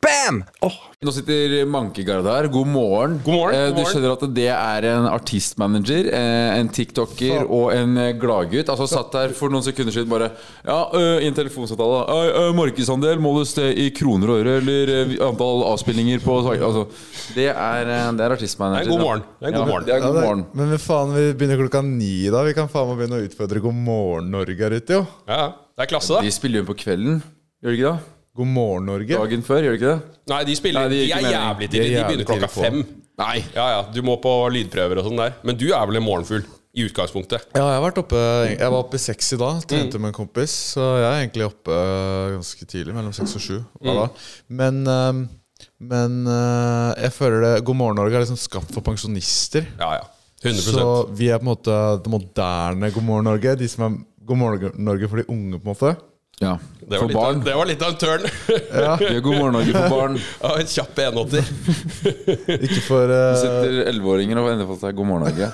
Bam! Nå sitter Mankegard her. God morgen. God morgen, Eh, Du skjønner at det er en artistmanager, eh, en tiktoker og en eh, gladgutt. Altså satt der for noen sekunder siden bare Ja, øh, i en telefonsamtale. Øh, øh, Markedsandel måles det i kroner og øre, eller antall avspillinger på Altså, det er, det er artistmanager. Det er god morgen. Det er god morgen. Ja, er god Ja, morgen. men faen, vi begynner klokka ni da. Vi kan faen meg begynne å utfordre God morgen Norge her ute, jo. Ja, det er klasse, da. De spiller jo på kvelden, gjør de ikke det? God morgen Norge. Dagen før, gjør de ikke det? Nei, de spiller Nei, de De, er mening. jævlig tidlig. De begynner klokka fem. Nei. Ja, ja, Du må på lydprøver og sånn der. Men du er vel en morgenfugl i utgangspunktet? Ja, jeg har vært oppe Jeg var oppe i seks i dag, trente med en kompis. Så jeg er egentlig oppe øh, ganske tidlig, mellom seks og sju. Mm. Men, men øh, jeg føler det God morgen Norge er liksom skapt for pensjonister. Ja, ja. 100 Så vi er på en måte det moderne God morgen Norge. De som er God morgen Norge for de unge, på en måte. Ja. Det, var For litt av, det var litt av en tørn. ja. er god morgen Norge for barn. Ja, en kjapp enåtter. Ikke for Du Sitter 11-åringer og ender på seg God morgen Norge.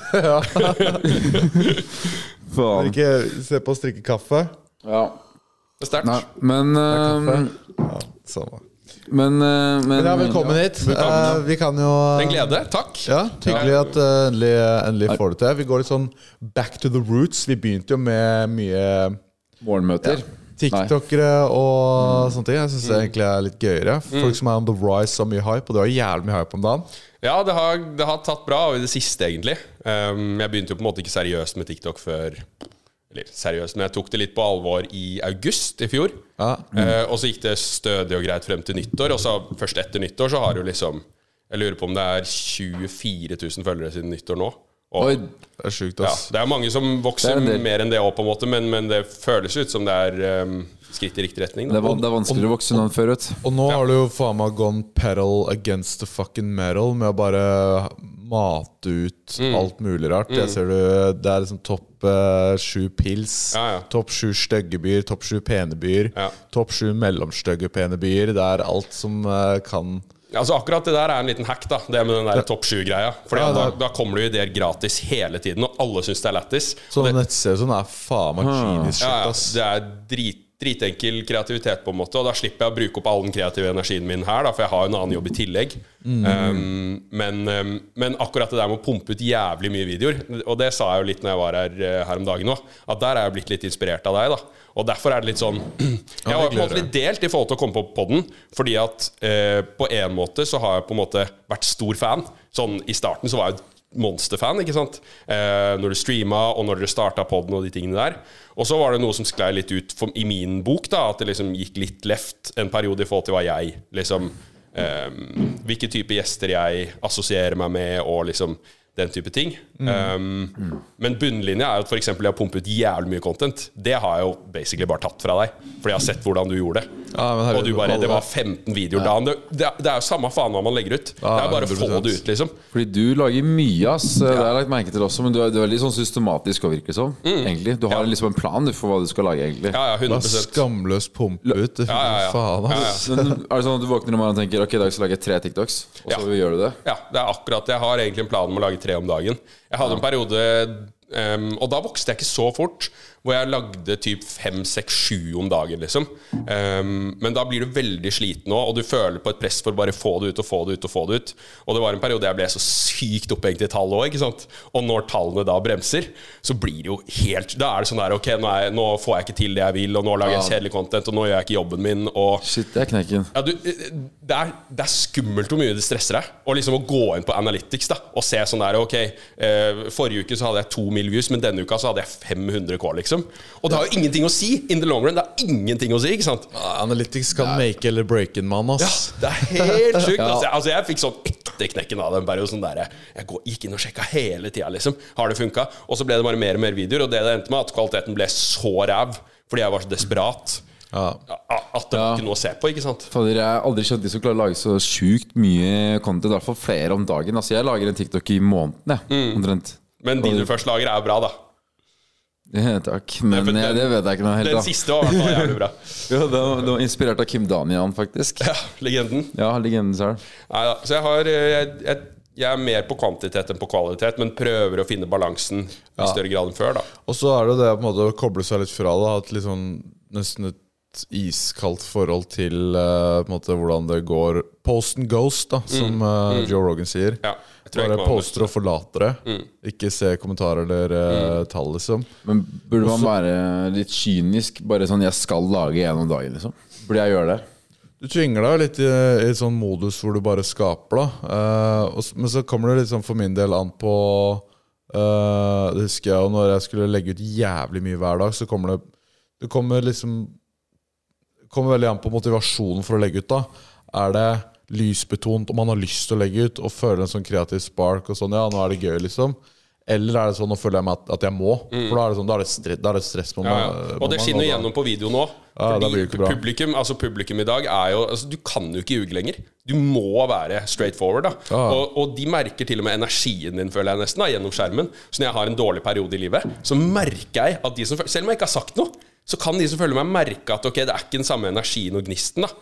Faen. Ikke se på å strikke kaffe. Ja. Det er sterkt. Men uh, Ja, samme. Men, eh, men Men ja, velkommen hit. Ja, vi kan jo En glede. Takk. Ja, Hyggelig at uh, endelig, endelig får det til. Vi går litt sånn back to the roots. Vi begynte jo med mye Morgenmøter. Tiktokere og sånne ting. Jeg syns det egentlig er litt gøyere. Folk som er on the rise og mye hype, og det var jævlig mye hype om dagen. Ja, det har, det har tatt bra i det siste, egentlig. Um, jeg begynte jo på en måte ikke seriøst med TikTok før Eller seriøst, men jeg tok det litt på alvor i august i fjor. Ja. Eh, og så gikk det stødig og greit frem til nyttår. Og så først etter nyttår så har du liksom Jeg lurer på om det er 24 000 følgere siden nyttår nå. Og, Oi, Det er sjukt, ja, det er mange som vokser er en mer enn det òg, på en måte, men, men det føles ut som det er um, skritt i riktig retning. det Da. er, det er vanskeligere å vokse enn før, vet. Og nå har du jo faen meg gone pedal against the fucking metal med å bare mate ut alt mulig rart. Jeg ser du, Det er liksom topp eh, sju pils, Ja, ja. topp sju stygge byer, topp sju pene byer, Ja. topp sju mellomstygge pene byer. Det er alt som eh, kan Altså Akkurat det der er en liten hack, da. Det med den der topp sju-greia. Fordi Ja, da, da kommer det jo ideer gratis hele tiden, og alle syns det er lættis. Så Og det- sånn er faen meg genius shit, Ja, ja, det er drit, dritenkel kreativitet, på en måte, og da slipper jeg å bruke opp all den kreative energien min her, da, for jeg har jo en annen jobb i tillegg. Um, men, um, men akkurat det der med å pumpe ut jævlig mye videoer, og det sa jeg jo litt når jeg var her eh, her om dagen òg, at der er jeg blitt litt inspirert av deg. da Og derfor er det litt sånn Jeg har på en måte litt delt i forhold til å komme på podden, fordi at eh, på en måte så har jeg på en måte vært stor fan. Sånn i starten så var jeg monsterfan, ikke sant? Eh, når du streama, og når dere starta podden og de tingene der. Og så var det noe som sklei litt ut for, i min bok, da, at det liksom gikk litt left en periode i forhold til hva jeg liksom eh, Hvilke type gjester jeg assosierer meg med, og liksom den type ting. Um, Men bunnlinja er jo at for eksempel jeg har pumpet jævlig mye content. Det har jeg jo basically bare tatt fra deg, fordi jeg har sett hvordan du gjorde det. Ja, men og du bare Det var 15 videoer ja. Det, det, er- det er jo samme faen hva man legger ut. det er bare å få det ut, liksom. Fordi du lager mye, ass. Det har jeg lagt merke til også. Men du er, du er veldig sånn systematisk og virker som. Egentlig Du har liksom en plan for hva du skal lage, egentlig. Ja, ja, Bare 100 skamløst pumpe ut. Ja, ja, ja. Faen, Ja, ass. Men er det sånn at du våkner om morgenen og tenker Ok, i dag skal jeg lage tre TikToks, og så Ja. gjør du det? Ja, det er akkurat Jeg har egentlig en plan om å lage tre om dagen. Jeg hadde en periode Um, Og da vokste jeg ikke så fort. Hvor jeg lagde typ fem, seks, sju om dagen, liksom. Um, men da blir du veldig sliten òg, og du føler på et press for å bare få det ut og få det ut. Og få det ut Og det var en periode jeg ble så sykt opphengt i tall òg, ikke sant. Og når tallene da bremser, så blir det jo helt Da er det sånn der Ok, nå, er, nå får jeg ikke til det jeg vil, og nå lager jeg kjedelig content, og nå gjør jeg ikke jobben min, og Shit, det er knekken. ja, du, det, er, det er skummelt hvor mye det stresser deg. Og liksom å gå inn på Analytics da og se sånn der Ok, eh, forrige uke så hadde jeg to mil views, men denne uka så hadde jeg 500 K, liksom. Og det har jo ingenting å si in the long run. Det har ingenting å si, ikke sant? Analytics kan make eller break en mann, Ja, det er helt sjukt. altså, altså, jeg fikk sånn ekte knekken av den perioden. Sånn der, jeg går- gikk inn og sjekka hele tida, liksom. Har det funka? Og så ble det bare mer og mer videoer, og det det endte med, at kvaliteten ble så ræv fordi jeg var så desperat. Ja. At det var ikke noe å se på, ikke sant? Fader, Jeg har aldri skjønt de som klarer å lage så sjukt mye content. I hvert fall flere om dagen. Altså Jeg lager en TikTok i måneden, jeg. Mm. Omtrent. Men de du først lager, er jo bra, da. Ja, takk. Men for ja, den- det vet jeg ikke noe helt Den da. siste var i hvert fall jævlig bra. Ja, det, var, det var inspirert av Kim Danian, faktisk. Ja, legenden. Ja, legenden selv. Nei da. Så jeg har eh, jeg, jeg, jeg er mer på kvantitet enn på kvalitet, men prøver å finne balansen i større grad enn før, da. Og så er det det å på en måte koble seg litt fra det. At liksom nesten et iskaldt forhold til uh, på en måte hvordan det går Post and ghost, da, som eh, Joe Rogan sier. Ja, jeg tror Bare poster og forlater det. Ikke se kommentarer eller uh, tall, liksom. Men burde man være litt kynisk? Bare sånn 'jeg skal lage en om dagen', liksom? Burde jeg gjøre det? Du tvinger deg litt i, i sånn modus hvor du bare skaper, da. Uh, og, men så kommer det sånn for min del an på uh, Det husker jeg jo når jeg skulle legge ut jævlig mye hver dag, så kommer det Det kommer liksom kommer veldig an på motivasjonen for å legge ut. da Er det lysbetont om man har lyst til å legge ut og føler en sånn kreativ spark og sånn Ja, nå er det gøy, liksom. Eller er det sånn nå føler jeg meg at, at jeg må? For da er det sånn Da er det, stre da er det stress. Mm. Ja, ja. Og det skinner gjennom på video nå. Ja, publikum, altså publikum i dag er jo altså, Du kan jo ikke ljuge lenger. Du må være straight forward. da og, og de merker til og med energien din, føler jeg nesten, da gjennom skjermen. Så når jeg har en dårlig periode i livet, så merker jeg at de som Selv om jeg ikke har sagt noe, så kan de som følger meg, merke at ok, det er ikke den samme energien og gnisten. da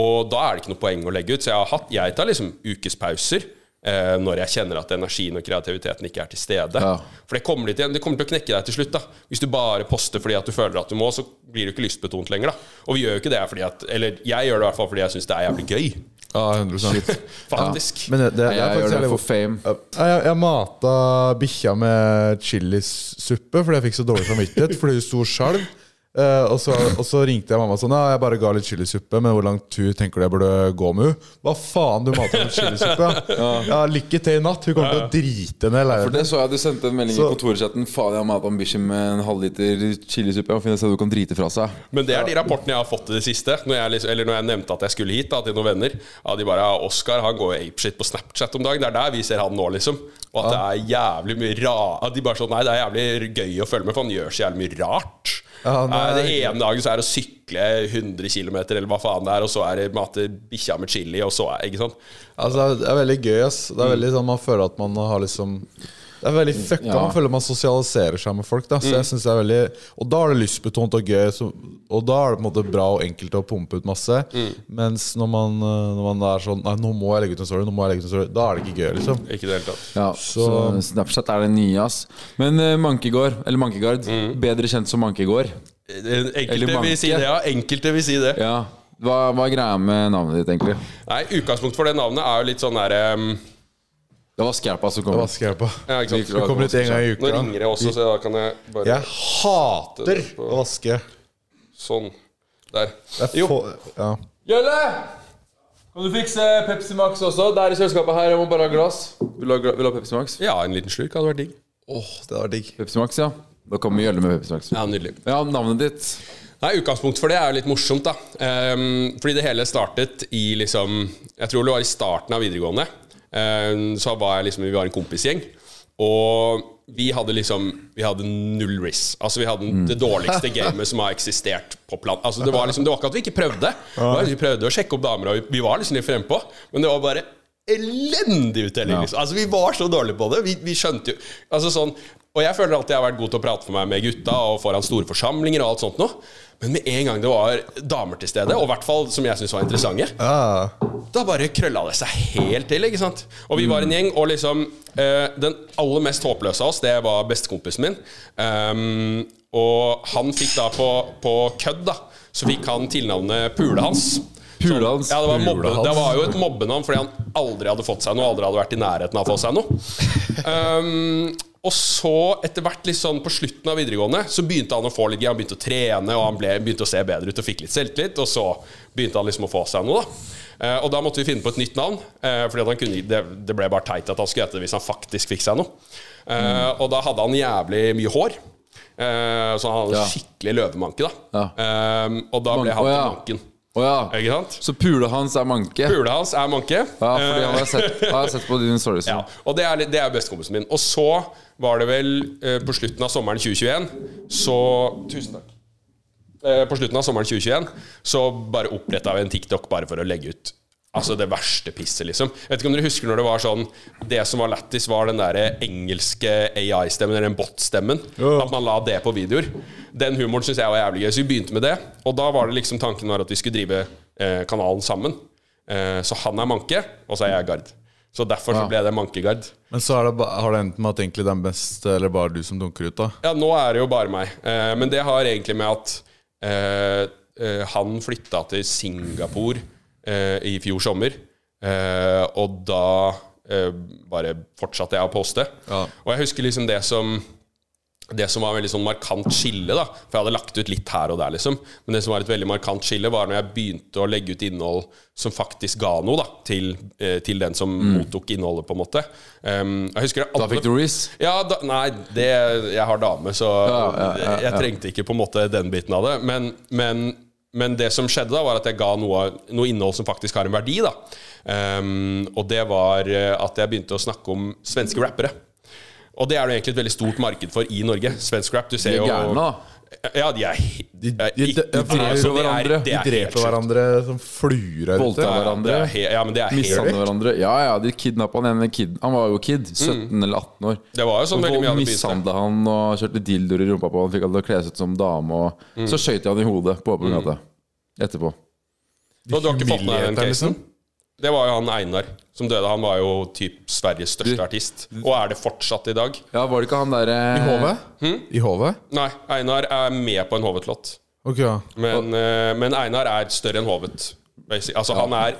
Og da er det ikke noe poeng å legge ut. Så jeg har hatt Jeg tar liksom ukespauser. Eh, når jeg kjenner at energien og kreativiteten ikke er til stede. Ja. For det kommer, litt det kommer til å knekke deg til slutt. da Hvis du bare poster fordi at du føler at du må, så blir du ikke lystbetont lenger. da Og vi gjør jo ikke det fordi at Eller jeg gjør det i hvert fall fordi jeg syns det er jævlig gøy. Ja, 100 Faktisk. Men det, det, er Jeg gjør det for fame. Jeg, jeg mata bikkja med chilisuppe fordi jeg fikk så dårlig samvittighet fordi hun sto skjalv. Eh, og, så, og så ringte jeg mamma sånn Ja, jeg bare ga litt chilisuppe, men hvor lang tur tenker du jeg burde gå med henne? Hva faen, du mater med chilisuppe? Ja. ja, lykke til i natt. Hun kommer til å drite ned For det så jeg du sendte en melding Så- i kontorchatten. Faen, jeg har mata en bikkje med en halvliter chilisuppe. Jeg må finne et sted du kan drite fra seg. Men det er de rapportene jeg har fått i det siste. Når jeg, liksom, eller når jeg nevnte at jeg skulle hit da, til noen venner. Ja, de bare ja, Oskar han går jo apeshit på Snapchat om dagen. Det er der vi ser han nå, liksom. Og at det er jævlig mye ra At de bare sånn Nei, det er jævlig gøy å følge med, for han gjør så jævlig mye rart. Ja, Nei, nei. det ene dagen så er det å sykle 100 km, eller hva faen det er, og så er det mate bikkja med chili, og så er Ikke sant? Altså, det er veldig gøy, ass. Det er veldig sånn Man føler at man har liksom det er veldig fucka. Ja. Man føler man sosialiserer seg med folk. Da. Så jeg synes det er veldig Og da er det lystbetont og gøy. Så, og da er det på en måte bra og enkelt å pumpe ut masse. Mens når man, eh, når man er sånn Nei, nå må jeg legge ut en story, nå må jeg legge ut en story da er det ikke gøy, liksom. Ikke det hele tatt. Ja, så, Snapchat er det nye, ass. Men uh, Mankegård, eller Mankegard, bedre kjent som Mankegård. Enkelte Eller vil si det, ja. Enkelte vil si det. Ja. Hva, hva er greia med navnet ditt, egentlig? Nei, Utgangspunktet for det navnet er jo litt sånn derre um, Det var Skerpa som kom. Det var Skerpa. ja, ikke sant? Det kommer litt en gang i uka. Nå ringer jeg også, så da kan jeg bare Jeg hater å vaske. Sånn. Der. Jo. ja. Gjølle! Kan du fikse Pepsi Max også? Det er i selskapet her. Jeg må bare ha glass. Vil du ha, vil du ha Pepsi Max? Ja, en liten slurk hadde vært digg. Åh, det var digg. Pepsi Max, ja. Da kommer Gjølle med Pepsi Max. Ja, Nydelig. Ja, navnet ditt. Nei, Utgangspunktet for det er jo litt morsomt, da. um, fordi det hele startet i liksom Jeg tror det var i starten av videregående. Ehm, så var jeg liksom Vi var en kompisgjeng. Og vi hadde liksom Vi hadde null risk. Altså Vi hadde det dårligste gamet som har eksistert på plan. Altså Det var liksom Det var ikke at vi ikke prøvde. Vi prøvde å sjekke opp damer, og vi- vi var liksom litt frempå, men det var bare elendig uttelling. Liksom. Altså Vi var så dårlige på det. Vi, vi skjønte jo Altså sånn Og jeg føler alltid jeg har vært god til å prate for meg med gutta og foran store forsamlinger og alt sånt noe. Men med en gang det var damer til stede, og i hvert fall som jeg syntes var interessante, Ah, da bare krølla det seg helt til. ikke sant? Og vi var en gjeng, og liksom eh, Den aller mest håpløse av oss, det var bestekompisen min. Um, og han fikk da på, på kødd, da, så fikk han tilnavnet Pulehans. Pulehans? Ja, det var, mobbe, det var jo et mobbenavn fordi han aldri hadde fått seg noe. Aldri hadde vært i nærheten av å få seg noe. Ehm, og så, etter hvert litt sånn på slutten av videregående, så begynte han å få litt Han begynte å trene, og han ble, begynte å se bedre ut og fikk litt selvtillit. Og så begynte han liksom å få seg noe, da. Eh, og da måtte vi finne på et nytt navn, eh, Fordi at han kunne, det, det ble bare teit at han skulle hete det hvis han faktisk fikk seg noe. Eh, Og da hadde han jævlig mye hår. Eh, så han hadde Ja. skikkelig løvemanke, da. Ja. Ehm, og da ble han ja. Manken. Oh, ja. Så pula hans er manke? Pula hans er manke. Ja, fordi han har sett, har sett på dine stories. Ja, og det er, det er bestekompisen min. Og så var det vel eh, på slutten av sommeren 2021 Så Tusen takk. Eh, på slutten av sommeren 2021 så bare oppretta vi en TikTok bare for å legge ut Altså det verste pisset, liksom. Jeg vet ikke om dere husker når det var sånn Det som var lættis, var den der engelske AI-stemmen, eller den bot-stemmen. At man la det på videoer. Den humoren syns jeg var jævlig gøy, så vi begynte med det. Og da var det liksom tanken var at vi skulle drive eh, kanalen sammen. Eh, så han er manke, og så er jeg gard. Så derfor så ble det mankegard. Men så det, ba- har det endt med at egentlig det er best Eller bare du som dunker ut, da. Ja, nå er det jo bare meg. Eh, men det har egentlig med at eh, eh, han flytta til Singapore eh, i fjor sommer. Eh, og da eh, bare fortsatte jeg å poste. Ja. Og jeg husker liksom det som det som var veldig sånn markant skille, da For jeg hadde lagt ut litt her og der, liksom. Men det som var et veldig markant skille, var når jeg begynte å legge ut innhold som faktisk ga noe da til, eh, til den som mottok innholdet, på en måte. Um, jeg husker Da fikk du Reece. ja, da, nei, det, jeg har dame, så Ja, ja, ja, jeg trengte ikke på en måte den biten av det. Men, men, men det som skjedde, da var at jeg ga noe, noe innhold som faktisk har en verdi. da um, Og det var eh, at jeg begynte å snakke om svenske rappere. Og det er det egentlig et veldig stort marked for i Norge. Svensk rap. Du ser er jo. Ja, de er, De, de, de, de, dreper altså, hverandre. de er dreper hverandre som fluer her ute. Ja, hverandre. er Ja, men det er helt Mishandler hverandre. Ja, ja, de kidnappa han ene kid. Han var jo kid. 17 eller 18 år. Det var jo sånn veldig mye begynt. Mishandla han og kjørte dildoer i rumpa på han. Fikk han til å kle seg ut som dame. Og Mm. så skøyt de han i hodet på åpen gate etterpå. Og du har ikke fått med deg den casen? liksom. Det var jo han Einar som døde. Han var jo typ Sveriges største artist. Og er det fortsatt i dag. Ja, var det ikke han derre I HV? Hmm? I HV? Nei, Einar er med på en Hovet-låt. Ok, ja. Men, eh, men Einar er større enn Hovet. basic- Altså, han er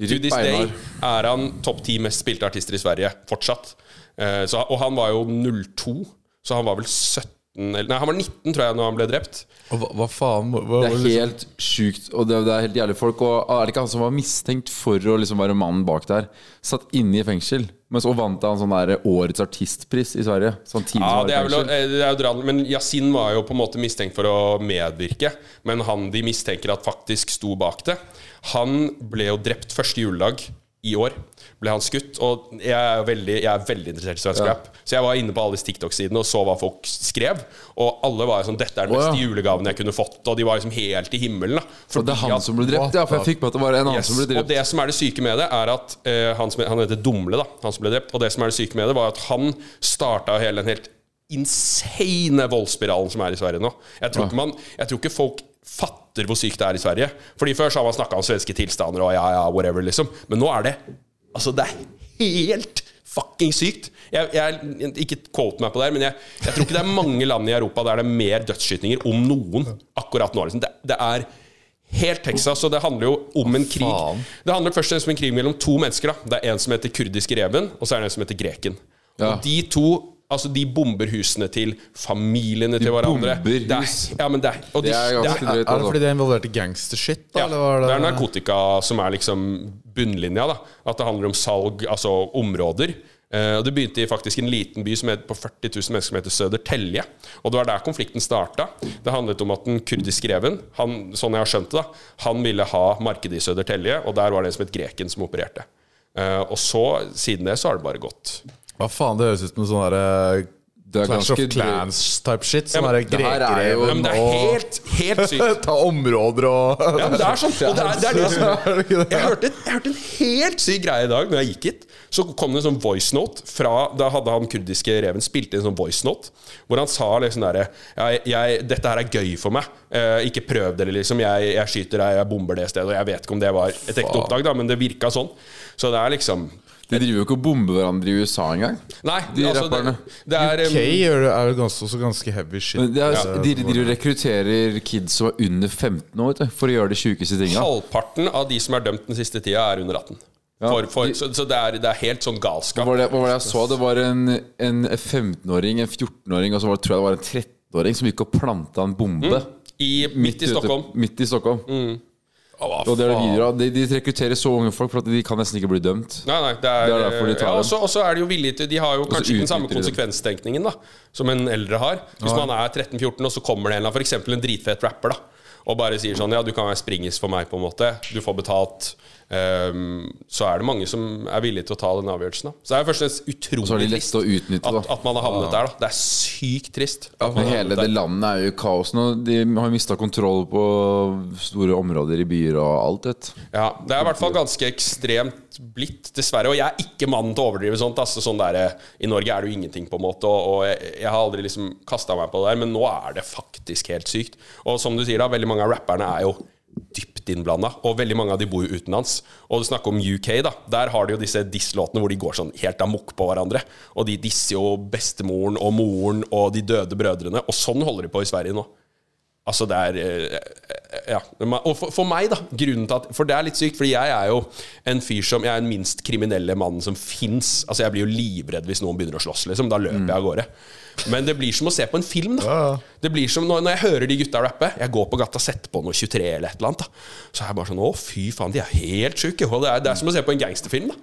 To this day Einar. er han topp ti mest spilte artister i Sverige fortsatt. Eh, så, og han var jo 02, så han var vel 17 eller, Nei, han var 19, tror jeg, når han ble drept. Og hva, hva faen? Hva, hva, Det er liksom- helt sjukt, og det, det er helt jævlig folk. Og er det ikke han som var mistenkt for å liksom være mannen bak der? Satt inne i fengsel. Men så vant han sånn der Årets artistpris i Sverige. Sånn Ja, det er vel, eh, det er jo drann, Men Yasin var jo på en måte mistenkt for å medvirke. Men han de mistenker at faktisk sto bak det. Han ble jo drept første juledag i år. Ble han skutt. Og jeg er veldig, jeg er veldig interessert i svensk rap. Så jeg var inne på alle disse TikTok-sidene og så hva folk skrev. Og alle var sånn Dette er den Å, ja. beste julegaven jeg kunne fått. Og de var liksom helt i himmelen. Da, Og det er han at- som ble drept, ja. For jeg fikk med at det var en annen Yes. som ble drept. Og det som er det syke med det, er at uh, han, som, han heter Dumle, da, han som ble drept. Og det som er det syke med det, var at han starta hele den helt insane voldsspiralen som er i Sverige nå. Jeg tror, ikke man, jeg tror ikke folk fatter hvor sykt det er i Sverige. Fordi Før så har man snakka om svenske tilstander og ja, ja, whatever, liksom. Men nå er det Altså, det er helt fucking sykt. Jeg, jeg, ikke quote meg på det, her, men jeg, jeg tror ikke det er mange land i Europa der det er mer dødsskytinger, om noen, akkurat nå. Liksom. Det, det er helt Texas, og det handler jo om en krig. faen? Det handler først og fremst om en krig mellom to mennesker. Da. Det er en som heter kurdiske reven, og så er det en som heter greken. Ja. Og de to Altså De bomber husene til familiene til hverandre. bomber Det er- hus. Ja, men det er, og de, Det er ganske det er. Er det fordi de er involvert i gangstershit, ja, eller var det er narkotika som er liksom bunnlinja. da At det handler om salg, altså områder. Eh, og Det begynte i faktisk en liten by som het på 40 000 mennesker som heter Södertälje. Og det var der konflikten starta. Det handlet om at den kurdiske reven, han, sånn jeg har skjønt det, da han ville ha markedet i Södertälje, og der var det en som het Greken som opererte. Eh, og så, siden det, så har det bare gått. Hva faen, det høres ut som sånn derre Det er Clash of Clans-type shit. Ja, Sånn men det er jo- Ja, det er helt, helt sykt. Ta områder og Ja, men det er sånn. Og det er, det er det som det det? jeg hørte, jeg hørte en helt syk greie i dag når jeg gikk hit. Så kom det en sånn voice note fra Da hadde han kurdiske reven spilt inn en sånn voice note hvor han sa liksom derre 'Dette her er gøy for meg. Eh, ikke prøv dere, liksom. Jeg, jeg skyter deg, jeg bomber det stedet.' Og jeg vet ikke om det var et ekte oppdrag, da, men det virka sånn. Så det er liksom De driver jo ikke og bomber hverandre i USA engang. Nei, De altså det, rapperne. det er UK um, det- er jo ganske, også ganske heavy shit. Men det er, Ja. de, de de, rekrutterer kids som er under 15 år du, for å gjøre de sjukeste tinga. Halvparten av de som er dømt den siste tida, er under 18. For, for, så så det, er, det er helt sånn galskap. Hva var det, hva var det jeg så? Det var en, en 15-åring, en 14-åring, og så var det, tror jeg det var en 13-åring som gikk og planta en bombe. I, midt i ute- Stockholm. Midt i Stockholm. Og det er det videre. De, de rekrutterer så unge folk for at de kan nesten ikke bli dømt. Nei, nei, det er, Det er derfor de tar ja, også, også er de jo villige til De har jo kanskje ikke den samme konsekvenstenkningen da som en eldre har. Hvis man er 13-14, og så kommer det en eller annen, for eksempel en dritfet rapper, da og bare sier sånn Ja, du kan være springis for meg, på en måte. Du får betalt så er det mange som er villige til å ta den avgjørelsen. Da. Så det er først og fremst utrolig trist utnytte, at, at man har havnet der. da Det er sykt trist. Ja, Men hele det landet er jo i kaos nå. De har mista kontroll på store områder i byer og alt, vet. Ja, Det er i hvert fall ganske ekstremt blitt, dessverre. Og jeg er ikke mannen til å overdrive sånt. Altså, sånn der, I Norge er det jo ingenting, på en måte. Og, og jeg, jeg har aldri liksom kasta meg på det der, men nå er det faktisk helt sykt. Og som du sier, da, veldig mange av rapperne er jo dypt innblanda, og veldig mange av de bor jo utenlands. Og du snakker om UK, da. Der har de jo disse diss-låtene hvor de går sånn helt amok på hverandre. Og de disser jo bestemoren og moren og de døde brødrene. Og sånn holder de på i Sverige nå. Altså det er eh, Ja. Og for, for meg, da grunnen til at For det er litt sykt, fordi jeg er jo en fyr som Jeg er den minst kriminelle mannen som fins. Altså jeg blir jo livredd hvis noen begynner å slåss, liksom. Da løper jeg av gårde. Men det blir som å se på en film, da. Det blir som når, når jeg hører de gutta rappe Jeg går på gata og setter på noe 23 eller et eller annet, da. Så er jeg bare sånn Å, fy faen, de er helt sjuke. Det er, det er som å se på en gangsterfilm, da.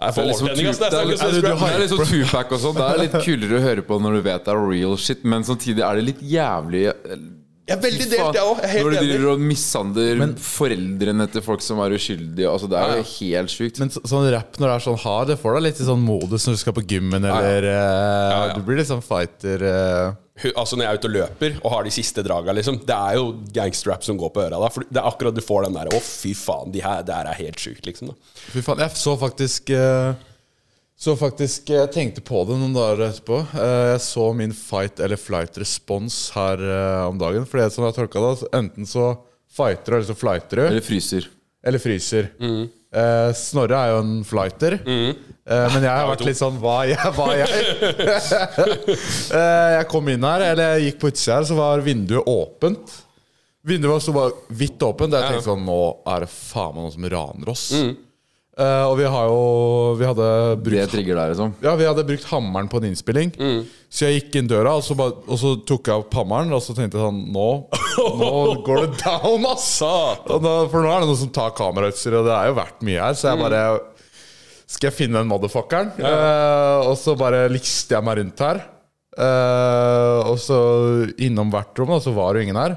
Jeg får overtenning, er- det er litt sånn Tupac og sånn. Det er litt kulere å høre på når du vet det er real shit, men samtidig er det litt jævlig Jeg er veldig delt, jeg òg. Når du driver og mishandler foreldrene til folk som er uskyldige. Altså Det er jo helt sjukt. Men så, sånn rapp når det er sånn hard, det får deg litt i sånn modus når du skal på gymmen, eller ja, ja. Du blir litt sånn fighter Uh. Altså Når jeg er ute og løper og har de siste draga, liksom Det er jo gangsterrap som går på øra da. For det er akkurat du får den der Å, fy faen, de her, det her er helt sjukt, liksom. da Fy faen, jeg så faktisk eh, Så faktisk Jeg tenkte på det noen dager etterpå. Eh, Jeg så min fight eller flight respons her eh, om dagen. For det som jeg tolka det, enten så fighter du, eller så flighter du. Eller fryser. Eller fryser. Eh, Snorre er jo en flighter. Eh, men jeg har vært litt sånn Hva er jeg? Hva er jeg? Eh, jeg kom inn her, eller jeg gikk på utsida her, så var vinduet åpent. Vinduet var så bare vidt åpent. Jeg tenkte sånn Nå er det faen meg noen som raner oss. Eh, og vi har jo Vi hadde Det brukt trigger deg, liksom. ja, vi hadde brukt hammeren på en innspilling. Så jeg gikk inn døra, og så, bare, og så tok jeg opp hammeren. Og så tenkte jeg sånn Nå, nå går det down, ass! Da, for nå er det noen som tar kamerautstyr, og det er jo verdt mye her. Så jeg bare Skal jeg finne den motherfuckeren? Eh, og så bare liste jeg meg rundt her. Uh, og så innom hvert rom, og så var det jo ingen her.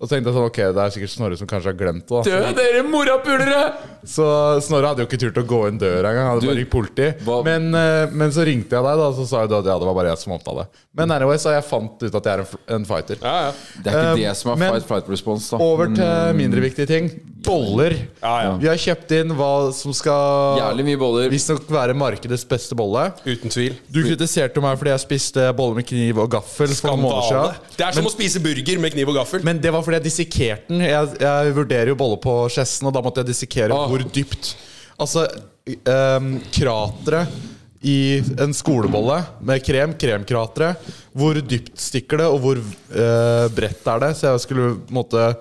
Og så tenkte jeg sånn, ok, det er sikkert Snorre som kanskje har glemt det. Dø, dere morapulere! Så Snorre hadde jo ikke turt å gå inn døra engang. Hadde Du, bare ringt politi. Men, eh, men så ringte jeg deg, da, så sa jeg at ja, det var bare jeg som omtalte det. Men anyway, så jeg fant ut at jeg er en, en fighter. Ja, ja. Det er ikke Um, det som er men- fight flight response, da. Over til mindre viktige ting. Boller. Ja, ja. Vi har kjøpt inn hva som skal Jævlig mye boller. visstnok være markedets beste bolle. Uten tvil. Du kritiserte meg fordi jeg spiste boller med kniv og gaffel for noen måneder Skandale. siden. Det er som å spise burger med kniv og gaffel. Men det var fordi jeg dissekerte den. Jeg, jeg vurderer jo bolle på skjessen, og da måtte jeg dissekere Ah. Hvor dypt. Altså, um, krateret i en skolebolle med krem, kremkrateret, hvor dypt stikker det, og hvor uh, bredt er det? Så jeg skulle måtte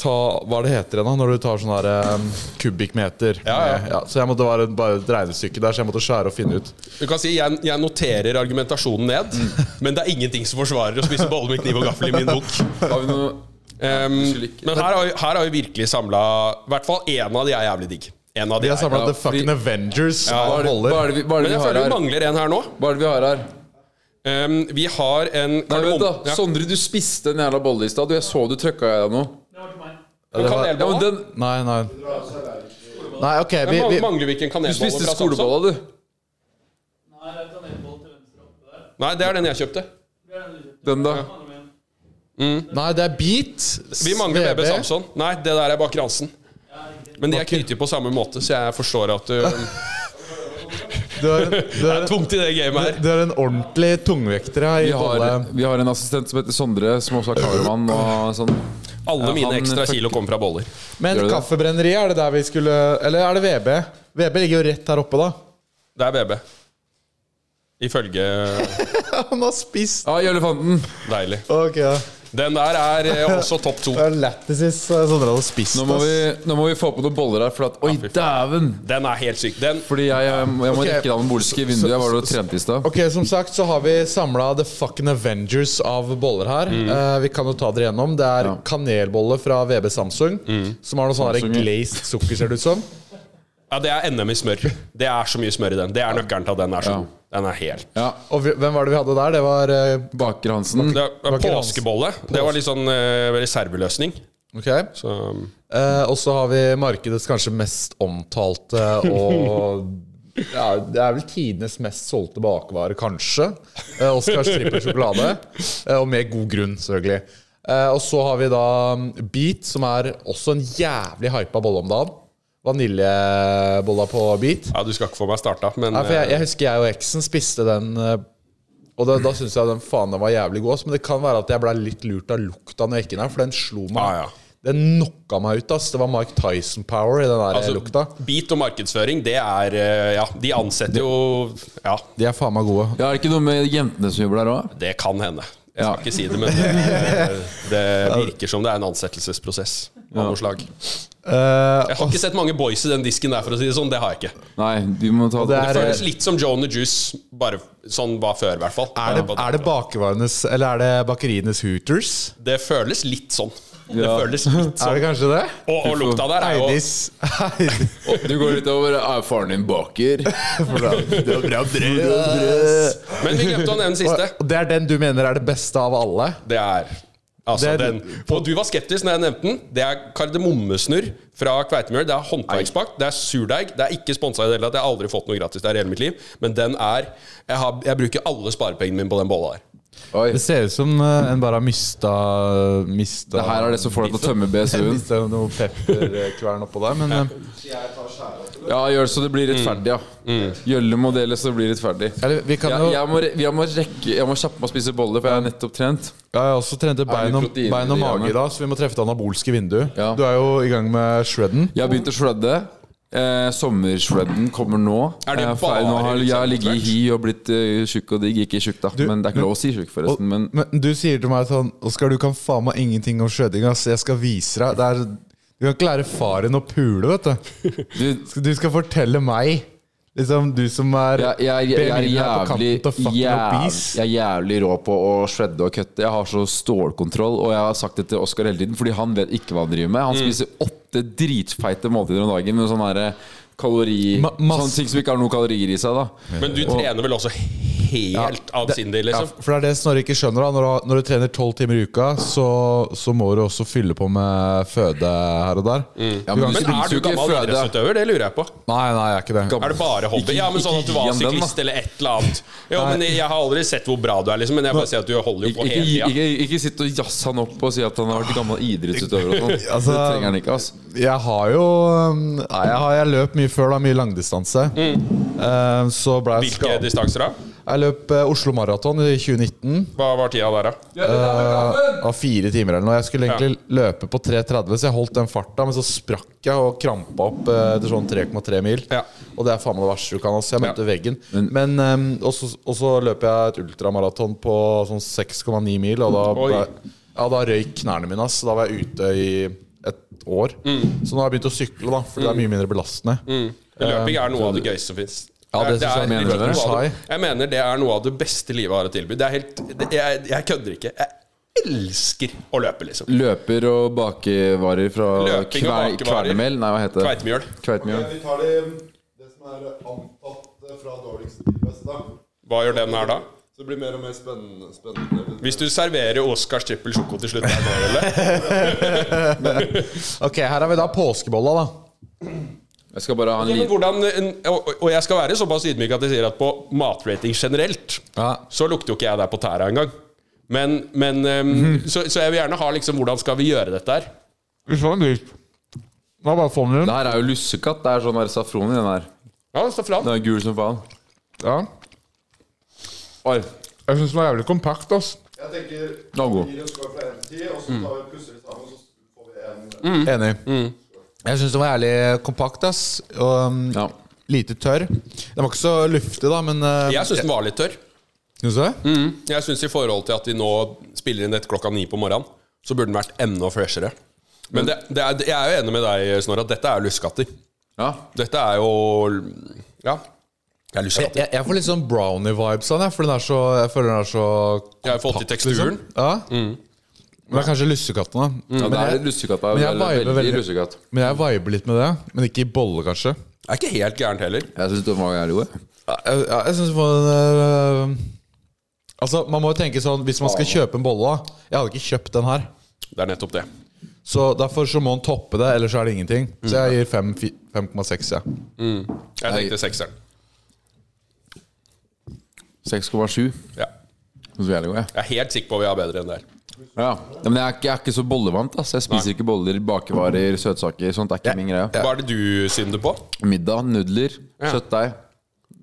ta Hva er det heter det da, når du tar sånn her um, kubikkmeter? Ja, ja. så jeg måtte være bare et regnestykke der, så jeg måtte skjære og finne ut. Du kan si Jeg, jeg noterer argumentasjonen ned, men det er ingenting som forsvarer å spise boller med kniv og gaffel i min bok. Har vi noe Um, men her har, vi, her har vi virkelig samla I hvert fall én av de er jævlig digg. En av de Vi har samla Ja, The fordi- Fucking Avengers hva av er, det, hva er det vi, er det Men jeg føler vi mangler en her nå. Hva er det vi har her? Um, vi har en Nei, vent da ja. Sondre, du spiste en jævla bolle i stad. Jeg så du trykka i deg nå. En Ja, kanelbolle. men den, Nei, nei. Nei, ok. Vi, vi, Mangler vi ikke en du spiste skolebolla, du. Nei, det er den jeg kjøpte. Den, da. Nei, det er beat. Vi mangler VB. BB Samson. Nei, det der er bak Hansen. Men de er knyttet på samme måte, så jeg forstår at du en, du, Det er en, tungt i det gamet her. du er en ordentlig tungvekter her Vi har, vi har en assistent som heter Sondre, som også er kameramann. Og sånn. Alle Ja, mine ekstra kilo kommer fra boller. Men? Kaffebrenneriet, er det der vi skulle Eller er det VB? VB ligger jo rett her oppe, da. Det er BB. Ifølge Han har spist Ja, i elefanten. Deilig. Ok, ja. Den der er eh, også topp to. Det er lættis hvis eh, Sondre hadde spist Nå må, vi, nå må vi få på noen boller her, for at Oi, dæven! Den er helt syk. Den Fordi jeg, jeg, må- jeg må okay. rekke noen bolske i vinduet. Jeg var og trente i stad. Okay, Som sagt så har vi samla The Fucking Avengers av boller her. Eh, vi kan jo ta dere gjennom. Det er Ja. kanelbolle fra VB Samsung. Som har noe sånn ja. glazed sukker, ser det ut som. Ja, det er NM i smør. Det er så mye smør i den. Det er nøkkelen til at den er så Ja. Den er helt Ja. Og vi, hvem var det vi hadde der? Det var eh, Baker Hansen. Det er ikke påskebolle. Det var litt sånn uh, reserveløsning. Ok Så Eh, og så har vi markedets kanskje mest omtalte og ja, Det er vel tidenes mest solgte bakevare, kanskje. Eh, Oscars trippel sjokolade. Eh, og med god grunn, selvfølgelig. Eh, og så har vi da Beat, som er også en jævlig hypa bolle om dagen. Vaniljebolla på Beat. ja, du skal ikke få meg starta, men Nei, for jeg, eh, jeg husker jeg og eksen spiste den eh, Og da, da syntes jeg den faen den var jævlig god. Men det kan være at jeg ble litt lurt av lukta når jeg gikk inn her, for den slo meg. Ah, ja. Den knocka meg ut. ass Det var Mike Tyson-power i den der altså, lukta. Beat og markedsføring, det er eh, Ja, de ansetter jo Ja, De er faen meg gode. Ja, Er det ikke noe med jentene som jobber der òg? det kan hende. Jeg Ja. skal ikke si det, men det, det virker som det er en ansettelsesprosess av noe slag. Eh, Jeg har ikke sett mange boys i den disken der, for å si det sånn. Det har jeg ikke. Nei, du må ta det Det er, føles litt som Joe and the Juice, bare sånn var før, i hvert fall. er, det, er det bakevarenes Eller er det bakerienes Hooters? Det føles litt sånn. Det Ja. føles litt sånn. Er det kanskje det? Og, og lukta der er jo Eidis- Du går litt over Er faren din baker? det var bra brød! Men vi glemte å nevne siste. Og det er den du mener er det beste av alle? Det er Altså Det er- den Og du var skeptisk når jeg nevnte den. Det er kardemommesnurr fra Kveitemjøl. Det er håndverksbakt, det er surdeig. Det er ikke sponsa i det hele tatt. Jeg har aldri fått noe gratis der i hele mitt liv. Men den er Jeg, har, jeg bruker alle sparepengene mine på den bolla der. Oi. Det ser ut som eh, en bare har mista Mista Det her er det som får deg til å tømme BSU-en. Mista noe pepperkvern oppå der, men eh, Ja, gjør så det blir rettferdig, ja. Gjølle må dele så det blir rettferdig. eller, vi kan Jeg, jo jeg, må, re- jeg må rekke Jeg må kjappe meg å spise boller, for jeg har nettopp trent. Jeg har også trente bein og, proteiner bein og i mage i dag, så vi må treffe det anabolske vinduet. Ja. Du er jo i gang med shredden. Jeg har begynt å shredde. Eh, Sommershredden kommer nå. Er det Jeg ferdig- nå har Jeg har ligget i liksom hi og blitt uh, tjukk og digg. Ikke tjukk, da. men det er ikke lov å si tjukk, Og, forresten. Men men du sier til meg sånn Oskar, du kan faen meg ingenting om shredding. Ass. Jeg skal vise deg. Det er, du kan ikke lære faren å pule, vet du. du, Du skal fortelle meg. Liksom, du som er jeg, jeg, jeg, er jævlig, jævlig, jeg er jævlig rå på å shredde og kutte. Jeg har så stålkontroll, og jeg har sagt det til Oskar hele tiden, fordi han vet ikke hva han driver med. Mm. Han spiser åtte dritfeite måltider om dagen med sånn herre kalori Ma- Sånne ting som ikke har noen kalorier i seg, da. Men du trener vel også helt avsindig, Ja, liksom? for det er det Snorre ikke skjønner. da Når du, når du trener tolv timer i uka, så, så må du også fylle på med føde her og der. Ja, Du men Men er du gammel idrettsutøver? Det lurer jeg på. Nei, nei, jeg er ikke det. Er det bare hobby? Ikke- ja, men sånn at du var syklist den, eller et eller annet. Jo, men Jeg har aldri sett hvor bra du er, liksom. Men jeg bare sier at du holder jo på ikke, hele tida. ikke, ikke sitt og jazz han opp og si at han har vært gammel idrettsutøver og sånn. Altså- det trenger han ikke, altså. Jeg har jo um, Nei, jeg har jeg løp mye før, da. Mye langdistanse. Eh, så ble jeg Hvilke skadet. distanser da? Jeg løp eh, Oslo Maraton i 2019. Hva var tida der, da? Uh, av fire timer eller noe. Jeg skulle egentlig løpe på 3.30, så jeg holdt den farta, men så sprakk jeg og krampa opp etter sånn 3,3 mil. Ja. Og det er faen meg det verste du kan. Altså. Jeg møtte Ja. veggen. Men, um, og, så, løper løp jeg et ultramaraton på sånn 6,9 mil, og da, ble, ja, da røyk knærne mine. Ass. Da var jeg ute i et år. Mm. Så nå har jeg begynt å sykle, da, for det er mye mindre belastende. Løping er noe av det gøyeste som fins. Ja, det synes jeg mener det det. jeg mener det er noe av det beste livet har å tilby. Det er helt, det, jeg, jeg kødder ikke. Jeg elsker å løpe, liksom. Løper og bakevarer fra Løping kver. Kvernemel? Nei, hva heter det? Kveitemjøl. Kveitmjøl. Vi tar det, som er antatt fra dårligst til beste. Hva gjør den her da? Det blir mer og mer spennende. spennende. Hvis du serverer Oscars trippel sjoko til slutt? Ok, her har vi da påskebolla, da. Jeg skal bare ha en Ja, liten hvordan, og, jeg skal være såpass ydmyk at jeg sier at på matrating generelt Ja. så lukter jo ikke jeg der på tæra engang. Men, men um, så, så jeg vil gjerne ha liksom hvordan skal vi gjøre dette her? Vi får en litt. Hva bare få den? Det her er jo lussekatt. Det er sånn der safron i den her. Ja, safran. Den er gul som faen. Ja. Oi, Jeg syns den var jævlig kompakt, ass. Jeg tenker den var god. gir en score fra 1 til 10, og så tar vi pusser vi sammen, så får vi en Enig. Jeg syns den var jævlig kompakt, ass. Og um, Ja. lite tørr. Den var ikke så luftig, da, men uh, Jeg syns den var litt tørr. Syns du det? Jeg synes i forhold til at vi nå spiller inn dette klokka ni på morgenen, så burde den vært enda freshere. Men det, det er, jeg er jo enig med deg, Snorre, at dette er luskatter. Ja. Dette er jo Ja. Er Jeg, jeg, jeg får litt sånn brownie-vibes av den, for den er så, jeg føler den er så Jeg har fått i teksturen. Ja. Men det er kanskje lussekatten, da. ja, det er jeg- lussekatt. men jeg Veldig, viber veldig lussekatt. Men jeg viber litt med det. Men ikke i bolle, kanskje. Det er ikke helt gærent heller. Jeg syns den var jævlig god. jeg. Ja, jeg, synes en øh, Altså, Man må jo tenke sånn Hvis man skal kjøpe en bolle Jeg hadde ikke kjøpt den her. Det er nettopp det. Så derfor så må man toppe det, ellers er det ingenting. Så jeg gir 5,6. Ja. Jeg tenkte sekseren. 6,7. Ja. Jævlig god, jeg. Jeg er helt sikker på at vi har bedre enn det her. Ja. Ja, men jeg er, ikke, jeg er ikke så bollevant. ass. Jeg spiser ikke boller, bakevarer, søtsaker. Sånt er ikke min greie. Hva er det du synder på? Middag, nudler, kjøttdeig.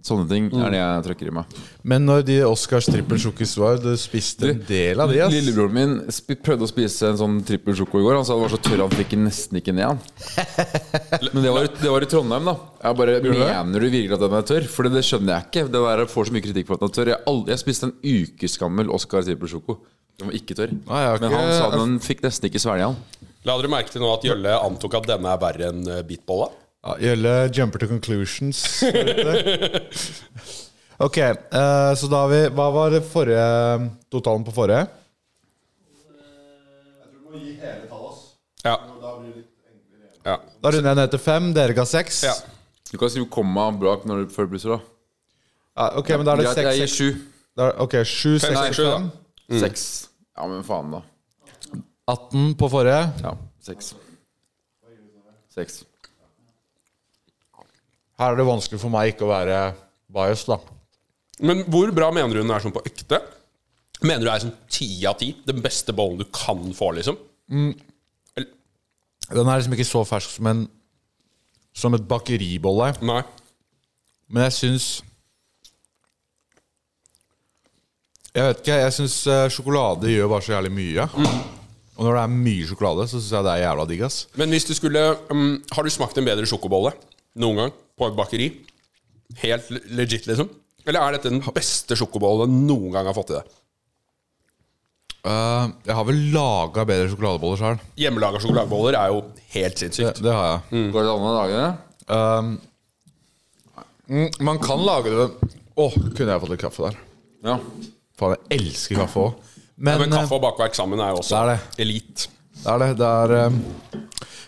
Sånne ting er det jeg trykker i meg. Men når de Oscars trippel sjokkis var, du spiste en del av de, ass. Lillebroren min sp prøvde å spise en sånn trippel sjoko i går. Han sa det var så tørr han fikk nesten ikke ned han. Men det var, det var i Trondheim, da. Jeg bare, Mener du virkelig at den er tørr? For det skjønner jeg ikke. Det der får så mye kritikk for at den er tørr. Jeg, aldri, jeg spiste en ukesgammel Oscar trippel sjoko. Den var ikke tørr. Nei, jeg har Men han ikke- sa den fikk nesten ikke svelge han. La dere merke til nå at Jølle antok at denne er verre enn bitbolla? beatbolla? Ja, Gjølle jumper to conclusions. det ok, eh, så da har vi Hva var det forrige totalen på forrige? Jeg tror vi må gi hele Ja. ja. Da runder jeg ned til fem. Dere ga seks. ja. Du kan si komma brak når du før du da. Ja, ok, men da er det Greit, jeg gir seks. sju. da er- Ok, sju, seks, Nei, sju, da. fem. Seks. Ja, men faen, da. 18 på forrige. Ja, seks. Seks. Her er det vanskelig for meg ikke å være bias, da. Men hvor bra mener du den er sånn på ekte? Mener du det er sånn ti av ti? Den beste bollen du kan få, liksom? Mm. Den er liksom ikke så fersk som en Som et bakeribolle. nei. Men jeg syns Jeg vet ikke, jeg syns eh, sjokolade gjør bare så jævlig mye. Og når det er mye sjokolade, så syns jeg det er jævla digg. ass Men hvis du skulle um, Har du smakt en bedre sjokobolle noen gang? På et bakeri? Helt legit, liksom? Eller er dette den beste sjokobollen du noen gang har fått i deg? Uh, Jeg har vel laga bedre sjokoladeboller sjøl. Hjemmelaga sjokoladeboller er jo helt sinnssykt. det har jeg. Går det an å lage det? Mm, man kan lage det Å, kunne jeg fått litt kaffe der? Ja. Faen, jeg elsker kaffe òg. Men, Men, kaffe og bakverk sammen er jo også det er det. eh, det er det. det er, eh,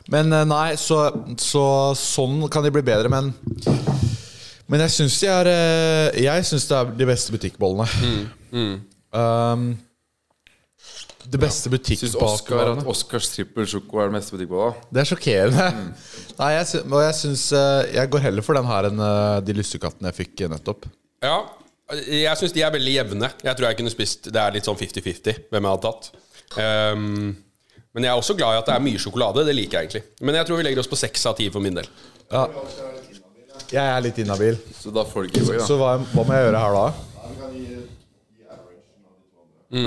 men eh, nei, så, så sånn kan de bli bedre, men Men jeg syns de er eh, Jeg syns det er de beste butikkbollene. Um, det beste Syns Oscar butikkbakervarene. at Oscars er den beste butikkbolla? Det er sjokkerende. Nei, jeg, synes, og jeg syns eh, Jeg går heller for den her enn de lussekattene jeg fikk nettopp. Ja, jeg syns de er veldig jevne. Jeg tror jeg kunne spist Det er litt sånn 50-50 hvem jeg hadde tatt. Ehm, men jeg er også glad i at det er mye sjokolade. Det liker jeg egentlig. Men jeg tror vi legger oss på seks av ti for min del. Jeg er litt inhabil. Så da får du ikke da. Så hva, hva må jeg gjøre her da?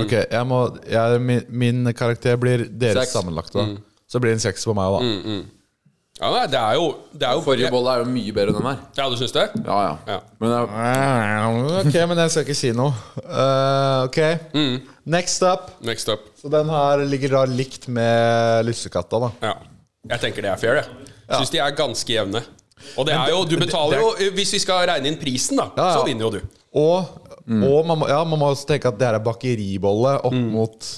Ok, jeg må jeg, min, min karakter blir deres Seks. sammenlagte. da Så blir det en seks på meg òg, da. Ja, nei, det er jo, det er jo Forrige bolle er jo mye bedre enn den her. Ja, du syns det? Ja, ja. Ja. Men det er, Ok, men jeg skal ikke si noe. Eh, ok, next up. Next up. Så den her ligger da likt med lussekatta, da. Ja. Jeg tenker det er fair, jeg. Syns de er ganske jevne. Og det er jo, du betaler jo Hvis vi skal regne inn prisen, da, Ja, ja. så vinner jo du. Og, og man, må, ja, man må også tenke at det her er bakeribolle opp mot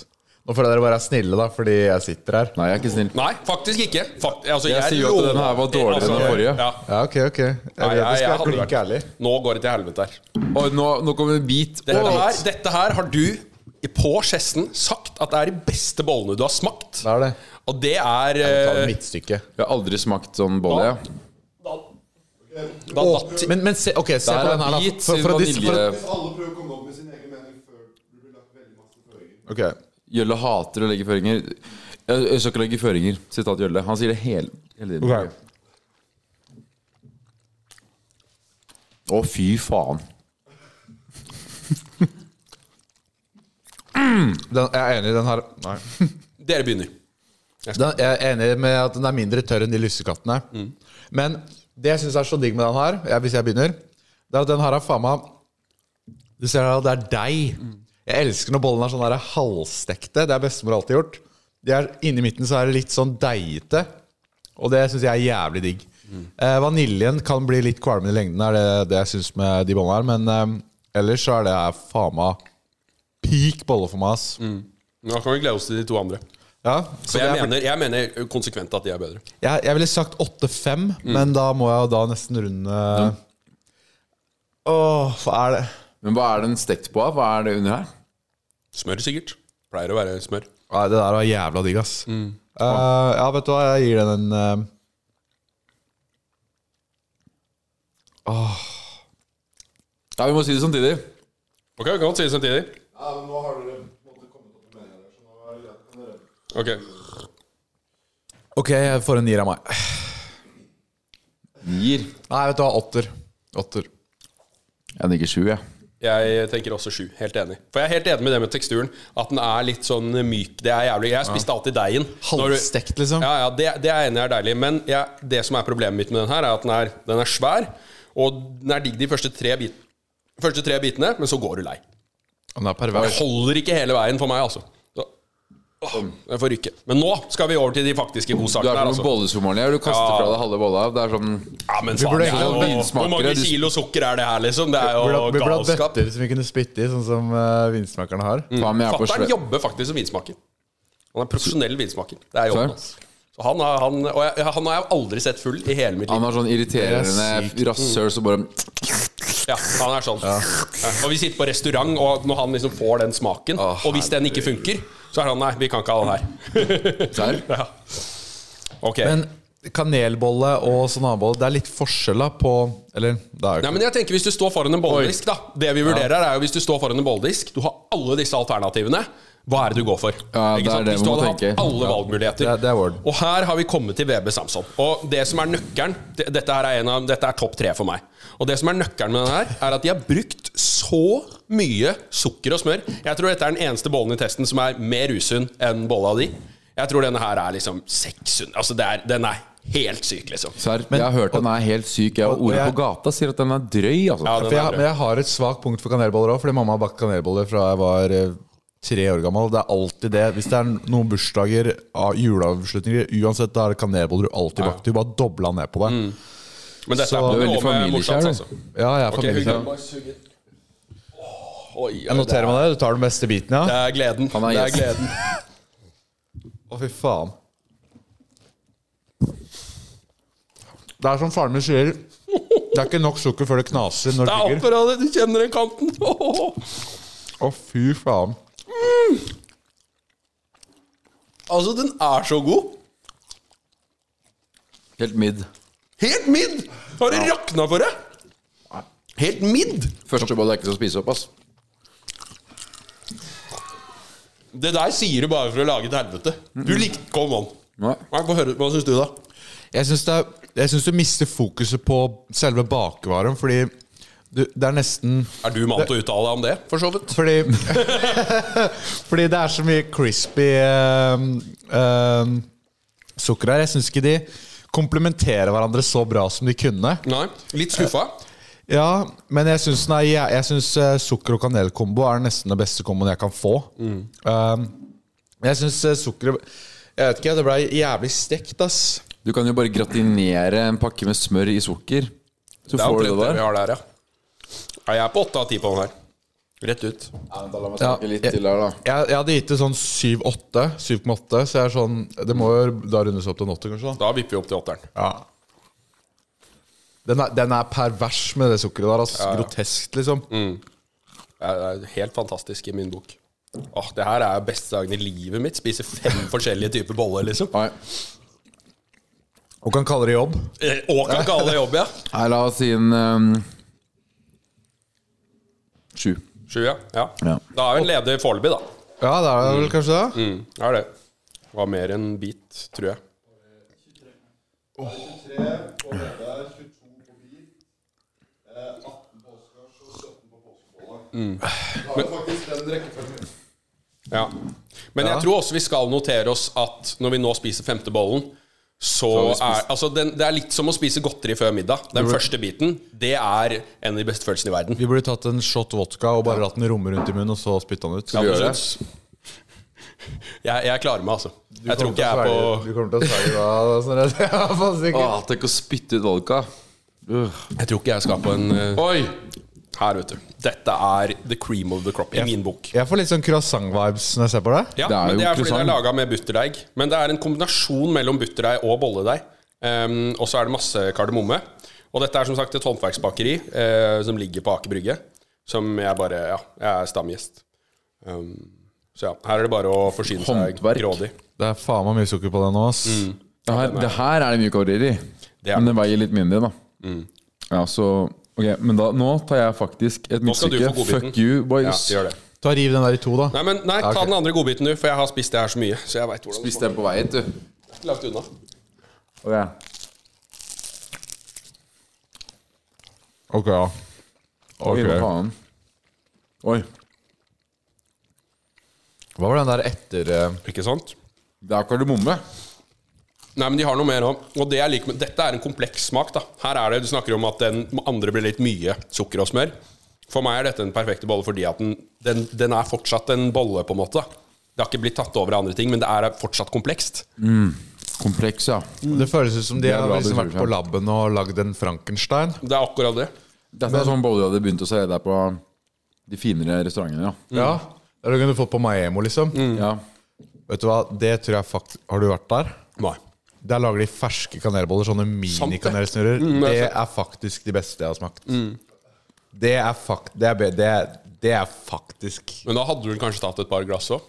Nå får dere være snille, da, fordi jeg sitter her. Nei, jeg er ikke snill. Nei, faktisk ikke. Fakt, altså, Jeg sier jo at denne her var dårligere enn den forrige. Ja. Ja, ok, ok. Jeg, Nei, jeg, jeg jeg hadde ærlig. vært Nå går det til helvete her. Og nå, nå kommer en bit. Dette oh, her, dette her har du på Skjessen sagt at det er de beste bollene du har smakt. Det er det. Og det er eh, midtstykke. Jeg har aldri smakt sånn bolle. jeg. da, Åh, men, men se, ok, se på den her, da. For, For, for, for, for, for, for, masse føringer. ok, Jølle hater å legge føringer. Jeg, jeg skal ikke legge føringer. Sitat Jølle. Han sier det hele, hele tiden. Okay. Å, fy faen. den, jeg er enig i den her. Nei. Dere begynner. Den, jeg er enig med at den er mindre tørr enn de lussekattene. Men det jeg syns er så digg med den her, jeg, hvis jeg begynner, det er at den her er faen meg Du ser at det er deig. Jeg elsker når bollene er sånn der halvstekte. Det er bestemor alltid gjort. De er, inni midten så er det litt sånn deigete. Og det syns jeg er jævlig digg. Eh, vaniljen kan bli litt kvalmende i lengden, er det, det jeg syns med de bollene her. Men eh, ellers så er det faen meg peak bolle for meg, ass. Nå kan vi glede oss til de to andre. Ja, så jeg er- mener, jeg mener konsekvent at de er bedre. Jeg, jeg ville sagt 8-5, men da må jeg jo da nesten runde Åh, hva er det? Men hva er den stekt på? Hva er det under her? Smør, sikkert. Pleier å være smør. Nei, Det der var jævla digg, ass. Eh, ja, vet du hva, jeg gir den en eh, Ja, vi må si det samtidig. Ok, vi kan godt si det samtidig. Ja, men nå har dere på kommet opp med meninger så nå er det greit. Dere Ok. Ok, jeg får en nier av meg. Nier. Nei, vet du hva, åtter. Åtter. Jeg nikker sju, jeg. Jeg tenker også sju. Helt enig. For jeg er helt enig med det med teksturen. At den er litt sånn myk. Det er jævlig Jeg spiste alltid deigen. Halvstekt, liksom. Ja, ja, det, det er enig er deilig. Men jeg- det som er problemet mitt med den her, er at den er, den er svær. Og den er digg de første tre, bit, første tre bitene, men så går du lei. Den er pervers. Den holder ikke hele veien for meg, altså. Åh, jeg får rykke. Men nå skal vi over til de faktiske Du er her, som altså. bollesomalier. Du kaster Ja. fra deg halve bolla. Det er sånn Ja, men faen, det er jo. Hvor mange kilo sukker er det her, liksom? Det er Vi jo galskap. vi burde hatt bøtter som vi kunne spytte i, sånn som uh, vinsmakerne har. På Fatter'n jobber faktisk som vinsmaker. Han er profesjonell vinsmaker. Det er jobben hans. Så han har, han, og jeg, han har jeg aldri sett full i hele mitt liv. Han har sånn irriterende er rasshøl som bare Ja, han er sånn. Ja, Og vi sitter på restaurant, og når han liksom får den smaken, og hvis den ikke funker, så er han nei, vi kan ikke ha den her. Serr? ja. Okay. Men kanelbolle og sonarbolle, det er litt forskjell da på Eller det er jo Nei, men jeg tenker Hvis du står foran en bolledisk, da Det vi vurderer, er jo hvis du står foran en bolledisk, du har alle disse alternativene. Hva er det du går for? Ja, Ikke det er det Hvis du hadde tenke. hatt alle alle Ja. valgmuligheter. Det er- det er. Og her har vi kommet til VB Samson. Og det som er nøkkelen det- Dette her er, en av, dette er topp tre for meg. Og det som er nøkkelen med den her, er at de har brukt så mye sukker og smør. Jeg tror dette er den eneste bollen i testen som er mer usunn enn bolla di. Jeg tror denne her er liksom 600 Altså, det er, den er helt syk, liksom. Serr, jeg har hørt den er helt syk. Jeg, og ordet jeg- på gata sier at den er drøy. Altså. Ja, den jeg, er men jeg har et svakt punkt for kanelboller òg, fordi mamma har bakt kanelboller fra jeg var eh, tre år gammel. Det er alltid det. Hvis det er noen bursdager, av juleavslutninger, uansett, da er det kanelboller du alltid bakte. Du bare dobla ned på det. Men dette Så- er på med morsomt, altså. Ja, jeg er familiekjær. Oi, Jeg noterer meg det. Du tar den beste biten, Det er gleden. Han er det er gleden. Å, fy faen. Det er som faren min sier. Det er ikke nok sukker før det knaser når Det det er akkurat det. Du kjenner den kanten. Å, fy faen. Altså, den er så god. Helt midd. Helt midd! Har det rakna for deg? Helt midd! Første bolle er ikke til å spise opp, ass. Det der sier du bare for å lage et helvete. Du likte Come on. Nei. Nei, Få høre. Hva syns du, da? Jeg syns, det er, jeg syns du mister fokuset på selve bakevaren, fordi du, det er nesten Er du mann til å uttale deg om det, for så vidt? Fordi Fordi det er så mye crispy eh, eh, sukker her. Jeg syns ikke de komplementerer hverandre så bra som de kunne. Nei. Litt skuffa? Ja, men jeg syns, nei, jeg, jeg syns eh, sukker- og kanelkombo er nesten den beste komboen jeg kan få. Eh, jeg syns eh, sukker Jeg vet ikke, det ble jævlig stekt, ass. Du kan jo bare gratinere en pakke med smør i sukker. Så er får du det det vi der. har der, ja. ja. Jeg er på åtte av ti på den her. Rett ut. Ja, da la meg Ja, litt jeg- til her, da. Jeg, jeg hadde gitt det sånn 7-8. 7,8. Så jeg er sånn Det må jo da rundes opp til en 8, kanskje? da Da vipper vi opp til åtteren. Ja den er, den er pervers med det sukkeret der. Altså. Groteskt, liksom. Det er helt fantastisk i min bok. Åh, Det her er beste dagen i livet mitt. Spiser fem forskjellige typer boller, liksom. Nei. Og kan kalle det jobb. Eh, Og kan kalle det jobb, ja. Nei, la oss si en um, sju. Sju, ja. ja. Ja. Da er vi en leder foreløpig, da. Ja, det er det vel kanskje det? Mm, det er det. Det var mer enn bit, tror jeg. 23 på VB, 22 på bil, eh, 18 på Oscars og 17 på påskebolle. Da har vi faktisk den rekkefølgen. Ja. Men jeg tror også vi skal notere oss at når vi nå spiser femte bollen, så er altså den, Det er litt som å spise godteri før middag. Den første biten, det er en av de beste følelsene i verden. Vi burde tatt en shot vodka og bare latt den romme rundt i munnen, og så spytta den ut. Ja, vi gjøre det? Jeg, jeg klarer meg, altså. Du Jeg tror ikke jeg er på Du kommer til å svelge da, sånn. Ja, tenk å spytte ut vodka. Uh. Jeg tror ikke jeg skal på en uh... Oi! Her, vet du. Dette er the cream of the crop i min bok. Jeg får litt sånn croissant-vibes når jeg ser på det. Ja, Det er men jo det er fordi det er laga med butterdeig. Men det er en kombinasjon mellom butterdeig og bolledeig. Um, og så er det masse kardemomme. Og dette er som sagt et håndverksbakeri uh, som ligger på Aker Brygge. Som jeg bare Ja, jeg er stamgjest. Um, Så ja, her er det bare å forsyne seg grådig. Det er faen meg mye sukker på den nå, ass. Det her, det her er det mye kalorier i. Det Men det veier litt mindre, da. Ja, så Ok, men da, nå tar jeg faktisk et Nå skal du få godbiten. Fuck you, boys. Ja, gjør det. Ta Riv den der i to, da. Nei, men nei, Ja, ta den andre godbiten, du, for jeg har spist det her så mye. Så jeg vet hvordan Spis den på vei hit, du. det er Langt unna. Ok. Ok, ja. Oi, hva Ok. faen. Oi. Hva var den der etter eh, Ikke sant? Det er kardemomme. Nei, men de har noe mer òg. Og det jeg liker med Dette er en kompleks smak. da Her er det, Du snakker om at den andre blir litt mye sukker og smør. For meg er dette en perfekte bolle fordi at den, den, den er fortsatt en bolle, på en måte. Det har ikke blitt tatt over av andre ting, men det er fortsatt komplekst. Kompleks, ja. Det føles ut som de Det har liksom vært på laben og lagd en Frankenstein. Det er akkurat det. Dette er sånn bolle du hadde begynt å se der på de finere restaurantene, ja. Ja. Det har du kunnet fått på Maemo, liksom. ja. Vet du hva, det tror jeg faktisk Har du vært der? Nei. Der lager de ferske kanelboller, sånne minikanelsnurrer. Mm, det er det er faktisk de beste jeg har smakt. Det er fakt... Det er, det er, det er faktisk Men da hadde du kanskje tatt et par glass òg?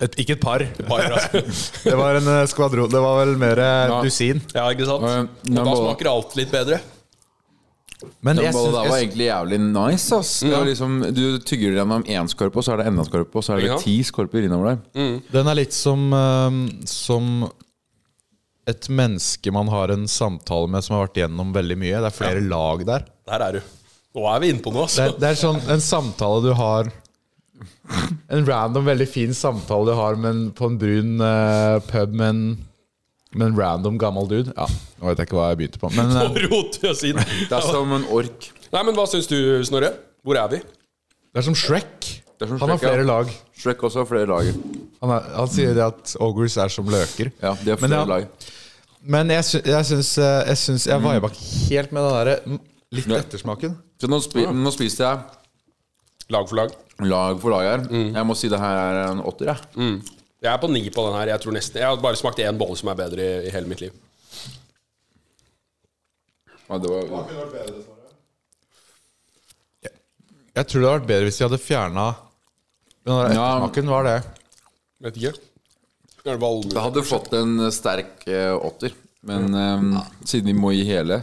et, Ikke et par. Par. Det var en eh, skvadron. Det var vel mer eh, Ja. dusin. ja, ikke sant? Men Og den da smaker alt litt bedre. Men Den jeg synes... der var egentlig jævlig nice, ass. Det liksom, du tygger gjennom én skorpe, og så er det enda skorpe, og så er det Ja. ti skorper innover der. Den er litt som eh, Som et menneske man har en samtale med som har vært gjennom veldig mye. Det er flere lag der. Der er du. Nå er vi inne på noe, Det altså. er, det er sånn en samtale du har En random, veldig fin samtale du har med en, på en brun uh, pub med en, med en random gammel dude. Ja, Nå vet jeg ikke hva jeg begynte på. Men inn. Det er som en ork. Nei, men hva syns du, Snorre? Hvor er vi? det er som Shrek. Det Han har Shrek, flere lag. Shrek også har flere lager. Han, er, han sier det at ogres er som løker. Ja, de har Men flere ja, lag. Men jeg, sy jeg syns eh, Jeg, syns jeg viba ikke helt med den derre mm, litt ettersmaken. Så nå, spi nå spiste jeg Lag for lag. lag for lag her. Jeg må si det her er en åtter, jeg. Jeg er på ni på den her. Jeg tror nesten Jeg har bare smakt én bolle som er bedre i, i hele mitt liv. Ja, det var, Snorre? Jeg tror det hadde vært bedre hvis de hadde fjerna den der Ja. ettersmaken. Hva er det? Vet ikke. Er det valmue? det hadde fått en sterk eh, åtter, men eh, siden vi må gi hele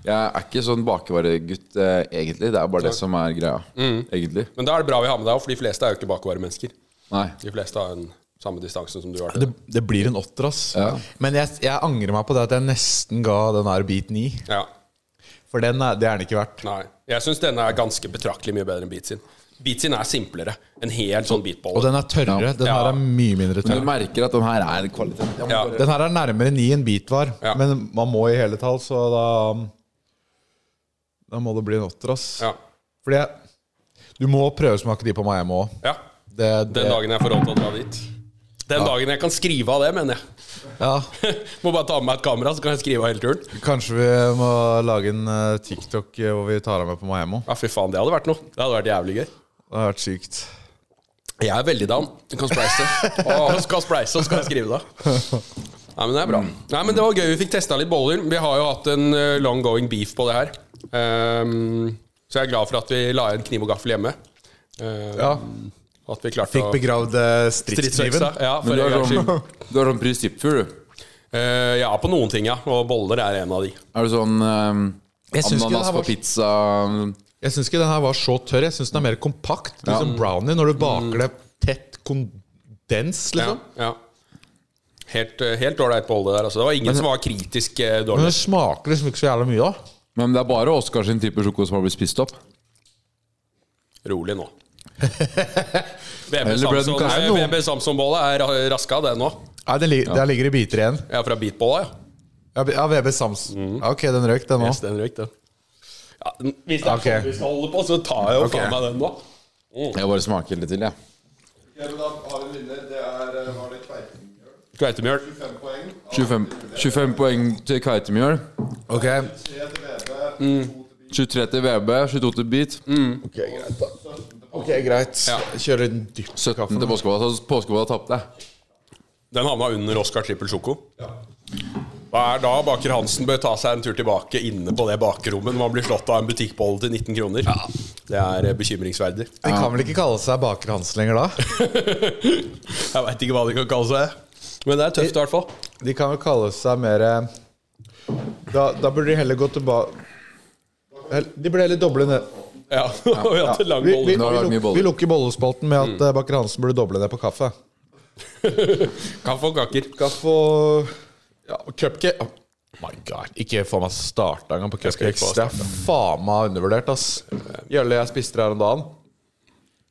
Jeg er ikke sånn bakevaregutt, eh, egentlig. Det er bare det som er greia. Egentlig. Men da er det bra vi har med deg òg, for de fleste er jo ikke bakevaremennesker. Nei. De fleste har en samme distansen som du har. Det, det blir en åtter, ass. Ja. Men jeg, jeg angrer meg på det at jeg nesten ga den her beat ni. Ja. For den er, det er den ikke verdt. Nei. Jeg syns denne er ganske betraktelig mye bedre enn Beat sin. Beat er simplere. En hel sånn Og den er tørrere. Den Ja. her er mye mindre Men du merker at den her er kvalitet. Ja. Den her er nærmere ni enn beat var, Ja. men man må i hele tall, så da Da må det bli en åtter, ass. Ja. Fordi jeg, du må prøvesmake de på meg hjemme òg. ja. Det, Den dagen jeg får råd til å dra dit. Den dagen jeg kan skrive av det, mener jeg. ja, Må bare ta med meg et kamera, så kan jeg skrive av hele turen. kanskje vi må lage en eh, TikTok eh, hvor vi tar av meg på Miami Ja, fy faen, det hadde vært noe. Det hadde vært jævlig gøy. Det har vært sykt. Jeg er veldig down. Du kan spleise. Du skal spleise, og skal jeg skrive det. Nei, men det er bra. Nei, men Det var gøy. Vi fikk testa litt boller. Vi har jo hatt en eh, long going beef på det her. Um, så jeg er glad for at vi la igjen kniv og gaffel hjemme. Um, Ja. At vi klarte Fikk å begravd eh, stridskniven. Ja, Men for du har er sånn, du er sånn prinsippfugl, du. Uh, ja, på noen ting, ja. Og boller er en av de. Er du sånn um, Jeg syns ikke ananas det på var- pizza Jeg syns ikke den her var så tørr. Jeg syns den er mer kompakt. Litt som brownie når du baker det tett kondens, liksom. ja. Helt eh, helt ålreit bolle der. Altså. Det var ingen som var kritisk eh, Men det smaker liksom ikke så jævla mye, da. Men det er bare Oskar sin type sjoko som har blitt spist opp. Rolig nå. VB Eller Samson- kanskje nei, noen- VB Samson-bolle er ra- raska, det nå. Nei, det li Der ligger det biter igjen. Ja, fra beatbolla, ja. Ja, VB Samson. Mm. ok, den røyk, den òg. Yes, den røyk, den. Ja, hvis det er okay. sånn vi skal holde på, så tar jeg jo okay. faen meg den nå. Jeg bare smaker litt til, jeg. Ok, men da har vi en vinner. Det er eh, Var det Kveitemjøl? Kveitemjøl. 25 poeng. 25, 25 poeng til Kveitemjøl. Ok, 3 til VB, 2 23 til VB, 22 til Beat. Ok, greit, da. Ok, greit. Ja. Kjører en kaffe 17 til Påskevold. Så tapt, tapte. Den havna under Oscar Trippel Sjoko. Hva er da Baker Hansen bør ta seg en tur tilbake inne på det bakerommet når man blir slått av en butikkbolle til 19 kroner? Ja. Det er eh, bekymringsverdig. De kan vel ikke kalle seg Baker Hansen lenger da? Jeg veit ikke hva de kan kalle seg. Men det er tøft, i hvert fall. De kan vel kalle seg mer eh, Da, da burde de heller gå tilbake De burde heller doble ned. Ja, ja. vi en lang Vi, vi, vi, luk, vi lukker bollespalten med at mm. Baker Hansen burde doble ned på kaffe. Kaffe og kaker. Kaffe og ja, og cupcake. Oh my god, ikke få meg starta engang på cupcakes. Det er faen meg undervurdert, ass. Gjølle jeg spiste det her om dagen.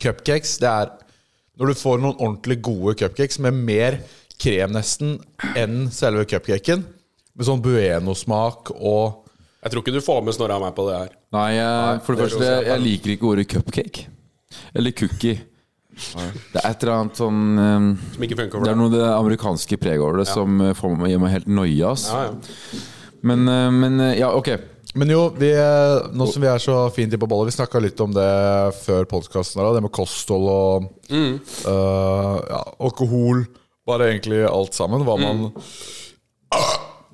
Cupcakes, det er når du får noen ordentlig gode cupcakes med mer krem nesten enn selve cupcaken. Med sånn bueno-smak og Jeg tror ikke du får med Snorre og meg på det her. Nei, jeg, for det det første, jeg jeg liker ikke ordet cupcake. Eller cookie. Det er et eller annet sånn um, Som ikke funker Det er noe det amerikanske preget over det som uh, får meg, gir meg helt noia. Ja, ja. Men, uh, men uh, ja, ok. Men jo, vi, eh, nå som vi er så fint i på ballet Vi snakka litt om det før podkasten. Det med kosthold og Mm. uh, ja, alkohol. Bare egentlig alt sammen. Hva man Mm.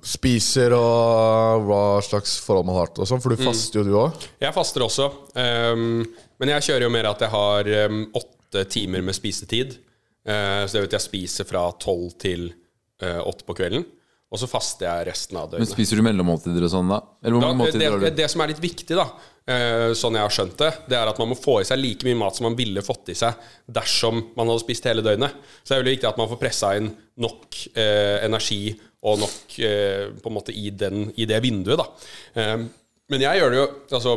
spiser og hva slags forhold man har til og sånn. For Mm. du faster jo, du òg. Jeg faster også. Um, men jeg kjører jo mer at jeg har åtte timer med spisetid. Eh, så det vet jeg spiser fra tolv til eh, åtte på kvelden. Og så faster jeg resten av døgnet. Men spiser du mellommåltider og sånn, da? Da, det, det, det som er litt viktig, da, eh, sånn jeg har skjønt det, det er at man må få i seg like mye mat som man ville fått i seg dersom man hadde spist hele døgnet. Så det er veldig viktig at man får pressa inn nok eh, energi og nok eh, på en måte i, den, i det vinduet, da. Eh, men jeg gjør det jo Altså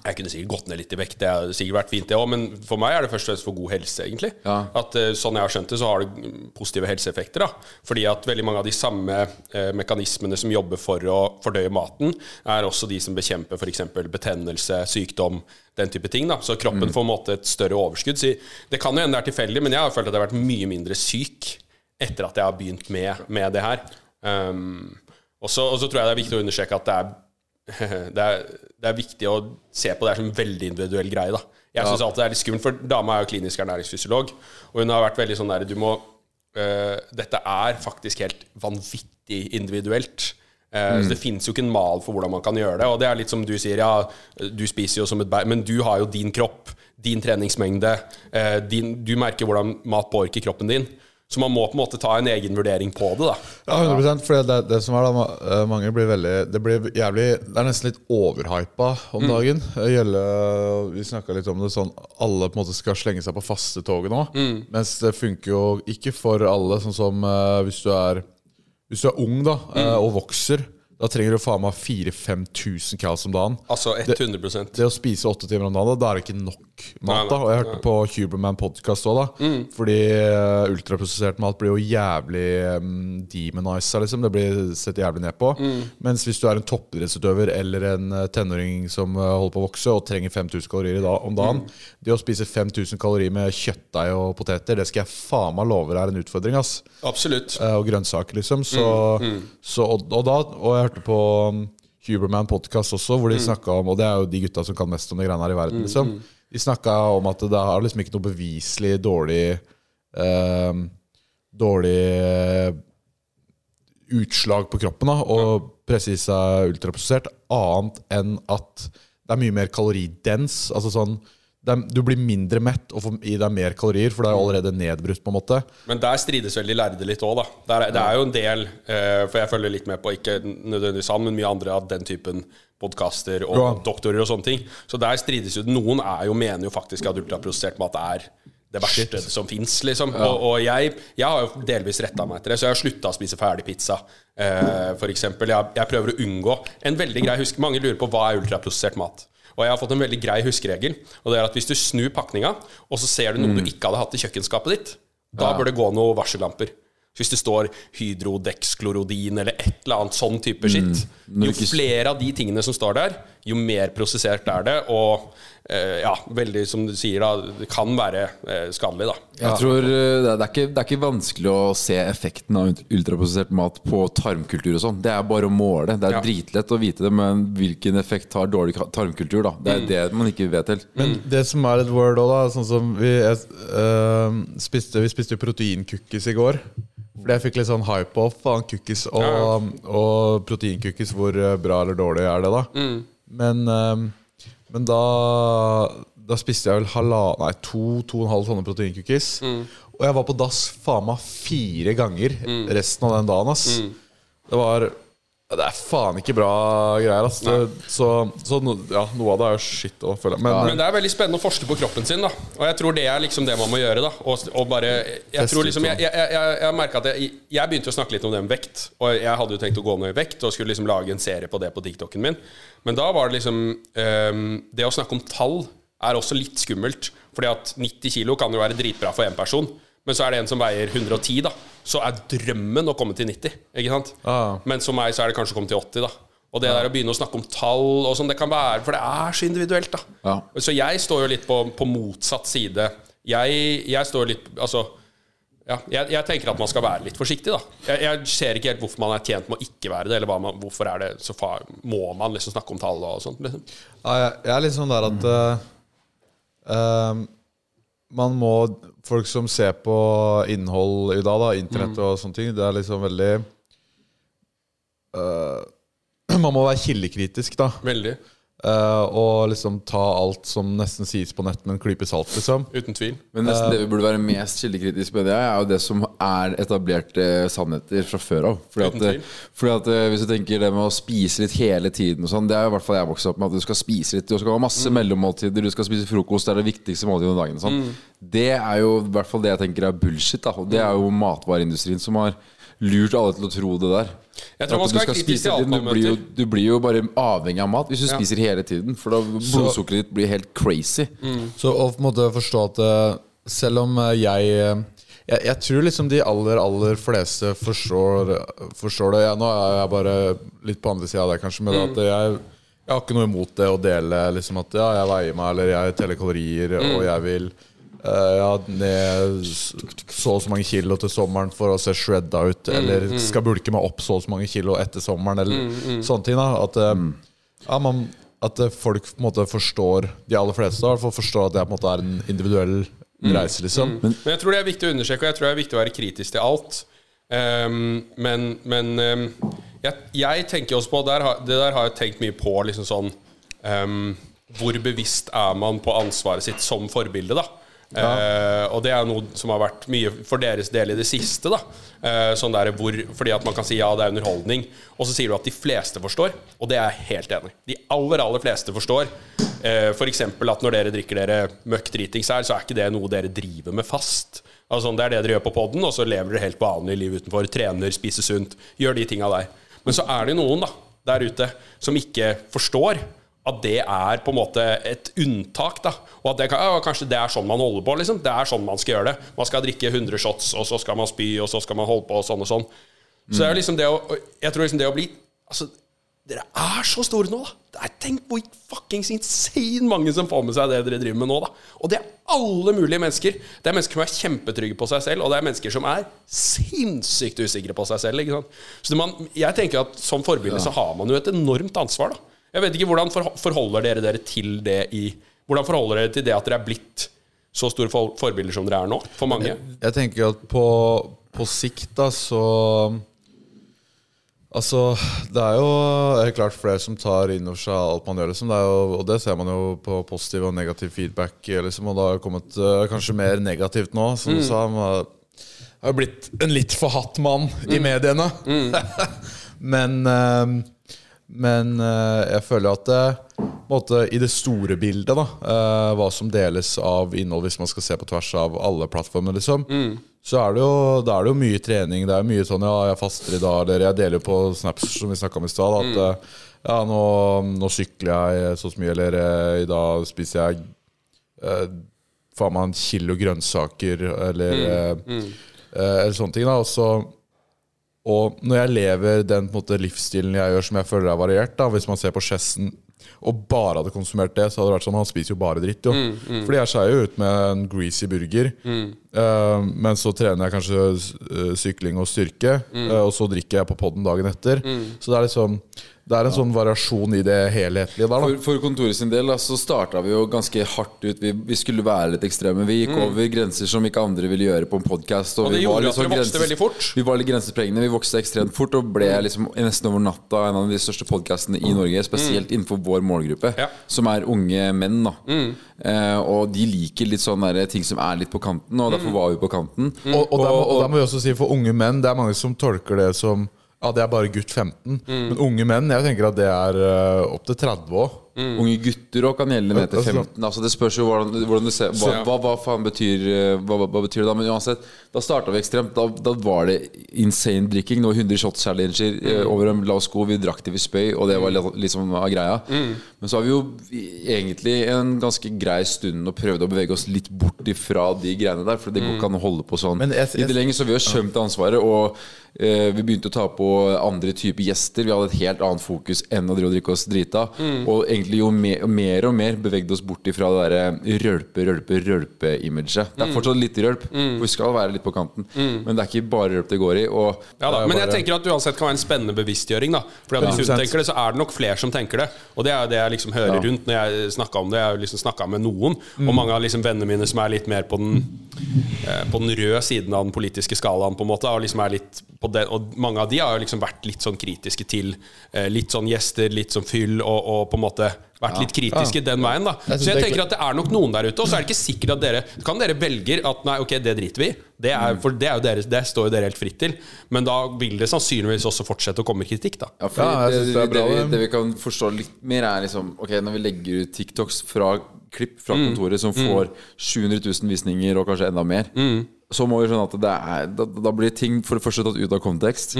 jeg kunne sikkert gått ned litt i vekt, det har sikkert vært fint, det òg, men for meg er det først og fremst for god helse, egentlig. Ja. At eh, Sånn jeg har skjønt det, så har det mm, positive helseeffekter. da Fordi at veldig mange av de samme eh, mekanismene som jobber for å fordøye maten, er også de som bekjemper f.eks. betennelse, sykdom, den type ting. da Så kroppen får på en måte et større overskudd. Så det kan jo hende det er tilfeldig, men jeg har følt at jeg har vært mye mindre syk etter at jeg har begynt med, med det her. Um, og så tror jeg det er viktig å understreke at det er det er, det er viktig å se på det som en veldig individuell greie. da Jeg synes alltid det er litt skummelt, for dama er jo klinisk ernæringsfysiolog, og hun har vært veldig sånn der Du må uh, Dette er faktisk helt vanvittig individuelt. Eh, så Det finnes jo ikke en mal for hvordan man kan gjøre det. Og det er litt som du sier, ja, du spiser jo som et bær, men du har jo din kropp, din treningsmengde. Uh, din, du merker hvordan mat påvirker kroppen din. Så man må på en måte ta en egen vurdering på det. da Ja, 100 For det, det som er da, eh, mange blir veldig Det blir jævlig Det er nesten litt overhypa om dagen. Mm. Gjelle, vi snakka litt om det sånn Alle på en måte skal slenge seg på faste toget nå. Mens det funker jo ikke for alle, sånn som eh, hvis du er Hvis du er ung da mm. og vokser, da trenger du faen meg 4000-5000 cals om dagen. Altså 100% Det å spise åtte timer om dagen, da, er det ikke nok mat. Da Og jeg hørte på Huberman podcast òg, da. Fordi uh, ultraprosessert mat blir jo jævlig um, demonisa, liksom. Det blir sett jævlig ned på. Mens hvis du er en toppidrettsutøver eller en eh, tenåring som eh, holder på å vokse og trenger 5000 kalorier om dagen Det å spise 5000 kalorier med kjøttdeig og poteter, det skal jeg faen meg love deg er en utfordring, ass. Absolutt. Eh, og grønnsaker, liksom. Så, så, og, og, da, og jeg hørte på um, Huberman podcast også, hvor de snakka om Og det er jo de gutta som kan mest om de greiene her i verden, liksom. De snakka om at det er liksom ikke noe beviselig dårlig eh, Dårlig utslag på kroppen da og seg ultraprosessert, annet enn at det er mye mer kaloridens. Altså sånn er, Du blir mindre mett og får i deg mer kalorier, for det er jo allerede nedbrutt. på en måte Men der strides vel de lærde litt òg, da. Der, er- det er jo en del, uh, for jeg følger litt med på, ikke nødvendigvis han, men mye andre av den typen podkaster og Ja. doktorer og sånne ting. Så der strides jo Noen er jo, mener jo faktisk at ultraprosessert mat er det verste som fins, liksom. Og, og jeg, jeg har jo delvis retta meg etter det, så jeg har slutta å spise ferdig pizza, eh, for eksempel. Jeg, jeg prøver å unngå en veldig grei husk Mange lurer på hva er ultraprosessert mat. Og jeg har fått en veldig grei huskeregel. Og det er at hvis du snur pakninga, og så ser du noe du ikke hadde hatt i kjøkkenskapet ditt, da bør det gå noen varsellamper. Hvis det står hydrodexklorodin eller et eller annet sånn type skitt Jo flere av de tingene som står der, jo mer prosessert er det. Og ja, veldig som du sier, da, det kan være eh, skadelig, da. Jeg tror eh, det er, ikke, det er ikke vanskelig å se effekten av ultraprosessert mat på tarmkultur og sånn. Det er bare å måle. Det er Ja. dritlett å vite det, men hvilken effekt har dårlig tarmkultur, da? Det er det man ikke vet helt. Men det som er et word òg, da Sånn som vi, jeg, øh, spiste, vi spiste proteinkukkis i går. Fordi jeg fikk litt sånn hype off faen cookies og, og proteinkukkis. Hvor bra eller dårlig er det, da? Men øh, Men da, da spiste jeg vel halva, nei, to, to og en halv tonne proteincookies. Og jeg var på dass faen meg fire ganger resten av den dagen. ass Det var Det er faen ikke bra greier. Altså. det, Så, så no, ja, noe av det er jo shit å føler jeg. Men, Men det er veldig spennende å forske på kroppen sin, da. Og jeg tror det er liksom det man må gjøre, da. Og, og bare Jeg tror liksom Jeg, jeg, jeg, jeg at jeg, jeg begynte å snakke litt om det med vekt. Og jeg hadde jo tenkt å gå ned i vekt og skulle liksom lage en serie på det på TikToken min. Men da var det liksom um, Det å snakke om tall er også litt skummelt. Fordi at 90 kilo kan jo være dritbra for én person. Men så er det en som veier 110, da. Så er drømmen å komme til 90. Ikke sant? Ah. Men som meg så er det kanskje å komme til 80, da. Og det der å begynne å snakke om tall og sånn, det kan være For det er så individuelt, da. Ja. Så jeg står jo litt på, på motsatt side. Jeg, jeg står litt Altså ja, jeg, jeg tenker at man skal være litt forsiktig, da. Jeg, jeg ser ikke helt hvorfor man er tjent med å ikke være det, eller man, hvorfor er det så far, må man liksom snakke om tall og sånt. Liksom. Ja, jeg, er litt sånn der at uh, eh, Man må Folk som ser på innhold i dag, da, internett og sånne ting, det er liksom veldig uh, Man må være kildekritisk, da. Veldig. Eh, og liksom ta alt som nesten sies på nett med en klype salt, liksom. Uten tvil. Men nesten det vi burde være mest kildekritiske med det, er jo det som er etablerte sannheter fra før av. Fordi at, Uten tvil. fordi at eh, Hvis du tenker det med å spise litt hele tiden og sånn, Det er i hvert fall jeg vokste opp med. At du skal spise litt Du skal ha masse mellommåltider, du skal spise frokost, det er det viktigste måltidet om dagen. og Sånn. Det er jo i hvert fall det jeg tenker er bullshit. Da. Og det er jo matvareindustrien som har lurt alle til å tro det der. Jeg tror man du skal spise til alt man du, blir jo, du blir jo bare avhengig av mat hvis du Ja. spiser hele tiden. For da blodsukkeret ditt blir helt crazy. Så å på en måte forstå at eh, selv om eh, jeg eh, jeg, jeg tror liksom de aller, aller fleste forstår, forstår det. Jeg, nå er jeg bare litt på andre sida av det, kanskje. Men at jeg, jeg har ikke noe imot det å dele liksom at ja, jeg veier meg, eller jeg teller kalorier, og jeg vil ja, ned så og så mange kilo til sommeren for å se shredda ut, eller skal bulke meg opp så og så mange kilo etter sommeren, eller sånne ting. da At, eh, ja, man, at eh, folk på en måte forstår, de aller fleste da, i hvert fall forstår at det på en måte er en individuell reise, liksom. Men jeg tror det er viktig å understreke, og jeg tror det er viktig å være kritisk til alt. Um, men men um, jeg, jeg tenker også på der, Det der har jeg tenkt mye på. Liksom sånn um, Hvor bevisst er man på ansvaret sitt som forbilde, da? Eh, og det er noe som har vært mye for deres del i det siste. da Eh, sånn der hvor, Fordi at man kan si ja, det er underholdning, og så sier du at de fleste forstår. Og det er jeg helt enig. De aller aller fleste forstår. Eh, F.eks. at når dere drikker dere møkk dritings her, så er ikke det noe dere driver med fast. Altså, det er det dere gjør på poden, og så lever dere helt vanlig liv utenfor. Trener, spiser sunt, gjør de tinga der. Men så er det noen da der ute som ikke forstår at det er på en måte et unntak. da Og at det kan, ja, kanskje det er sånn man holder på. liksom Det er sånn man skal gjøre det. Man skal drikke 100 shots, og så skal man spy, og så skal man holde på, og sånn og sånn. Så det er liksom det å Jeg tror liksom det å bli Altså, dere er så store nå, da. Det er, tenk hvor fuckings insane mange som får med seg det dere driver med nå, da. Og det er alle mulige mennesker. Det er mennesker som er kjempetrygge på seg selv, og det er mennesker som er sinnssykt usikre på seg selv. Ikke sant? Så man, jeg tenker at som forbilde så har man jo et enormt ansvar, da. Jeg vet ikke hvordan forholder dere dere til det i Hvordan forholder dere til det at dere er blitt så store for, forbilder som dere er nå, for mange? Jeg tenker at på, på sikt da så Altså, det er jo helt klart flere som tar inn over seg alt man gjør, liksom. Det jo, og det ser man jo på positiv og negativ feedback, liksom. Og det har kommet uh, kanskje mer negativt nå, som du sa. Man har blitt en litt forhatt mann i mediene. men eh, men eh, jeg føler at det, måte, i det store bildet, da, eh, hva som deles av innhold hvis man skal se på tvers av alle plattformer, liksom, så er det, jo, er det jo mye trening. Det er mye sånn ja, jeg faster i dag, eller jeg deler jo på snaps som vi snakka om i stad, at eh, ja, nå, nå sykler jeg så mye, eller i dag spiser jeg eh, faen meg en kilo grønnsaker, eller, mm. eh, eller sånne ting. da, og så og når jeg lever den måte, livsstilen jeg gjør, som jeg føler er variert da, Hvis man ser på Chessen og bare hadde konsumert det, så hadde det vært sånn Han spiser jo bare dritt, jo. Fordi jeg skeier jo ut med en greasy burger. Eh, men så trener jeg kanskje eh, sykling og styrke, uh, og så drikker jeg på poden dagen etter. Så det er liksom Det er en sånn variasjon i det helhetlige der. For, for kontoret sin del da, så starta vi jo ganske hardt ut. Vi, vi skulle være litt ekstreme. Vi gikk over grenser som ikke andre ville gjøre på en podkast. Og det gjorde at vi vokste veldig fort. Vi var litt grensesprengende. Vi vokste ekstremt fort og ble liksom nesten over natta en av de største podkastene i Norge. Spesielt innenfor vår målgruppe, Ja. som er unge menn. da eh, Og de liker litt sånne der, ting som er litt på kanten, og derfor var vi på kanten. Og, og, der, må- og da må vi også si for unge menn, det er mange som tolker det som ja, det er bare gutt 15. Men unge menn, jeg tenker at det er uh, opp til 30 òg. Unge gutter òg kan gjelde ned til Altså- 15. Altså Det spørs jo hvordan, hvordan du ser hva, hva, hva faen betyr eh, hva, hva, betyr det da? Men uansett, da starta vi ekstremt. Da, da var det insane drikking. Nå 100 shots challenger mm. over en lav sko. Vi drakk til vi spøy, og det var liksom av greia. Men så har vi jo egentlig en ganske grei stund og prøvd å bevege oss litt bort ifra de greiene der. For det går ikke an å holde på sånn Men jeg- jeg- det lenge Så vi har skjømt ansvaret, og eh, vi begynte å ta på andre typer gjester. Vi hadde et helt annet fokus enn å drive og drikke oss drita. Og egentlig jo mer, mer og mer bevegde oss bort ifra det derre rølpe, rølpe, rølpe-imaget. Det er fortsatt litt rølp, for vi skal være litt på kanten. Men det er ikke bare rølp det går i. Og Ja, da. Det Men jeg tenker at det uansett kan være en spennende bevisstgjøring. da For Hvis du tenker det, så er det nok flere som tenker det. Og det er jo det jeg liksom hører rundt når jeg snakker om det. Jeg har liksom snakka med noen, og mange av liksom vennene mine som er litt mer på den eh, På den røde siden av den politiske skalaen, på en måte. Og, liksom er litt på den, og mange av de har jo liksom vært litt sånn kritiske til eh, litt sånn gjester, litt sånn fyll, og, og på en måte vært litt kritiske den veien. da Jeg Så jeg er tenker at det er nok noen der ute, og så er det ikke sikkert at dere Kan dere velger at nei, ok, det driter vi i. Det, er, for det, er jo dere, det står jo dere helt fritt til. Men da vil det sannsynligvis også fortsette å komme kritikk, da. Ja, for Ja, jeg det, synes det, det er bra, vi, det. det vi kan forstå litt mer, er liksom Ok, når vi legger ut TikToks fra klipp fra kontoret som får 700 000 visninger, og kanskje enda mer, så må vi skjønne at det er da, da blir ting for det første tatt ut av kontekst.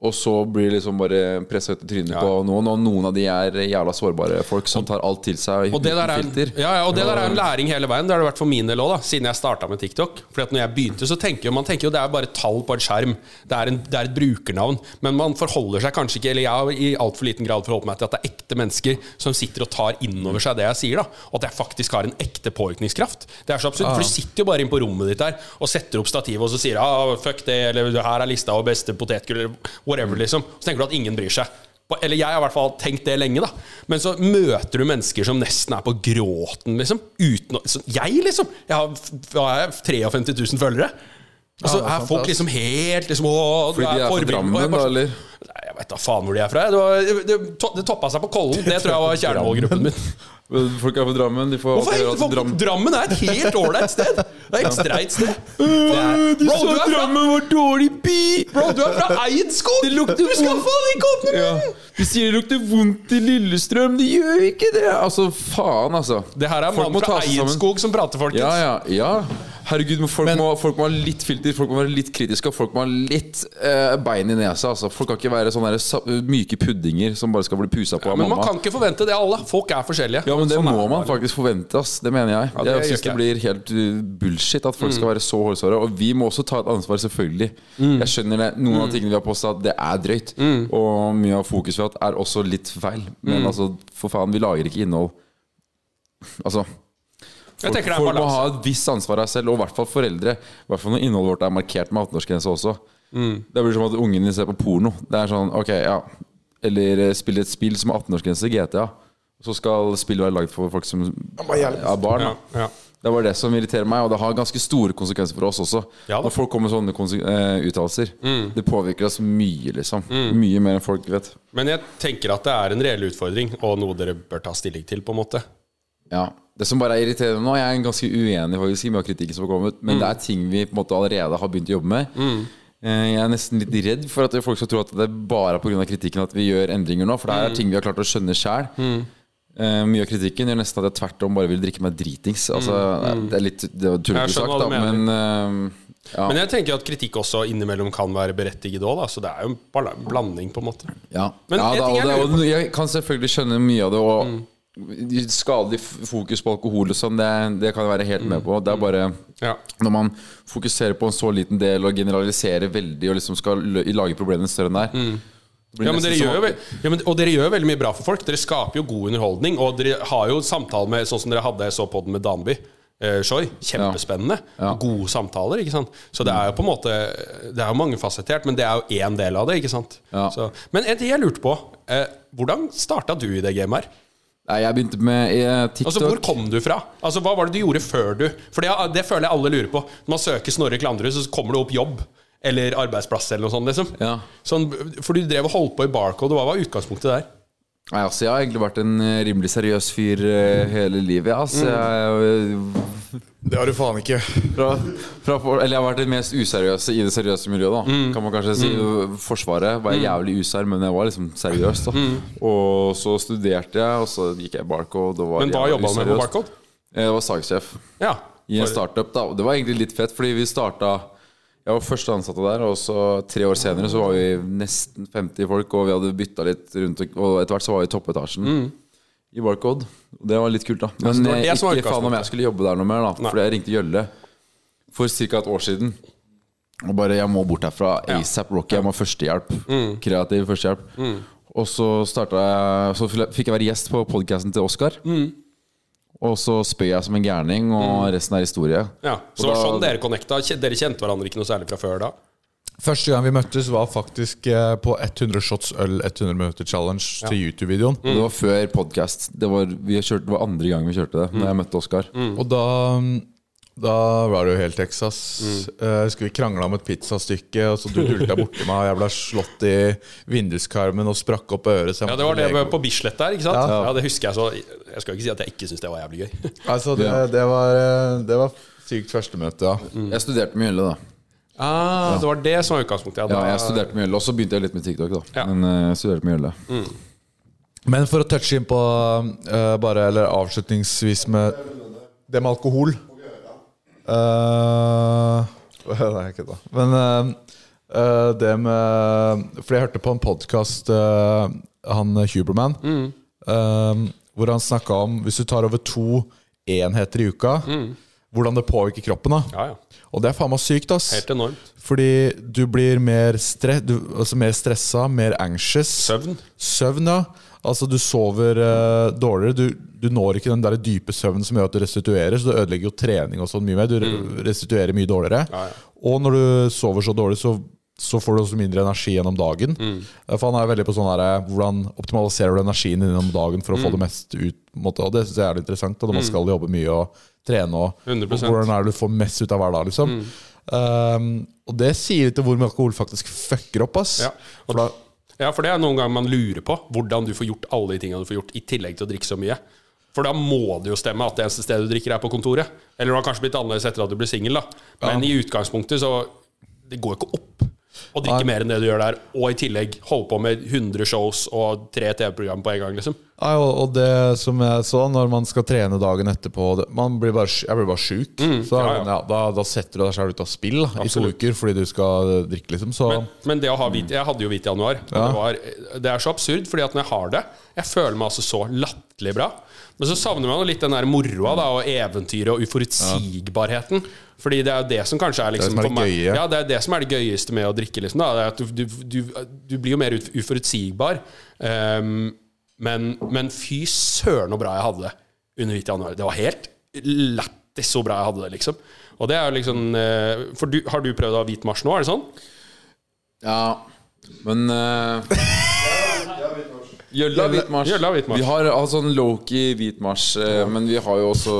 Og så blir det liksom bare pressa ut i trynet på noen, og noen av de er jævla sårbare folk som tar alt til seg Og det, der er en, ja, ja, og det der er en læring hele veien. Det har det vært for min del òg, siden jeg starta med TikTok. Fordi at når jeg begynte, så tenker man tenker jo det er bare tall på en skjerm. Det er, en, det er et brukernavn. Men man forholder seg kanskje ikke Eller jeg har i altfor liten grad forholdt meg til at det er ekte mennesker som sitter og tar innover seg det jeg sier. da Og at jeg faktisk har en ekte påvirkningskraft. Det er så absurd, for du sitter jo bare inn på rommet ditt der og setter opp stativet, og så sier ah, 'fuck det', eller 'her er lista over beste potetgull', eller whatever, liksom. Så tenker du at ingen bryr seg. Eller jeg har i hvert fall tenkt det lenge, da. Men så møter du mennesker som nesten er på gråten, liksom. Uten å, jeg, liksom. Jeg har, jeg har 53 000 følgere. Og så er folk liksom helt liksom, å, Fordi de er fra. Drammen, da, sånn, eller? Nei, jeg vet da faen hvor de er fra. Det, var, det, det toppa seg på Kollen. Det tror jeg var kjernemålgruppen min. Folk er fra Drammen. De får Hvorfor er folk Dram- Drammen er et helt ålreit sted. Det er et streit sted. Bro, du er fra, var dårlig by! bro, du er fra Eidskog! Det lukter Du skal faen ikke åpne Ja. munnen! De sier det lukter vondt i Lillestrøm. Det gjør ikke det! Altså, faen, altså. Det her er mannen fra. Eidskog som prater, folkens. Ja, ja, ja. Herregud, men folk, må, folk må ha litt filter, folk må være litt kritiske, og folk må ha litt eh, bein i nesa. Altså. Folk kan ikke være sånne der myke puddinger som bare skal bli pusa på av Men man kan ikke forvente det, alle. Folk er forskjellige. Ja, men det Sånn må man faktisk forvente, ass. Det mener jeg. Ja, det jeg syns det blir helt uh, bullshit at folk skal være så hårsåre. Og vi må også ta et ansvar, selvfølgelig. Jeg skjønner det. Noen av tingene vi har posta, det er drøyt. Og mye av fokuset vi har hatt, er også litt feil. Men altså, for faen, vi lager ikke innhold Altså Folk, det er folk må ha et visst ansvar av seg selv, og i hvert fall foreldre. I hvert fall når innholdet vårt er markert med 18-årsgrense også. Mm. Det blir som at ungen din ser på porno. Det er sånn, ok, ja Eller spiller spille et spill som har 18-årsgrense, GTA. Så skal spillet være lagd for folk som er barn. Ja, ja. Det var det som irriterer meg, og det har ganske store konsekvenser for oss også. Ja. Når folk kommer med sånne eh, uttalelser. Det påvirker oss mye, liksom. Mye mer enn folk vet. Men jeg tenker at det er en reell utfordring, og noe dere bør ta stilling til, på en måte. Ja. Det som bare er irriterende nå, jeg er ganske uenig faktisk med kritikken som har kommet, men det er ting vi på en måte allerede har begynt å jobbe med. Eh, Jeg er nesten litt redd for at folk skal tro at det er bare pga. kritikken at vi gjør endringer nå, for det her er ting vi har klart å skjønne sjæl. Mye av kritikken gjør nesten at jeg tvert om bare vil drikke meg dritings. Altså, Det er litt det tullete sagt, da, men uh, ja. Men jeg tenker at kritikk også innimellom kan være berettiget òg, så det er jo en blanding, på en måte. Ja, Men ja da, jeg det, jeg kan selvfølgelig skjønne mye av det. Og skadelig fokus på alkohol og sånn, det, det kan jeg være helt med på. Det er bare Ja. når man fokuserer på en så liten del og generaliserer veldig og liksom skal lage problemene større enn det er blir Ja, men gjør jo, ja, men, og dere gjør veldig mye bra for folk. Dere skaper jo god underholdning. Og dere har jo samtaler med Sånn som dere hadde jeg så på den med Danby. Eh, Shoy. Kjempespennende. Ja. Gode samtaler. ikke sant Så det er jo på en måte Det er jo mangefasettert, men det er jo én del av det. ikke sant Ja. så, Men en ting jeg lurte på. Eh, hvordan starta du i det gamet her? Nei, jeg begynte med eh, TikTok. Altså, Hvor kom du fra? Altså, Hva var det du gjorde før du For det, det føler jeg alle lurer på. Når man søker Snorre Klandrud, så kommer det opp jobb. Eller arbeidsplass eller noe sånt. liksom Ja. sånn, For du drev og holdt på i Barcode. og Hva var utgangspunktet der? Nei, altså, jeg har egentlig vært en eh, rimelig seriøs fyr eh, hele livet. ja, mm. jeg, Det har du faen ikke. fra, fra, eller jeg har vært den mest useriøse i det seriøse miljøet, da. Kan man kanskje si. Forsvaret var jeg jævlig usær, men jeg var liksom seriøs. da Og så studerte jeg, og så gikk jeg i Barcode. og var Men hva jobba du med på. Barcode? Jeg var salgssjef Ja. i en startup. da Og Det var egentlig litt fett, fordi vi starta Jeg var første ansatte der, og så tre år senere så var vi nesten 50 folk, og vi hadde bytta litt rundt, og etter hvert så var vi i toppetasjen. I Barcode. Og det var litt kult, da. Men som var ikke faen om jeg skulle jobbe der noe mer, da. Fordi jeg ringte Gjølle for ca. et år siden. Og bare 'jeg må bort herfra'. ASAP Rocky. Jeg må ha førstehjelp. Kreativ førstehjelp. Og så starta jeg Så fikk jeg være gjest på podkasten til Oskar. Og så spøy jeg som en gærning, og resten er historie. Ja, Så det var sånn dere connecta? Dere kjente hverandre ikke noe særlig fra før da? Første gang vi møttes, var faktisk eh, på 100 shots øl 100 minutter challenge til YouTube-videoen. Det var før podkast. Det, var- vi har kjørt- det var andre gang vi kjørte det. Når jeg møtte Oskar. Og da da var det jo helt Texas. Mm. Jeg husker vi krangla om et pizzastykke, og så du dulta borti meg, og jeg ble slått i vinduskarmen og sprakk opp øret. så jeg Ja, Det var det på Bislett der, ikke sant? Ja. Ja, det husker jeg så Jeg skal ikke si at jeg ikke syns det var jævlig gøy. Altså, det, det, var, eh, det var sykt førstemøte, ja. Jeg studerte med Jølle, da. Ah, Det var det som var utgangspunktet. Ja, da- jeg studerte med Gjølle, Og så begynte jeg litt med TikTok. da Ja. Men eh, jeg studerte med Jølle. Men for å touche inn på uh, bare, eller avslutningsvis med det med alkohol uh, Nei, ikke da. Men uh, det med For jeg hørte på en podkast, han Huberman, eh, hvor han snakka om hvis du tar over to enheter i uka, hvordan det påvirker kroppen. da Ja, ja. Og det er faen meg sykt, ass. Helt enormt. Fordi du blir mer, stre du, altså mer stressa, mer anxious. Søvn. Søvn, ja. Altså, du sover uh, dårligere. Du, du når ikke den der dype søvnen som gjør at du restituerer, så du ødelegger jo trening og sånn mye mer. Du re- restituerer mye dårligere. Mm. Ja, ja. Og når du sover så dårlig, så, så får du også mindre energi gjennom dagen. Mm. Eh, For han er veldig på sånn her eh, Hvordan optimaliserer du energien gjennom dagen for å Mm. få det mest ut? måte, Og det syns jeg er litt interessant. Da, når man skal jobbe mye og trene. Og, og hvordan er det du får mest ut av hver dag, liksom. Mm. Um, og det sier litt om hvor mye alkohol faktisk fucker opp, ass. Ja. Og For da, Ja, for det er noen ganger man lurer på hvordan du får gjort alle de tingene du får gjort, i tillegg til å drikke så mye. For da må det jo stemme at det eneste stedet du drikker, er på kontoret. Eller du har kanskje blitt annerledes etter at du ble singel, da. Men i utgangspunktet så Det går jo ikke opp å drikke mer enn det du gjør der, og i tillegg holde på med 100 shows og tre TV-program på en gang, liksom. ja, og, og det som jeg så, når man skal trene dagen etterpå det, man blir bare, Jeg blir bare sjuk. så Mm, ja, ja. ja, da, da setter du deg selv ut av spill da, i to uker fordi du skal eh, drikke, liksom. Så Men, men det å ha hvit Jeg hadde jo hvit i januar. Og det, var, det er så absurd, fordi at når jeg har det Jeg føler meg altså så latterlig bra. Men så savner man jo litt den der moroa da, og eventyret og uforutsigbarheten. Fordi det er jo det som kanskje er liksom det, er det meg- gøye. Ja, det er det som er det gøyeste med å drikke. Liksom, da, det er at du, du, du, du blir jo mer uforutsigbar. Um, men, men fy søren så bra jeg hadde det under hvit januar. Det var helt lættis så bra jeg hadde det, liksom. Og det er jo liksom eh, For du, har du prøvd å ha hvit marsj nå, er det sånn? Ja, men uh, Jølle hvitmarsj. Vi har altså sånn Loki hvit marsj, eh, men vi har jo også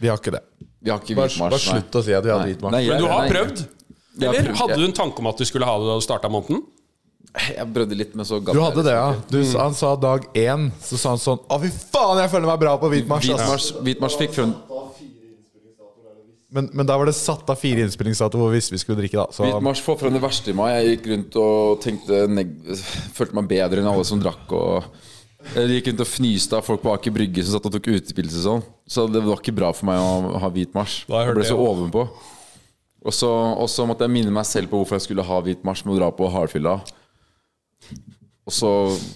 vi har ikke det. Vi har ikke Bare, bare slutt å si at vi hadde hvitmarsj. Nei, jeg- Men du har nei. prøvd? Eller hadde du en tanke om at du skulle ha det da du starta måneden? Jeg prøvde litt, men så gadd Du hadde det, ja. liksom Du, Mm. Han sa dag én, så sa han sånn Å, fy faen, jeg føler meg bra på hvitmarsj! Hvitmarsj marsj. Hvit ass». marsj, hvit marsj fikk frem Men, men der var det satt av fire innspillingsdatoer hvor vi visste vi skulle drikke, da. Så Hvit får frem det verste i meg. Jeg gikk rundt og tenkte neg følte meg bedre enn alle som drakk. Og jeg gikk rundt og fnyste av folk på Aker Brygge som satt og tok utepils og sånn. Så det var ikke bra for meg å ha hvit marsj. Da jeg Jeg ble så ovenpå. Og så, og så måtte jeg minne meg selv på hvorfor jeg skulle ha hvit marsj med å dra på hardfylla. Og så,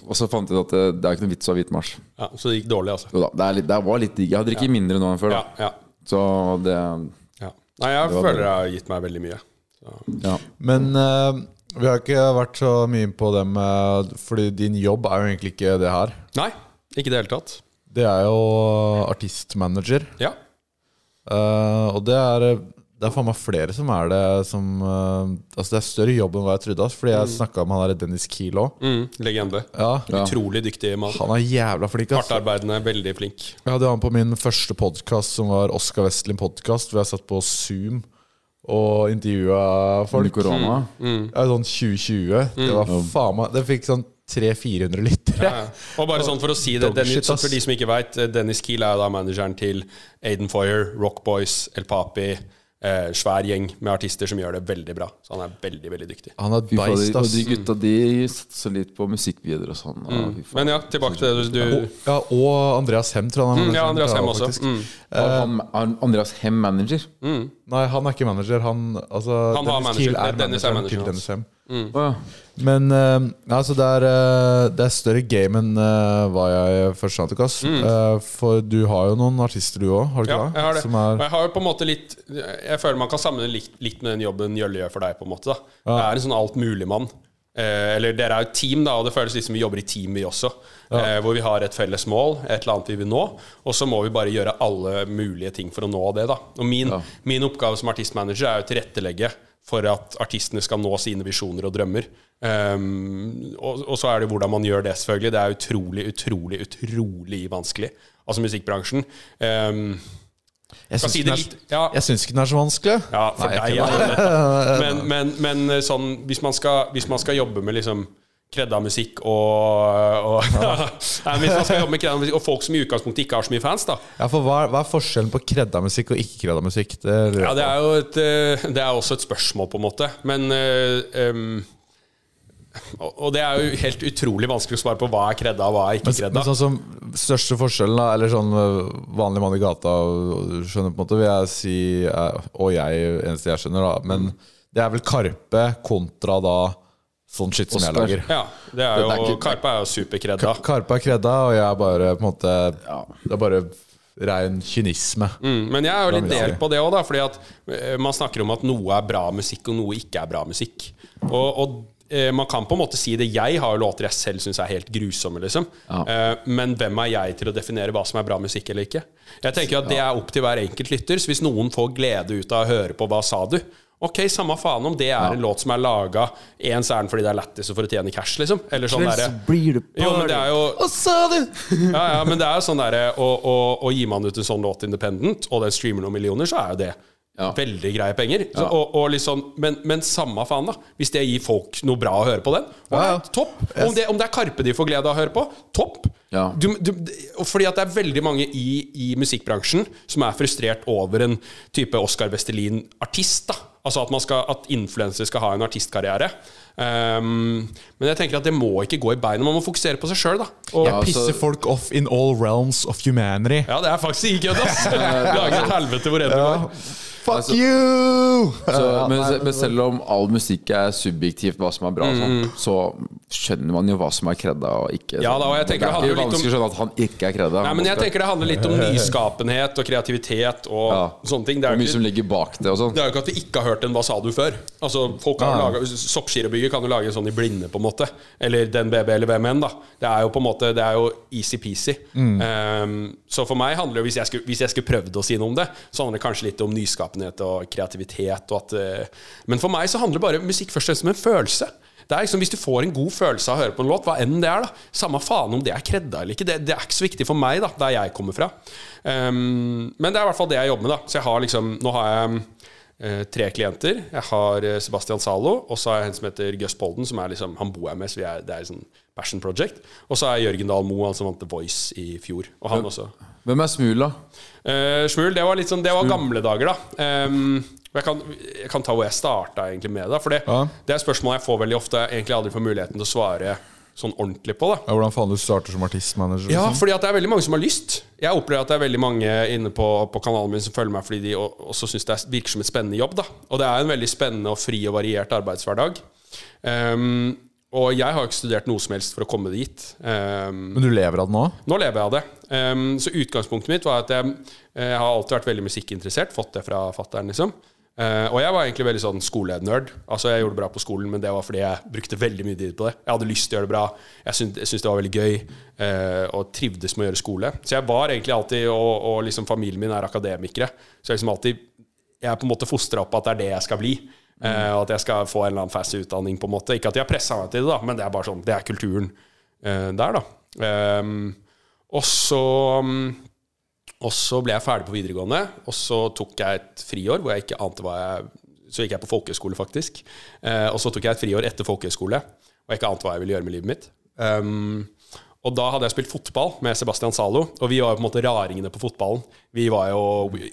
og så fant jeg ut at det, det er ikke noe vits å ha hvit marsj. Ja, Så det gikk dårlig, altså. Jo da, det, er litt, det var litt digg. Jeg har drukket mindre nå enn før. Da. ja, Så det ja. Nei, jeg føler det. har gitt meg veldig mye. Ja. Men uh, vi har ikke vært så mye på det med Fordi din jobb er jo egentlig ikke det her. Nei, ikke i det hele tatt. Det er jo artistmanager. Ja. Uh, og det er Det er faen meg flere som er det som eh, Altså Det er større jobb enn hva jeg trodde. Fordi jeg snakka med han der Dennis Kiel òg. Mm, legende. Ja. Utrolig dyktig mann. han er jævla flink. Altså. Hardtarbeidende, veldig flink. Jeg hadde han på min første podkast, som var Oskar Westlin podkast, hvor jeg satt på Zoom og intervjua folk. Under korona. Ja, sånn 2020. Det var faen meg Det fikk sånn 300-400 lyttere. Ja. Og bare sånn for å si det, Dennis, shit, for de som ikke veit, Dennis Kiel er da manageren til Aiden Foyer, Rock Boys, El Papi. Eh, svær gjeng med artister som gjør det veldig bra. Så han er veldig, veldig dyktig. Han er beist og de gutta de satser litt på musikkvideoer og sånn. Mm. Men ja, tilbake til det du, du Ja, og Andreas Hem, tror jeg han er. Mm, Ja, Andreas Hem også. Mm. Og han, han, Andreas Hem manager? Nei, han er ikke manager. Han, altså, Han Dennis manager. Kiel er Dennis er manager til manageren Dennis Hem. Å, ja. Men uh, altså det, er, uh, det er større game enn uh, hva jeg først skjønte, Kass. Eh, for du har jo noen artister, du òg, har du Mm. Ja, ikke det? jeg har det. Som er, jeg har jo på en måte litt Jeg føler man kan sammenligne litt, litt med den jobben Jølle gjør for deg. på en måte da Det er en sånn altmuligmann. Eh, eller dere er jo team, da og det føles litt som vi jobber i team, vi også. Eh, hvor vi har et felles mål, et eller annet vi vil nå. Og så må vi bare gjøre alle mulige ting for å nå det. da Og min, Ja. min oppgave som artistmanager er å tilrettelegge for at artistene skal nå sine visjoner og drømmer. Um, og, og så er det hvordan man gjør det, selvfølgelig. Det er utrolig, utrolig, utrolig vanskelig. Altså musikkbransjen. Um, jeg syns si den litt er- ja, jeg syns ikke den er så vanskelig. ja, for Nei, deg er det. Men, men, men eh, sånn, hvis man skal, hvis man skal jobbe med liksom kredda musikk og, og ja. men kredda musikk og folk som i utgangspunktet ikke har så mye fans, da. Ja, for hva, hva er forskjellen på kredda musikk og ikke kredda musikk? Det, Ja, det er jo et, eh, det er også et spørsmål, på en måte. Men um, og det er jo helt utrolig vanskelig å svare på hva er kredda og hva er ikke kredda. men sånn som største forskjellen, eller sånn øh, vanlig mann i gata skjønner, på en måte, vil jeg si Og jeg, eneste jeg skjønner, da. Men det er vel Karpe kontra da sånn shit som jeg lager. Ja, det er Det jo er ikke- Karpe er jo superkredda. Karpe er kredda, og jeg er bare på en måte Det er bare rein kynisme. Mm, men jeg er jo litt delt på det òg, fordi at eh, man snakker om at noe er bra musikk, og noe ikke er bra musikk. Og, og eh, man kan på en måte si det. Jeg har jo låter jeg selv syns er helt grusomme, liksom. Ja. Eh, men hvem er jeg til å definere hva som er bra musikk eller ikke? Jeg tenker jo at det er opp til hver enkelt lytter. Så hvis noen får glede ut av å høre på Hva sa du? Ok, samme faen om det er en låt som er laga Ens er den fordi det er lættis og for å tjene cash, liksom. Eller sånn derre blir Jo, men det er jo Hva sa du? ja, ja, men det er jo sånn derre Å gi man ut en sånn låt independent, og den streamer noen millioner, så er jo det Ja. veldig greie penger. Så, og, og liksom, men, men samme faen, da. Hvis det gir folk noe bra å høre på den, ja, topp. Om det, om det er Karpe de får glede av å høre på, topp. Ja. Du, du, fordi at det er veldig mange i, i musikkbransjen som er frustrert over en type Oscar Vestelin-artist. da Altså at, man skal, at influensere skal ha en artistkarriere. Um, men jeg tenker at det må ikke gå i beina. Man må fokusere på seg sjøl, da. Og, Jeg Ja, pisser folk off in all realms of humanity. ja, det er faktisk ikke kødd, ass! Lage et helvete hvor enn du går. Fuck Altså- you! Så, men, men selv om all musikk er subjektivt, hva som er bra, mm. sånn, så skjønner man jo hva som er kredda og ikke. Ja da, og jeg tenker det det er ikke vanskelig å skjønne at han ikke er kredda. Nei, men jeg tenker det handler litt om nyskapenhet og kreativitet og Ja. sånne ting. Det er jo mye som ligger bak det og sånn. det er jo ikke at vi ikke har hørt en Hva sa du før? Altså, folk har Ja. laget, Soppskirebygget kan jo lage en sånn i blinde, på en måte. Eller Den BB eller hvem enn, da. Det er jo på en måte Det er jo easy-peasy. Um, så for meg handler det hvis jeg, skulle, hvis jeg skulle prøvd å si noe om det, så handler det kanskje litt om nyskapenhet og kreativitet. Og at, eh, men for meg så handler bare musikk først og fremst om en følelse. Det er liksom Hvis du får en god følelse av å høre på en låt, hva enn det er, da samme faen om det er kredda eller ikke, det, det er ikke så viktig for meg, da der jeg kommer fra. Um, men det er i hvert fall det jeg jobber med. da Så jeg har liksom Nå har jeg uh, tre klienter. Jeg har eh, Sebastian Zalo, og så har jeg en som heter Gus Polden, som er liksom Han bor jeg med, så vi er, det er liksom passion project. Og så er Jørgen Dahl Moe, han som vant The Voice i fjor. Og han også. Hvem er Smul, da? Uh, Smul, det var litt sånn Det var gamle dager, da. Um, jeg, kan, jeg kan ta hvor jeg starta egentlig med det. For det, Ja. det er spørsmål jeg får veldig ofte, jeg egentlig aldri får muligheten til å svare sånn ordentlig på. da Ja, hvordan faen du starter som artistmanager? ja, liksom? fordi at det er veldig mange som har lyst. Jeg opplever at det er veldig mange inne på, på kanalen min som følger meg fordi de også syns det er- virker som en spennende jobb. da Og det er en veldig spennende og fri og variert arbeidshverdag. Um, og jeg har ikke studert noe som helst for å komme dit. Um, Men du lever av det nå? nå lever jeg av det. Um, så utgangspunktet mitt var at jeg, jeg har alltid vært veldig musikkinteressert. Fått det fra fattern, liksom. Uh, og jeg var egentlig veldig sånn skolenerd. Altså Jeg gjorde det bra på skolen, men det var fordi jeg brukte veldig mye tid på det. Jeg hadde lyst til å gjøre det bra. Jeg syntes, det var veldig gøy, uh, og trivdes med å gjøre skole. Så jeg var egentlig alltid Og, og liksom familien min er akademikere. Så jeg liksom alltid Jeg er på en måte fostra opp at det er det jeg skal bli. Uh, og at jeg skal få en eller annen fast utdanning. på en måte Ikke at de har pressa meg til det, da men det er bare sånn Det er kulturen uh, der, da. Um, og så um, og så ble jeg ferdig på videregående, og så tok jeg et friår hvor jeg ikke ante hva jeg Så gikk jeg på folkehøyskole, faktisk. Eh, og så tok jeg et friår etter folkehøyskole, og jeg ikke ante hva jeg ville gjøre med livet mitt. Um, og da hadde jeg spilt fotball med Sebastian Zalo, og vi var jo på en måte raringene på fotballen. Vi var jo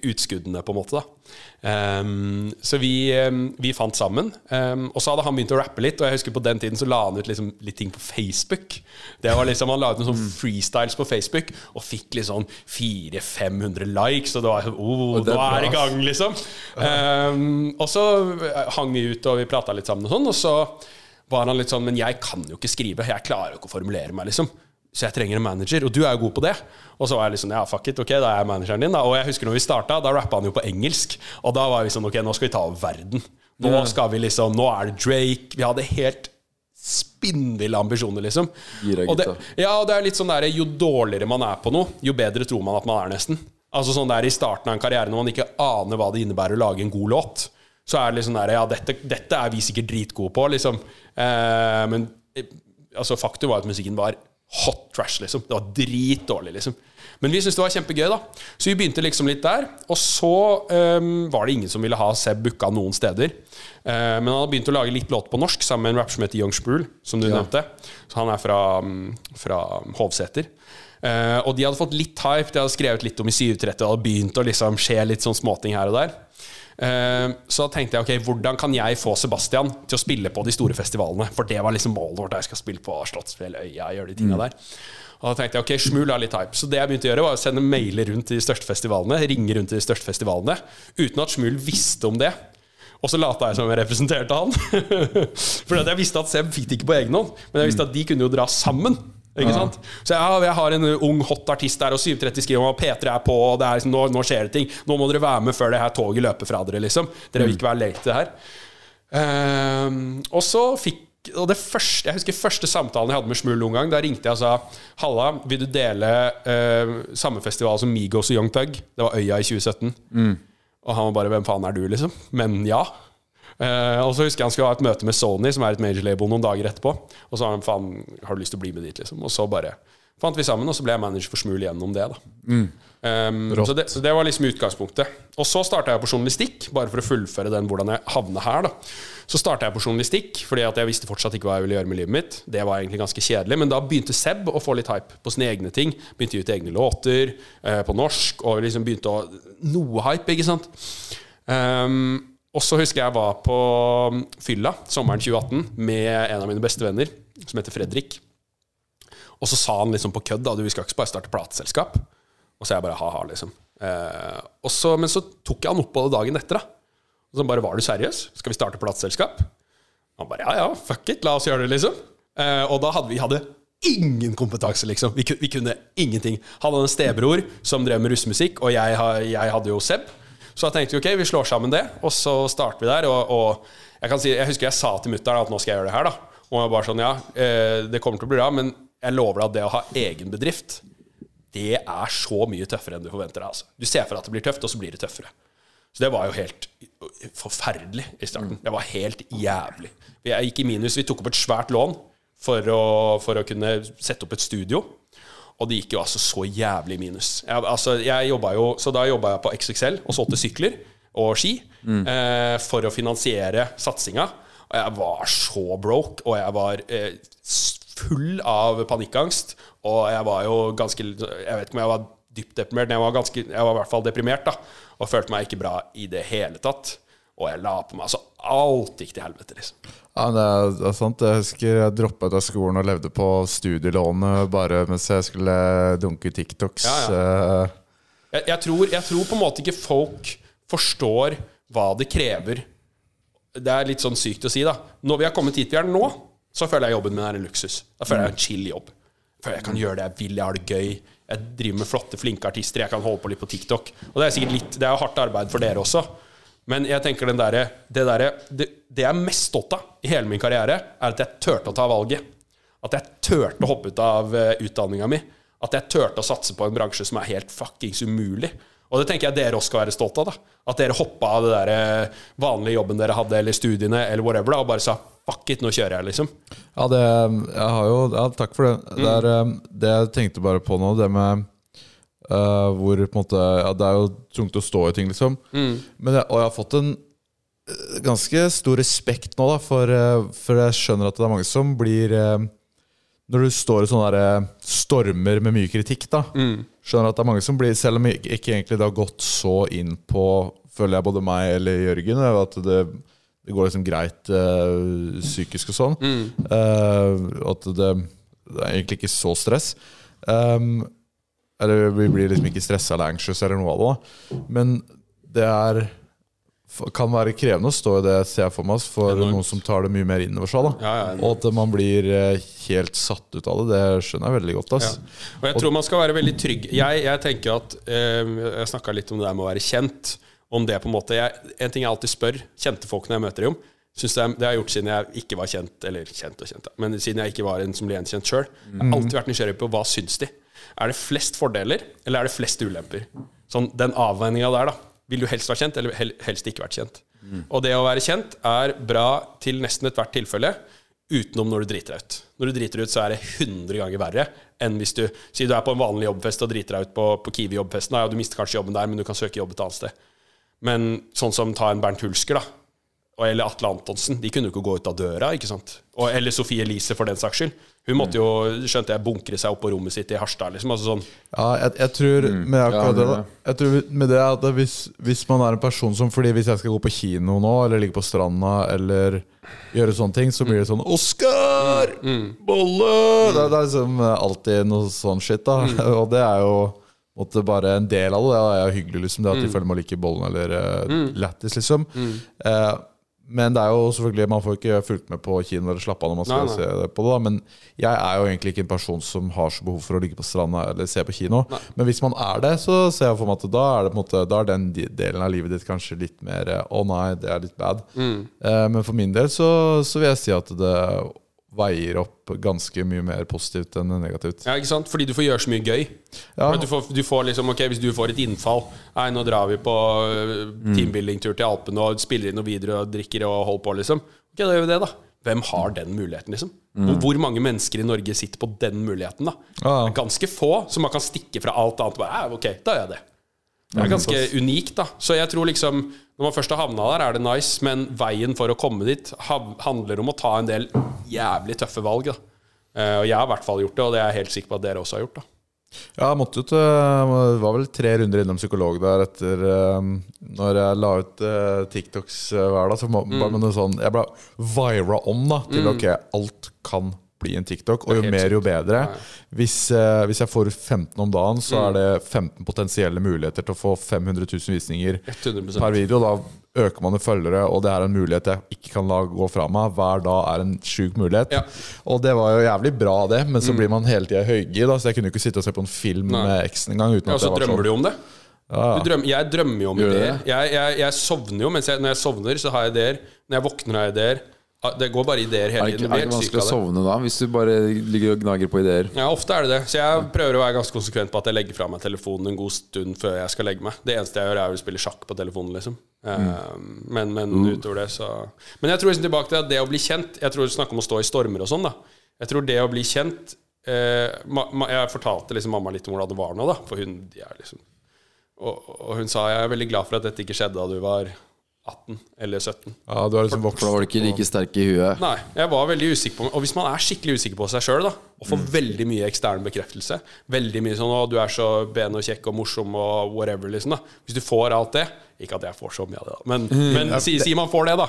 utskuddene, på en måte. da um, Så vi, um, vi fant sammen. Um, og så hadde han begynt å rappe litt, og jeg husker på den tiden så la han ut liksom litt ting på Facebook. Det var liksom Han la ut noen sånn freestyles på Facebook og fikk liksom 400-500 likes, og det var sånn oh, nå er det i gang, liksom. Og så hang vi ut, og vi prata litt sammen, og sånn, og så var han litt sånn Men jeg kan jo ikke skrive. Jeg klarer jo ikke å formulere meg, liksom. Så jeg trenger en manager, og du er jo god på det. Og så var jeg liksom, ja, fuck it, ok, da er jeg manageren din. da Og jeg husker når vi starta, da rappa han jo på engelsk. Og da var vi sånn, ok, nå skal vi ta over verden. Nå skal vi liksom, nå er det Drake. Vi hadde helt spinnville ambisjoner, liksom. Gira Og det, ja, og det er litt sånn der, jo dårligere man er på noe, jo bedre tror man at man er, nesten. Altså sånn der i starten av en karriere, når man ikke aner hva det innebærer å lage en god låt, så er det liksom der, ja, dette, dette er vi sikkert dritgode på, liksom. Eh, men eh, altså, faktum var at musikken var hot trash, liksom. Det var dritdårlig, liksom. Men vi syntes det var kjempegøy, da. Så vi begynte liksom litt der. Og så um, var det ingen som ville ha Seb booka noen steder. Uh, men han hadde begynt å lage litt låt på norsk sammen med en rapper som heter Young Spool, som du nevnte. Så han er fra, mm, fra Hovseter. Uh, og de hadde fått litt hype, de hadde skrevet litt om i 730, det hadde begynt å liksom skje litt sånn småting her og der. Eh, så tenkte jeg ok, hvordan kan jeg få Sebastian til å spille på de store festivalene? For det var liksom målet vårt. Jeg skal spille på Slottsfjell, Øya, gjøre de tinga der. Og da tenkte jeg ok, Smul er litt hype. Så det jeg begynte å gjøre, var å sende mailer rundt til de største festivalene. Ringe rundt til de største festivalene uten at Smul visste om det. Og så lata jeg som jeg representerte han. For jeg visste at Seb fikk det ikke på egen hånd, men jeg visste at de kunne jo dra sammen. Ikke sant? Så ja, jeg har en ung, hot artist der, og 730 skriver om at P3 er på, og det er liksom, nå, nå skjer det ting. Nå må dere være med før det her toget løper fra dere, liksom. Dere vil ikke være late her. Um, og så fikk og det første, Jeg husker første samtalen jeg hadde med Smul noen gang. Da ringte jeg og sa Halla, vil du dele uh, samme festival som Migos og Young Thug? Det var Øya i 2017. Og han var bare 'Hvem faen er du?' liksom. Men ja. Eh, og så husker jeg han skulle ha et møte med Sony, som er et major label, noen dager etterpå. Og så sa han 'Faen, har du lyst til å bli med dit?' liksom. Og så bare fant vi sammen, og så ble jeg manager for Smul gjennom det. da Um, så, det, så det var liksom utgangspunktet. Og så starta jeg på journalistikk, bare for å fullføre den hvordan jeg havna her. da Så starta jeg på journalistikk fordi at jeg visste fortsatt ikke hva jeg ville gjøre med livet mitt. Det var egentlig ganske kjedelig, men da begynte Seb å få litt hype på sine egne ting. Begynte å gi ut egne låter uh, på norsk, og liksom begynte å Noe hype, ikke sant. Um, og så husker jeg jeg var på fylla sommeren 2018 med en av mine beste venner, som heter Fredrik. Og så sa han liksom på kødd da, du, vi skal ikke bare starte plateselskap. Og så jeg bare ha-ha, liksom. Eh, og så, men så tok jeg han opp på det dagen etter. da Og så bare var du seriøs? Skal vi starte plateselskap? Han bare ja, ja, fuck it, la oss gjøre det, liksom. Eh, og da hadde vi hadde ingen kompetanse, liksom. Vi, vi kunne ingenting. Han hadde en stebror som drev med russemusikk, og jeg, jeg hadde jo Seb. Så da tenkte vi ok, vi slår sammen det, og så starter vi der. Og, og jeg si, jeg husker jeg sa til mutter'n at nå skal jeg gjøre det her, da. Og jeg bare sånn, ja, eh, det kommer til å bli bra, men jeg lover deg at det å ha egen bedrift, det er så mye tøffere enn du forventer deg. Altså. Du ser for deg at det blir tøft, og så blir det tøffere. Så det var jo helt forferdelig i starten. Det var helt jævlig. Jeg gikk i minus. Vi tok opp et svært lån for å, for å kunne sette opp et studio. Og det gikk jo altså så jævlig minus. Jeg, altså, jeg jo, så da jobba jeg på XXL og solgte sykler og ski eh, for å finansiere satsinga. Og jeg var så broke, og jeg var eh, full av panikkangst. Og jeg var jo ganske Jeg vet ikke om jeg var dypt deprimert, men jeg var, ganske, jeg var i hvert fall deprimert. da Og følte meg ikke bra i det hele tatt. Og jeg la på meg Altså, alt gikk til helvete, liksom. Ja, det er, det er sant. Jeg husker jeg droppa ut av skolen og levde på studielånet bare mens jeg skulle dunke TikToks. Ja, ja. Jeg, jeg, tror, jeg tror på en måte ikke folk forstår hva det krever. Det er litt sånn sykt å si, da. Når vi har kommet hit vi er nå, så føler jeg jobben min er en luksus. Da føler jeg en chill jobb. Føler jeg kan gjøre det jeg vil, jeg har det gøy. Jeg driver med flotte, flinke artister. Jeg kan holde på litt på TikTok. Og det er sikkert litt Det er hardt arbeid for dere også. Men jeg tenker derre det, der, det, det jeg er mest stolt av i hele min karriere, er at jeg turte å ta valget. At jeg turte å hoppe ut av uh, utdanninga mi. At jeg turte å satse på en bransje som er helt fuckings umulig. Og det tenker jeg dere også skal være stolt av. da At dere hoppa av det der eh, vanlige jobben dere hadde, eller studiene, eller whatever, da og bare sa fuck it, nå kjører jeg, liksom. Ja, det, jeg har jo Ja, takk for det. Det, er, eh, det jeg tenkte bare på nå, det med eh, hvor på en måte Ja, det er jo tungt å stå i ting, liksom. Men jeg, og jeg har fått en eh, ganske stor respekt nå, da, for, eh, for jeg skjønner at det er mange som blir eh, Når du står i sånne der, stormer med mye kritikk, da Skjønner at det er mange som blir Selv om ikke, ikke egentlig det har gått så inn på Føler jeg både meg eller Jørgen At det, det går liksom greit eh, psykisk og sånn. Eh, at det, det er egentlig ikke så stress. Um, eller vi blir liksom ikke stressa eller anxious eller noe av det. Men det er kan være krevende å stå i det, ser jeg for meg, for noen som tar det mye mer innover seg. Ja, ja, og at man blir eh, helt satt ut av det, det skjønner jeg veldig godt. Ja. Og jeg tror man skal være veldig trygg. Jeg, jeg tenker at øh, Jeg snakka litt om det der med å være kjent. Om det på En måte jeg, En ting jeg alltid spør kjente folk når jeg møter dem om, det, er- det har jeg gjort siden jeg ikke var kjent, eller kjent og kjent, men siden jeg ikke var en som ble gjenkjent sjøl. Jeg har alltid vært nysgjerrig på hva syns de. Er det flest fordeler, eller er det flest ulemper? Sånn, Den avveininga der, da. Vil du helst være kjent, eller helst ikke vært kjent? Og det å være kjent er bra til nesten ethvert tilfelle, utenom når du driter deg ut. Når du driter ut, så er det 100 ganger verre enn hvis du Si du er på en vanlig jobbfest og driter deg ut på, på Kiwi-jobbfesten. Ja, du mister kanskje jobben der, men du kan søke jobb et annet sted. Men sånn som ta en Bernt Hulsker, da. Eller Atle Antonsen. De kunne jo ikke gå ut av døra. ikke sant? Og, eller Sofie Elise, for den saks skyld. Hun måtte jo, skjønte jeg, bunkre seg opp på rommet sitt i Harstad. liksom, altså sånn. Ja, jeg, jeg tror med akkurat Ja, det, da Jeg tror med det at hvis, hvis man er en person som Fordi hvis jeg skal gå på kino nå, eller ligge på stranda, eller gjøre sånne ting, så blir det sånn Oskar! Bolle! Det, det er liksom alltid noe sånn shit, da. Og det er jo måtte bare en del av det. Det er jo hyggelig, liksom. Det at de føler man liker bollen eller uh, lættis, liksom. Eh, men det er jo selvfølgelig man får ikke fulgt med på kino eller slappe av når man skal Nei, nei. se det på det. da Men jeg er jo egentlig ikke en person som har så behov for å ligge på stranda eller se på kino. Men hvis man er det, så ser jeg for meg at da er, det måte, da er den delen av livet ditt kanskje litt mer Å oh nei, det er litt bad. Eh, men for min del så, så vil jeg si at det veier opp ganske mye mer positivt enn negativt. Ja, ikke sant? Fordi du får gjøre så mye gøy. Ja. Du, får, du får liksom, ok, Hvis du får et innfall Nei, nå drar vi på øh, teambuilding-tur til Alpene og spiller inn noen videoer og drikker og holder på, liksom. Ok, da gjør vi det, da. Hvem har den muligheten, liksom? Mm. hvor mange mennesker i Norge sitter på den muligheten, da? Ja. Ganske få, så man kan stikke fra alt annet. Bare, ok, da gjør jeg det. Det er ganske unikt, da. Så jeg tror liksom Når man først har havna der, er det nice, men veien for å komme dit handler om å ta en del jævlig tøffe valg, da. Eh, og jeg har i hvert fall gjort det, og det er jeg helt sikker på at dere også har gjort, da. Ja, jeg måtte ut Det var vel tre runder innom psykolog der etter eh, Når jeg la ut eh, TikToks hver dag. Så var Mm. bare med noe sånn Jeg ble vira om da til ok, alt kan bli en TikTok. Og jo mer, jo bedre. Hvis, uh, hvis jeg får 15 om dagen, så Mm. er det 15 potensielle muligheter til å få 500 000 visninger 100%. per video. Da øker man i følgere, og det er en mulighet jeg ikke kan la gå fra meg. Hver dag er en sjuk mulighet. Ja. Og det var jo jævlig bra, det, men så blir man hele tida høygir. Så jeg kunne jo ikke sitte og se på en film Nei. med eksen engang. Ja, så drømmer sånn. du om det. Ja, Du drømmer, jeg drømmer jo om ideer. Jeg, jeg, jeg sovner jo, mens jeg, når jeg sovner, så har jeg ideer. Når jeg våkner, har jeg ideer. Ah, Det går bare ideer Er hele tiden. Er det ikke vanskelig å sovne da, hvis du bare ligger og gnager på ideer? Ja, ofte er det det. Så jeg prøver å være ganske konsekvent på at jeg legger fra meg telefonen en god stund før jeg skal legge meg. Det eneste jeg gjør, er å spille sjakk på telefonen, liksom. Mm. Men, men utover det, så Men jeg tror liksom tilbake til at det å bli kjent Jeg tror det snakker om å stå i stormer og sånn, da. Jeg tror det å bli kjent eh, ma, ma, Jeg fortalte liksom mamma litt om hvordan det var nå, da. For hun de er liksom og, og hun sa jeg er veldig glad for at dette ikke skjedde da du var 18 eller 17. ja, du har liksom vokst For da var du ikke like sterk i huet. Nei, jeg var veldig usikker på Og hvis man er skikkelig usikker på seg sjøl, og får veldig mye ekstern bekreftelse Veldig mye sånn 'Å, du er så ben og kjekk og morsom og whatever', liksom. da Hvis du får alt det Ikke at jeg får så mye av det, da, men, men si, si man får det, da,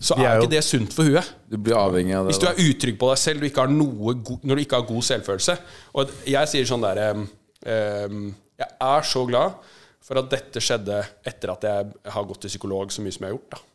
så er er jo- ikke det sunt for huet. Du blir avhengig av det. Hvis du er utrygg på deg selv, du ikke har noe go når du ikke har god selvfølelse Og jeg sier sånn derre um, Jeg er så glad for at dette skjedde etter at jeg har gått til psykolog så mye som jeg har gjort. da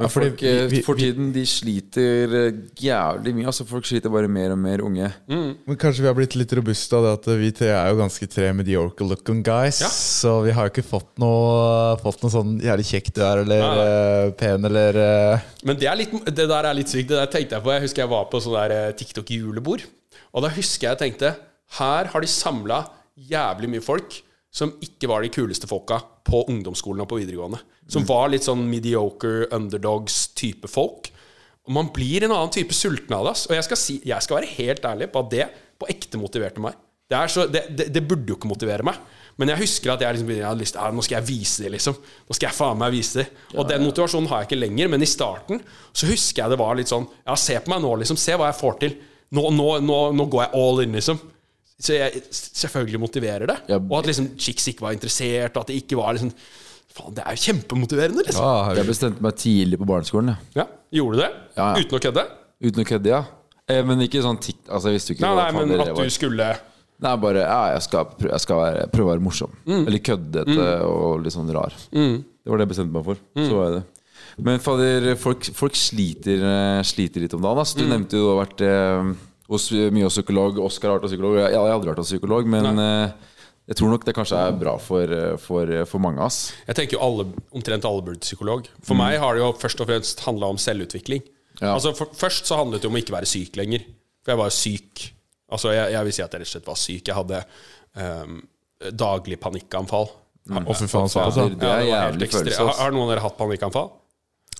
Men fordi folk eh, vi- vi- for tiden de sliter eh, jævlig mye. Altså Folk sliter bare mer og mer unge. Men kanskje vi har blitt litt robuste av det at vi tre er jo ganske tre mediocre looking guys. Ja. Så vi har jo ikke fått noe, fått noe sånn jævlig kjekk du er, eller eh, pen, eller uh... Men det, er litt, det der er litt sykt. Det der tenkte jeg på. Jeg husker jeg var på sånn der TikTok-julebord. Og da husker jeg jeg tenkte Her har de samla jævlig mye folk som ikke var de kuleste folka på ungdomsskolen og på videregående. Som var litt sånn mediocre underdogs-type folk. Og man blir en annen type sulten av det. Og jeg skal, si, jeg skal være helt ærlig på at det på ekte motiverte meg. Det, er så, det, det, det burde jo ikke motivere meg. Men jeg husker at jeg, liksom, jeg hadde lyst til ja, Nå skal jeg vise det, liksom. Nå skal jeg faen meg vise det. Og den motivasjonen har jeg ikke lenger, men i starten så husker jeg det var litt sånn Ja, se på meg nå, liksom. Se hva jeg får til. Nå, nå, nå, nå går jeg all in, liksom. Så jeg selvfølgelig motiverer det. Ja. Og at liksom chicks ikke var interessert, og at det ikke var liksom Faen, det er jo kjempemotiverende, liksom. Ja, Jeg bestemte meg tidlig på barneskolen, ja. Ja, Gjorde du det? Ja. Uten å kødde? uten å kødde. ja eh, Men ikke sånn tikk... Altså, jeg visste ikke Nei, nei, men at var. du skulle Nei, bare ja, jeg skal, prøve, jeg skal være, prøve å være morsom. Mm. Eller køddete og litt sånn rar. Det var det jeg bestemte meg for. Mm. Så var jeg det. Men fader, folk, folk sliter, eh, sliter litt om dagen. Altså. Du Mm. nevnte jo du har vært eh, hos, mye hos psykolog. Oskar har vært hos psykolog. Jeg, jeg har aldri vært hos psykolog, men eh, jeg tror nok det kanskje er bra for, eh, for, for mange. Ass. Jeg tenker jo alle, omtrent alle burde psykolog. For meg har det jo først og fremst handla om selvutvikling. Ja. Altså for, Først så handlet det om å ikke være syk lenger. For jeg var jo syk. Altså jeg, jeg vil si at jeg rett og slett var syk. Jeg hadde um, daglig panikkanfall. Og for faen, altså. det, det er ja, jævlig følelse. Har, har noen av dere hatt panikkanfall?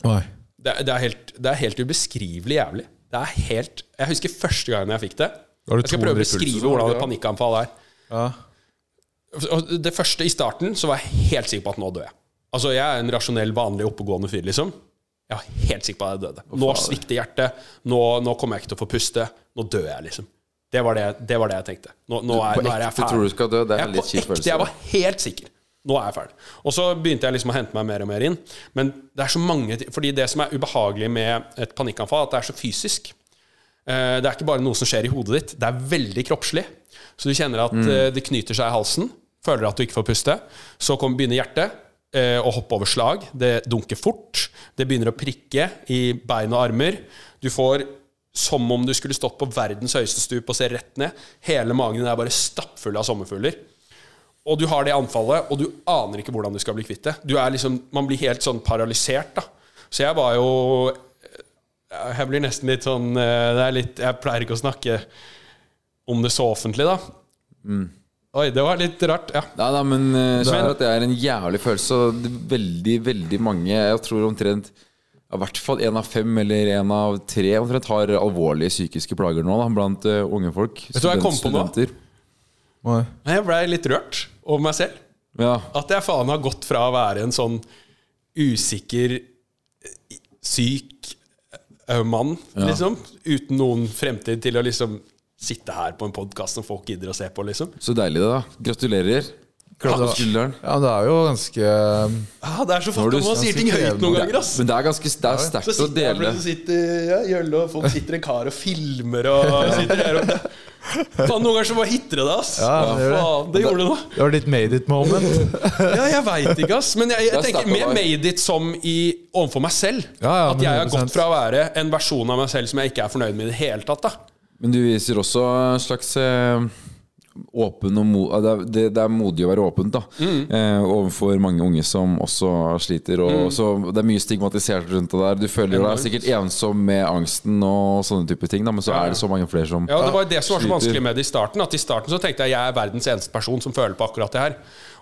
Nei. Det, det, er helt, det er helt ubeskrivelig jævlig. Det er helt Jeg husker første gangen jeg fikk det. Har Jeg skal prøve å beskrive det hvordan et panikkanfall er. Ja. Det første i starten så var jeg helt sikker på at nå dør jeg. Altså Jeg er en rasjonell, vanlig, oppegående fyr, liksom. Jeg var helt sikker på at jeg døde. Nå svikter hjertet. Nå, nå kommer jeg ikke til å få puste. Nå dør jeg, liksom. Det var det, det, var det jeg tenkte. Nå, nå, er, nå er jeg ferdig. Du tror du skal dø? Det er Jeg litt kjip følelse. Jeg var helt sikker. Nå er jeg ferdig. Og så begynte jeg liksom å hente meg mer og mer inn. Men det er så mange Fordi det som er ubehagelig med et panikkanfall, at det er så fysisk. Eh, Det er ikke bare noe som skjer i hodet ditt, det er veldig kroppslig. Så du kjenner at mm. det knyter seg i halsen, føler at du ikke får puste. Så kommer begynner hjertet eh, å hoppe over slag. Det dunker fort. Det begynner å prikke i bein og armer. Du får som om du skulle stått på verdens høyeste stup og se rett ned. Hele magen din er bare stappfull av sommerfugler. Og du har det anfallet, og du aner ikke hvordan du skal bli kvitt det. Du er liksom, man blir helt sånn paralysert, da. Så jeg var jo Jeg blir nesten litt sånn eh, det er litt, Jeg pleier ikke å snakke om det så offentlig, da. Oi, det var litt rart. Ja. Nei, nei, men uh, Men- skjønner at det er en jævlig følelse. Og er veldig, veldig mange Jeg tror omtrent i hvert fall én av fem eller én av tre omtrent har alvorlige psykiske plager nå da, blant eh, unge folk. Vet du hva jeg kom på nå? Nei. Men jeg blei litt rørt over meg selv. Ja. At jeg faen har gått fra å være en sånn usikker, syk mann, liksom, uten noen fremtid, til å liksom sitte her på en podkast som folk gidder å se på, liksom. Så deilig, det, da. Gratulerer. Klapp skulderen. Ja, det er jo ganske Ah, det er så om man sier ting høyt noen ganger, ass. Men det er ganske det er sterkt å jeg dele. plutselig sitter ja, Jølle, og folk sitter en kar og filmer og sitter her og Faen, noen ganger så bare hitter det deg, ass. Ja, det gjør det. Faen, det gjorde det nå. Det var ditt made it moment. Ja, jeg veit ikke, ass. Men jeg, jeg er tenker mer made it som i overfor meg selv. Ja, ja, at jeg har gått fra å være en versjon av meg selv som jeg ikke er fornøyd med i det hele tatt. da Men du viser også en slags eh, åpen og mo det, er, det, det er modig å være åpent da eh, overfor mange unge som også sliter. Og så Det er mye stigmatisert rundt det der. Du føler deg sikkert ensom med angsten og sånne type ting, da, men så er det så mange flere som Ja, Det var det som var så vanskelig med det i starten. At i starten så tenkte jeg jeg er verdens eneste person som føler på akkurat det her.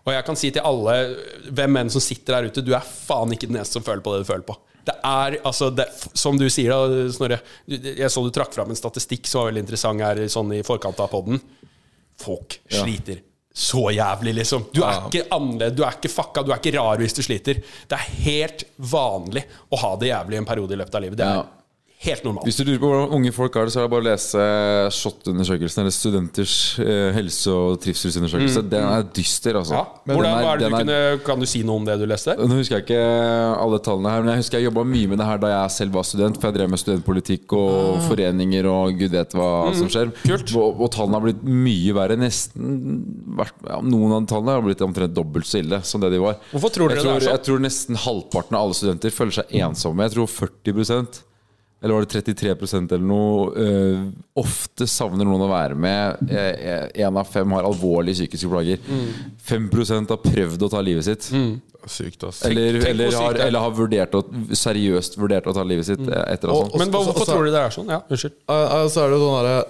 Og jeg kan si til alle, hvem enn som sitter der ute, du er faen ikke den eneste som føler på det du føler på. Det er, altså, det, Som du sier, da, Snorre. Jeg så du trakk fram en statistikk som var veldig interessant her sånn i forkant av podden. Folk sliter så jævlig, liksom. Du er ikke annerledes, du er ikke fucka, du er ikke rar hvis du sliter. Det er helt vanlig å ha det jævlig en periode i løpet av livet. Det er. Helt normalt. Hvis du lurer på hvordan unge folk har det, så er det bare å lese SHoT-undersøkelsen, eller Studenters eh, helse- og trivselsundersøkelse. Den er dyster, altså. Mm. Ja. Hvordan, er- er du er- kunne, kan du si noe om det du leste? Nå husker jeg ikke alle tallene her, men jeg husker jeg jobba mye med det her da jeg selv var student. For jeg drev med studentpolitikk og foreninger og gud vet hva som skjer. Ah. Mm. kult. Og, og tallene har blitt mye verre. Nesten vært, ja, Noen av tallene har blitt omtrent dobbelt så ille som det de var. Hvorfor tror dere jeg det er sånn? Jeg tror nesten halvparten av alle studenter føler seg ensomme. Jeg tror 40 eller var det 33% eller noe? uh, ofte savner noen å være med. Én av fem har alvorlige psykiske plager. Mm. 5 har prøvd å ta livet sitt. Sykt, ass. Eller, eller, sykt har, er. eller har vurdert å, seriøst vurdert å ta livet sitt Mm. etter Og- og, Men hva, hvorfor også- tror du det er sånn? Ja, unnskyld. Uh, uh, så er det sånn derre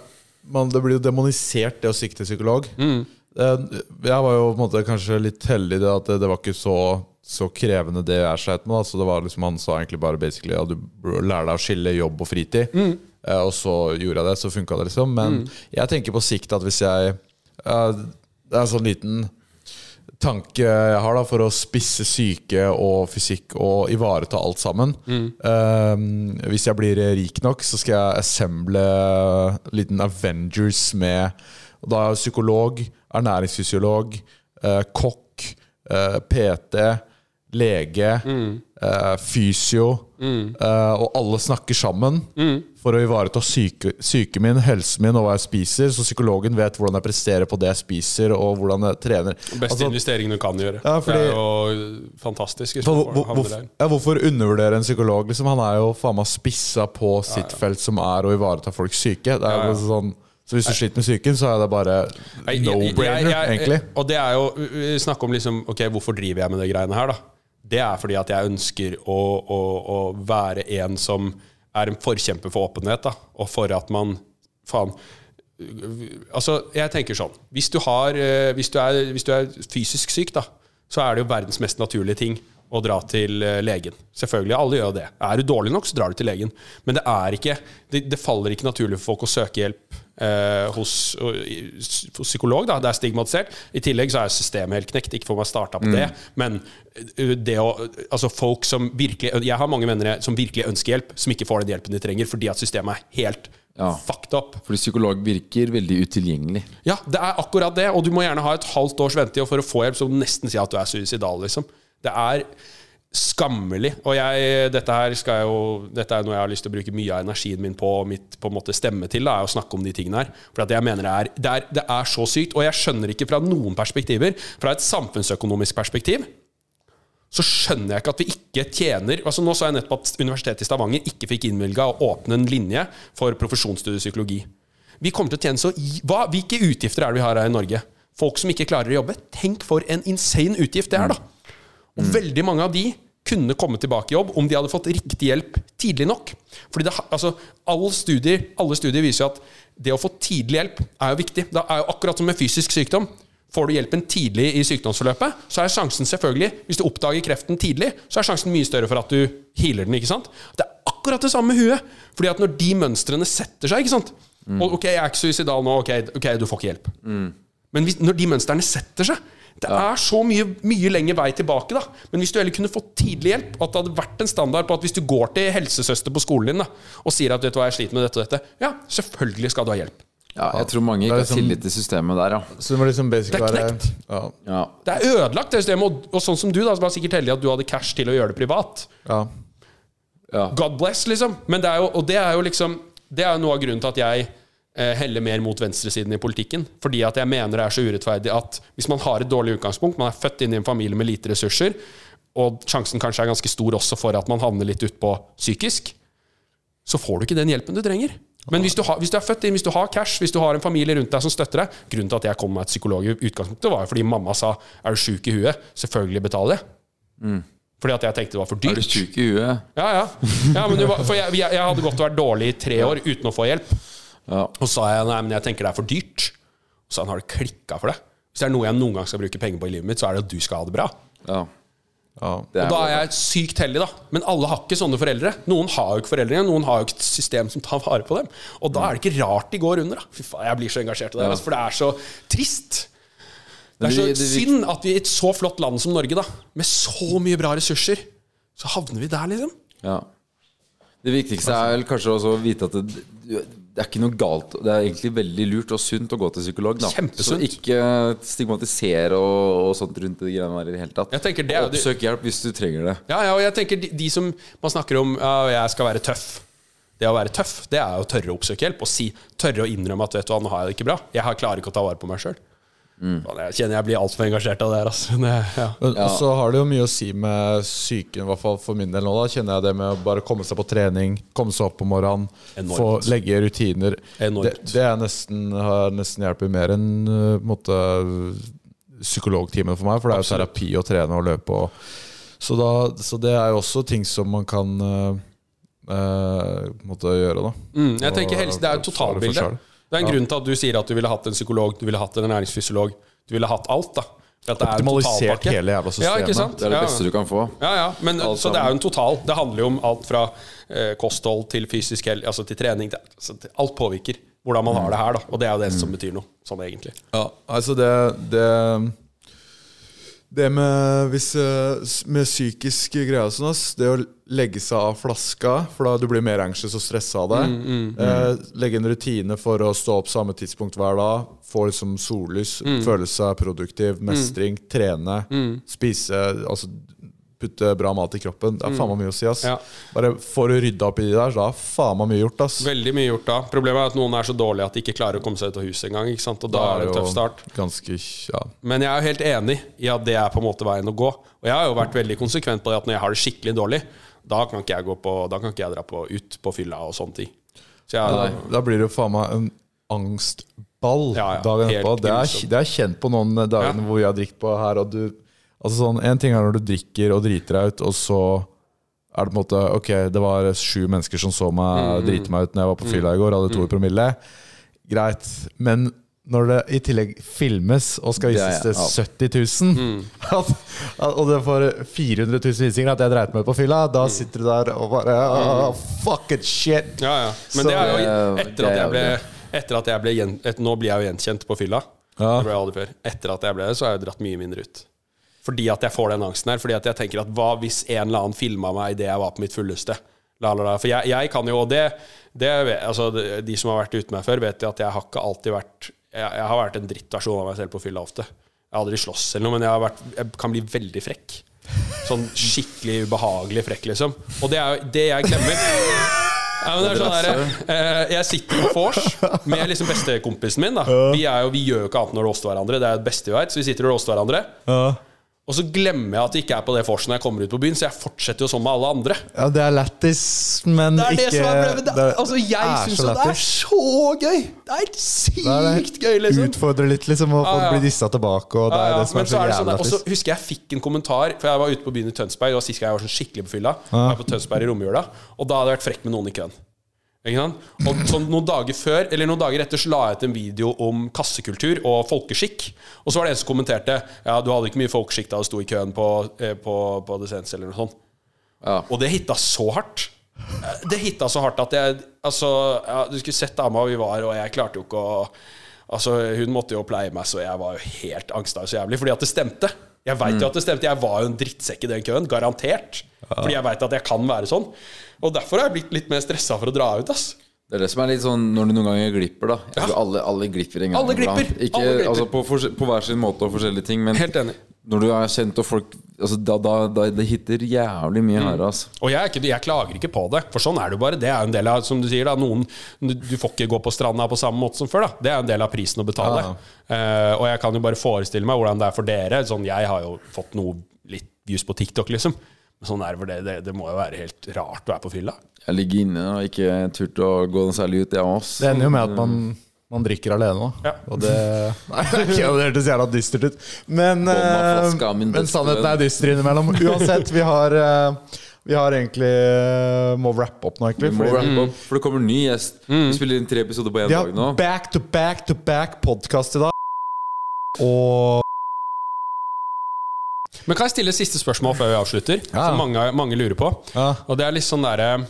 man, Det blir jo demonisert, det å sikte psykolog. Mm. Eh, jeg var jo på en måte kanskje litt heldig i det at det, det var ikke så, så krevende det er seg da. Så det var liksom Han sa egentlig bare basically at du lærer deg å skille jobb og fritid. Mm. Eh, og så gjorde jeg det, så funka det, liksom. Men jeg tenker på sikt at hvis jeg eh, Det er en sånn liten tanke jeg har da for å spisse syke og fysikk og ivareta alt sammen. Eh, hvis jeg blir rik nok, så skal jeg assemble liten Avengers med og Da er jeg psykolog, ernæringsfysiolog, eh, kokk, eh, PT, lege, eh, fysio. Eh, og alle snakker sammen for å ivareta syke, syke min, helsen min og hva jeg spiser. Så psykologen vet hvordan jeg presterer på det jeg spiser, og hvordan jeg trener. Beste Altså, investeringen du kan gjøre. Ja, fordi- det er jo fantastisk. for, hvor, hvor, ja, hvorfor undervurdere en psykolog? Liksom, han er jo faen meg spissa på sitt felt, som er å ivareta folks syke. Det er jo sånn så hvis du sliter med psyken, så er det bare no-brainer, egentlig. Og det er jo Snakk om liksom Ok, hvorfor driver jeg med de greiene her, da? Det er fordi at jeg ønsker å, å, å være en som er en forkjemper for åpenhet, da. Og for at man Faen. Altså, jeg tenker sånn Hvis du, har, eh, hvis du, er, hvis du er fysisk syk, da, så er det jo verdens mest naturlige ting å dra til eh, legen. Selvfølgelig, alle gjør det. Er du dårlig nok, så drar du til legen. Men det er ikke Det, det faller ikke naturlig for folk å søke hjelp eh, hos, hos psykolog. Da. Det er stigmatisert. I tillegg så er systemet helt knekt. Ikke få meg starta på det. Men eh, det å Altså folk som virkelig Jeg har mange venner som virkelig ønsker hjelp, som ikke får den hjelpen de trenger fordi at systemet er helt Ja. fucked up. Fordi psykolog virker veldig utilgjengelig. Ja, det er akkurat det. Og du må gjerne ha et halvt års ventetid for å få hjelp, så du nesten si at du er suicidal, liksom. Det er skammelig. Og jeg, dette her skal jeg jo Dette er noe jeg har lyst til å bruke mye av energien min på, mitt på en måte stemme til, da, er å snakke om de tingene her. For jeg mener det er, det, er, det er så sykt. Og jeg skjønner ikke fra noen perspektiver. Fra et samfunnsøkonomisk perspektiv så skjønner jeg ikke at vi ikke tjener altså Nå så jeg nettopp at Universitetet i Stavanger ikke fikk innvilga å åpne en linje for profesjonsstudie psykologi. Vi kommer til å tjene så hva, Hvilke utgifter er det vi har her i Norge? Folk som ikke klarer å jobbe. Tenk for en insane utgift det er, da! Og veldig mange av de kunne komme tilbake i jobb om de hadde fått riktig hjelp tidlig nok. Fordi det, altså, alle, studier, alle studier viser jo at det å få tidlig hjelp er jo viktig. Det er jo akkurat som med fysisk sykdom. Får du hjelpen tidlig i sykdomsforløpet, så er sjansen selvfølgelig Hvis du oppdager kreften tidlig, så er sjansen mye større for at du healer den. ikke sant? Det er akkurat det samme med huet. Fordi at når de mønstrene setter seg ikke sant? Og ok, jeg er ikke suicidal nå, ok, okay du får ikke hjelp. Men hvis, når de mønstrene setter seg Det er så mye, mye lenger vei tilbake. da Men hvis du heller kunne fått tidlig hjelp, at det hadde vært en standard på at hvis du går til helsesøster på skolen din da og sier at vet du hva, jeg sliter med dette og dette, ja, selvfølgelig skal du ha hjelp. Ja, jeg tror mange ikke har liksom- tillit til systemet der, ja. Så det må liksom basic Det er være knekt. ja, ja. Det er ødelagt, det systemet. Og, og sånn som du, da, som var sikkert heldig at du hadde cash til å gjøre det privat. ja. God bless, liksom. Men det er jo, og det er jo liksom Det er jo noe av grunnen til at jeg eh, heller mer mot venstresiden i politikken. Fordi at jeg mener det er så urettferdig at hvis man har et dårlig utgangspunkt, man er født inn i en familie med lite ressurser, og sjansen kanskje er ganske stor også for at man havner litt utpå psykisk, så får du ikke den hjelpen du trenger. Men hvis du, har, hvis du er født inn, hvis du har cash, hvis du har en familie rundt deg som støtter deg Grunnen til at jeg kom med et psykolog i utgangspunktet, var jo fordi mamma sa 'er du sjuk i huet', selvfølgelig betaler jeg. Fordi at jeg tenkte det var for dyrt. Er du sjuk i huet? Ja, ja. ja var- for jeg, jeg, jeg hadde godt vært dårlig i tre år uten å få hjelp. Ja. Og så sa jeg nei, men jeg tenker det er for dyrt. Og så sa han har det klikka for det? Hvis det er noe jeg noen gang skal bruke penger på i livet mitt, så er det at du skal ha det bra. ja. ja. Det Og da er jeg sykt heldig, da. Men alle har ikke sånne foreldre. Noen har jo ikke foreldre, noen har jo ikke et system som tar vare på dem. Og da er det ikke rart de går under. da Fy faen, jeg blir så engasjert i det, ja. for det er så trist. Det er så synd at vi i et så flott land som Norge, da med så mye bra ressurser, så havner vi der, liksom. Ja. Det viktigste er vel kanskje også å vite at det, det er ikke noe galt Det er egentlig veldig lurt og sunt å gå til psykolog. Da. Kjempesunt. Så ikke stigmatisere og, og sånt rundt de greiene der i det hele tatt. Det Oppsøk hjelp hvis du trenger det. Ja, ja, og jeg tenker de, de som man snakker om ja, jeg skal være tøff. Det å være tøff, det er å tørre å oppsøke hjelp og si, tørre å innrømme at vet du hva, nå har jeg det ikke bra. Jeg klarer ikke å ta vare på meg sjøl. Jeg kjenner jeg blir altfor engasjert av det her. Altså. Det, ja. Men Og så har det jo mye å si med psyken, i hvert fall for min del nå. da Kjenner jeg det med å bare komme seg på trening, komme seg opp om morgenen, Enormt. få legge rutiner. Det, det er nesten, har nesten hjulpet mer enn uh, måte, psykologtimene for meg, for det er jo terapi å trene og løpe og så, da, så det er jo også ting som man kan uh, uh, måtte gjøre, da. Mm, jeg tenker helse, Det er jo For- for totalbilde. selv. Det er en grunn til at du sier at du ville hatt en psykolog, du ville hatt en ernæringsfysiolog, du ville hatt alt. da er Optimalisert hele jævla Ja, systemet. sant? Det er det Ja, ja. beste du kan få. Ja, ja, men Så det er jo en total. Det handler jo om alt fra eh, kosthold til fysisk hel, altså til trening. Det, altså, det, alt påvirker hvordan man har det her, da. Og det er jo det som betyr noe, sånn egentlig. Ja, altså det, det Det med, hvis, eh, med psykisk greie og sånn, det å legge seg av flaska, for da du blir mer anxious og stressa av det. Mm, Eh, legge en rutine for å stå opp samme tidspunkt hver dag. Få liksom sollys, Mm. føle seg produktiv, mestring, trene, spise Altså putte bra mat i kroppen. Det er faen meg mye å si, ass. Ja. Bare får du rydda opp i det der, så er faen meg mye gjort, ass. Veldig mye gjort da. Problemet er at noen er så dårlige at de ikke klarer å komme seg ut av huset engang. ikke sant? Og da er det en tøff start. ganske ja. Men jeg er jo helt enig i at det er på en måte veien å gå. Og jeg har jo vært veldig konsekvent på det at når jeg har det skikkelig dårlig, da kan ikke jeg, gå på, da kan ikke jeg dra på, ut på fylla og sånne ting. Så jeg, Da blir det jo faen meg en angstball Ja, ja, dagen etterpå. Det det er kjent på noen dager Ja. hvor vi har drukket på her, og du Altså sånn, En ting er når du drikker og driter deg ut, og så er det på en måte Ok, det var sju mennesker som så Mm, meg drite meg ut når jeg var på fylla i går, hadde to i promille. Greit. Men når det i tillegg filmes og skal vises til 70 000, Mm. at, at, og det får 400 000 visninger at jeg dreit meg ut på fylla, da sitter du der og bare oh, it, shit! ja, ja. Men det er jo etter at jeg ble, etter at jeg ble gjen, et, Nå blir jeg jo gjenkjent på fylla. Ja. Det ble jeg aldri før. Etter at jeg ble det, så har jeg dratt mye mindre ut. Fordi at jeg får den angsten her. Fordi at jeg tenker at hva hvis en eller annen filma meg idet jeg var på mitt fulleste? La, la, la. For jeg, jeg kan jo, og det, det altså, De som har vært ute med meg før, vet jo at jeg har ikke alltid vært Jeg, jeg har vært en drittversjon av meg selv på fylla ofte. Jeg har aldri slåss eller noe, men jeg, har vært, jeg kan bli veldig frekk. Sånn skikkelig ubehagelig frekk, liksom. Og det er jo det jeg glemmer. Ja, men det er sånn der, eh, jeg sitter på vors med liksom bestekompisen min. Da. Vi, er jo, vi gjør jo ikke annet enn å roaste hverandre. Det er det beste vi vet, så vi sitter og roaster hverandre. Og så glemmer jeg at det ikke er på det vorset når jeg kommer ut på byen, så jeg fortsetter jo sånn med alle andre. Ja, det er lættis, men Det er ikke det som er. Det er, altså, jeg syns jo det er så gøy! Det er sykt gøy, liksom. Utfordre litt, liksom, og få Ja, ja. bli dissa tilbake. Og det er ja, det som men er så er det sånn jævla Og så husker jeg fikk en kommentar, for jeg var ute på byen i Tønsberg. Og sist gang jeg var sånn skikkelig på fylla. Jeg på Tønsberg i romjula. Og da hadde jeg vært frekk med noen i køen. Og sånn noen dager før Eller noen dager etter så la jeg ut en video om kassekultur og folkeskikk. Og så var det en som kommenterte Ja, du hadde ikke mye folkeskikk da du sto i køen på, eh, på, på Dessens eller noe sånt. Ja. Og det hitta så hardt. Eh, Det hitta så hardt at jeg Altså, ja, du skulle sett dama vi var, og jeg klarte jo ikke å Altså, Hun måtte jo pleie meg, så jeg var jo helt angsta så jævlig. Fordi at det stemte. Jeg veit jo at det stemte. Jeg var jo en drittsekk i den køen. Garantert. Fordi jeg veit at jeg kan være sånn. Og derfor har jeg blitt litt mer stressa for å dra ut. ass Det er det som er litt sånn når du noen ganger glipper, da. Ja. alle, alle glipper en gang. Alle glipper. Ikke, Alle glipper. Altså, på, på hver sin måte og forskjellige ting, men Helt enig. Når du er kjent og folk altså, da, da, da Det hitter jævlig mye her. altså. Og jeg, er ikke, jeg klager ikke på det, for sånn er det jo bare. Det er en del av, som du sier, da, noen Du får ikke gå på stranda på samme måte som før. da Det er en del av prisen å betale. Eh, og jeg kan jo bare forestille meg hvordan det er for dere. Sånn, Jeg har jo fått noe litt views på TikTok, liksom. Sånn er det det, det. Må jo være helt rart å være på fylla. Jeg ligger inne og ikke turt å gå noe særlig ut, jeg også. Det ender jo med at man, man drikker alene. nå. Ja. Og det Nei, det ikke- det hørtes jævla dystert ut. Men, flaska, men sannheten er dyster innimellom. Uansett, vi har eh, Vi har egentlig eh, må wrappe opp nå, egentlig. Vi må fordi wrap opp, for det kommer ny gjest. Vi spiller inn tre episoder på én dag nå. back to back to back podkast i dag. Og Men kan jeg stille et siste spørsmål før vi avslutter? Ja. Som mange, mange lurer på. Ja. Og det er litt sånn derre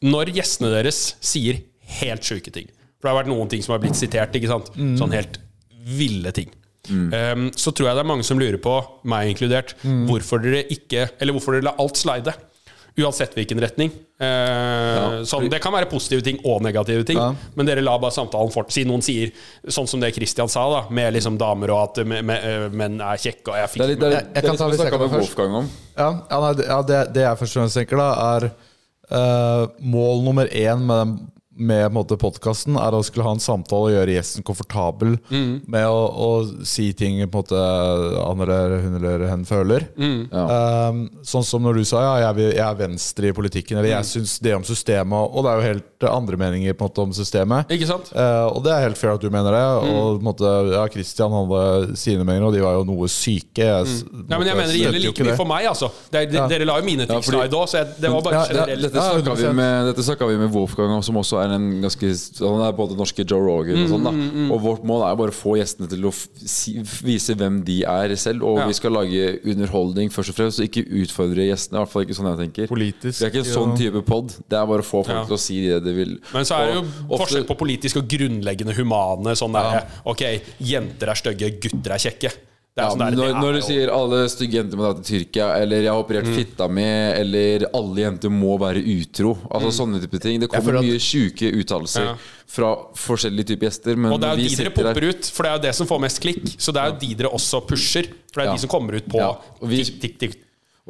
Når gjestene deres sier helt sjuke ting For det har vært noen ting som har blitt sitert, ikke sant? Mm. Sånn helt ville ting. Um, så tror jeg det er mange som lurer på, meg inkludert, Mm. hvorfor dere ikke Eller hvorfor dere lar alt slide. Uansett hvilken retning. Eh, sånn, det kan være positive ting og negative ting, Ja. men dere lar bare samtalen fort Si noen sier sånn som det Christian sa, da med liksom damer og at eh, menn er kjekke, og jeg fikk Det er litt, det er, Jeg- jeg det er kan ta litt snakka med. Wolfgang om. Ja, ja, nei, det- ja det, det jeg først og fremst tenker, da, er uh, Mål nummer én med, den- med podkasten er å skulle ha en samtale og gjøre gjesten komfortabel med å, å si ting på en måte han eller hun eller hen føler. Ja. Um, sånn som når du sa ja, jeg, vil- jeg er venstre i politikken, eller jeg syns det om systemet, og det er jo helt andre meninger på en måte om systemet. Ikke sant? Eh, og det er helt fair at du mener det. Og på en måte, ja, Christian hadde sine meninger, og de var jo noe syke. Jeg, Ja, men jeg mener det gjelder like mye for meg, altså. Det er, Ja. Dere la jo mine ting fordi- slide òg, så jeg, det var bare Ja, ja, generelt. Dette Ja, snakka vi, med- dette vi med Wolfgang om, som også er en ganske Han er både norske Joe Rogan og sånn. da Og vårt mål er bare å få gjestene til å f si, vise hvem de er selv. Og Ja. vi skal lage underholdning først og fremst, og ikke utfordre gjestene. I hvert fall ikke sånn jeg tenker. Politisk, Det er ikke en sånn type pod. Det er bare å få folk Ja. til å si det de vil. Men så er det jo ofte- forskjell på politisk og grunnleggende humane. Sånn der, Ok, jenter er stygge, gutter er kjekke. Ja, sånn der, når, når du sier alle stygge jenter må dra til Tyrkia, eller 'jeg har operert Mm. fitta mi', eller 'alle jenter må være utro', altså sånne type ting. Det kommer at- mye sjuke uttalelser Ja. fra forskjellige typer gjester. Men Og det er jo de dere popper der... ut, for det er jo det som får mest klikk. Så det er jo de dere også pusher. For det er Ja. de som kommer ut på Ja, tikk, tikk, tikk.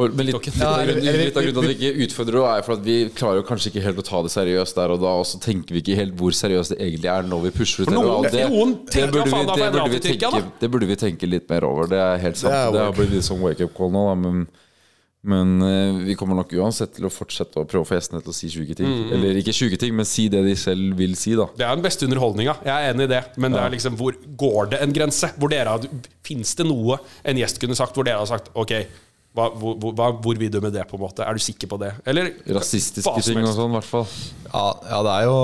Men litt, Ja, eller- eller- litt av grunnen til at vi ikke utfordrer det, er for at vi klarer jo kanskje ikke helt å ta det seriøst der og da, og så tenker vi ikke helt hvor seriøst det egentlig er når vi pusher ut det. det, burde vi, det, burde vi tenke, det burde vi tenke litt mer over. Det er helt sant. Det har blitt litt sånn wake-up call nå, da, men men eh, vi kommer nok uansett til å fortsette å prøve å få gjestene til å si sjuke ting. Mm, Eller ikke sjuke ting, men si det de selv vil si, da. Det er den beste underholdninga. Jeg er enig i det. Men det er liksom, hvor går det en grense? Hvor dere Fins det noe en gjest kunne sagt hvor dere har sagt OK, hva, hvor, hvor, hvor vil du med det? på en måte? Er du sikker på det? Eller Rasistiske ting og sånn, i hvert fall. Ja, ja, det er jo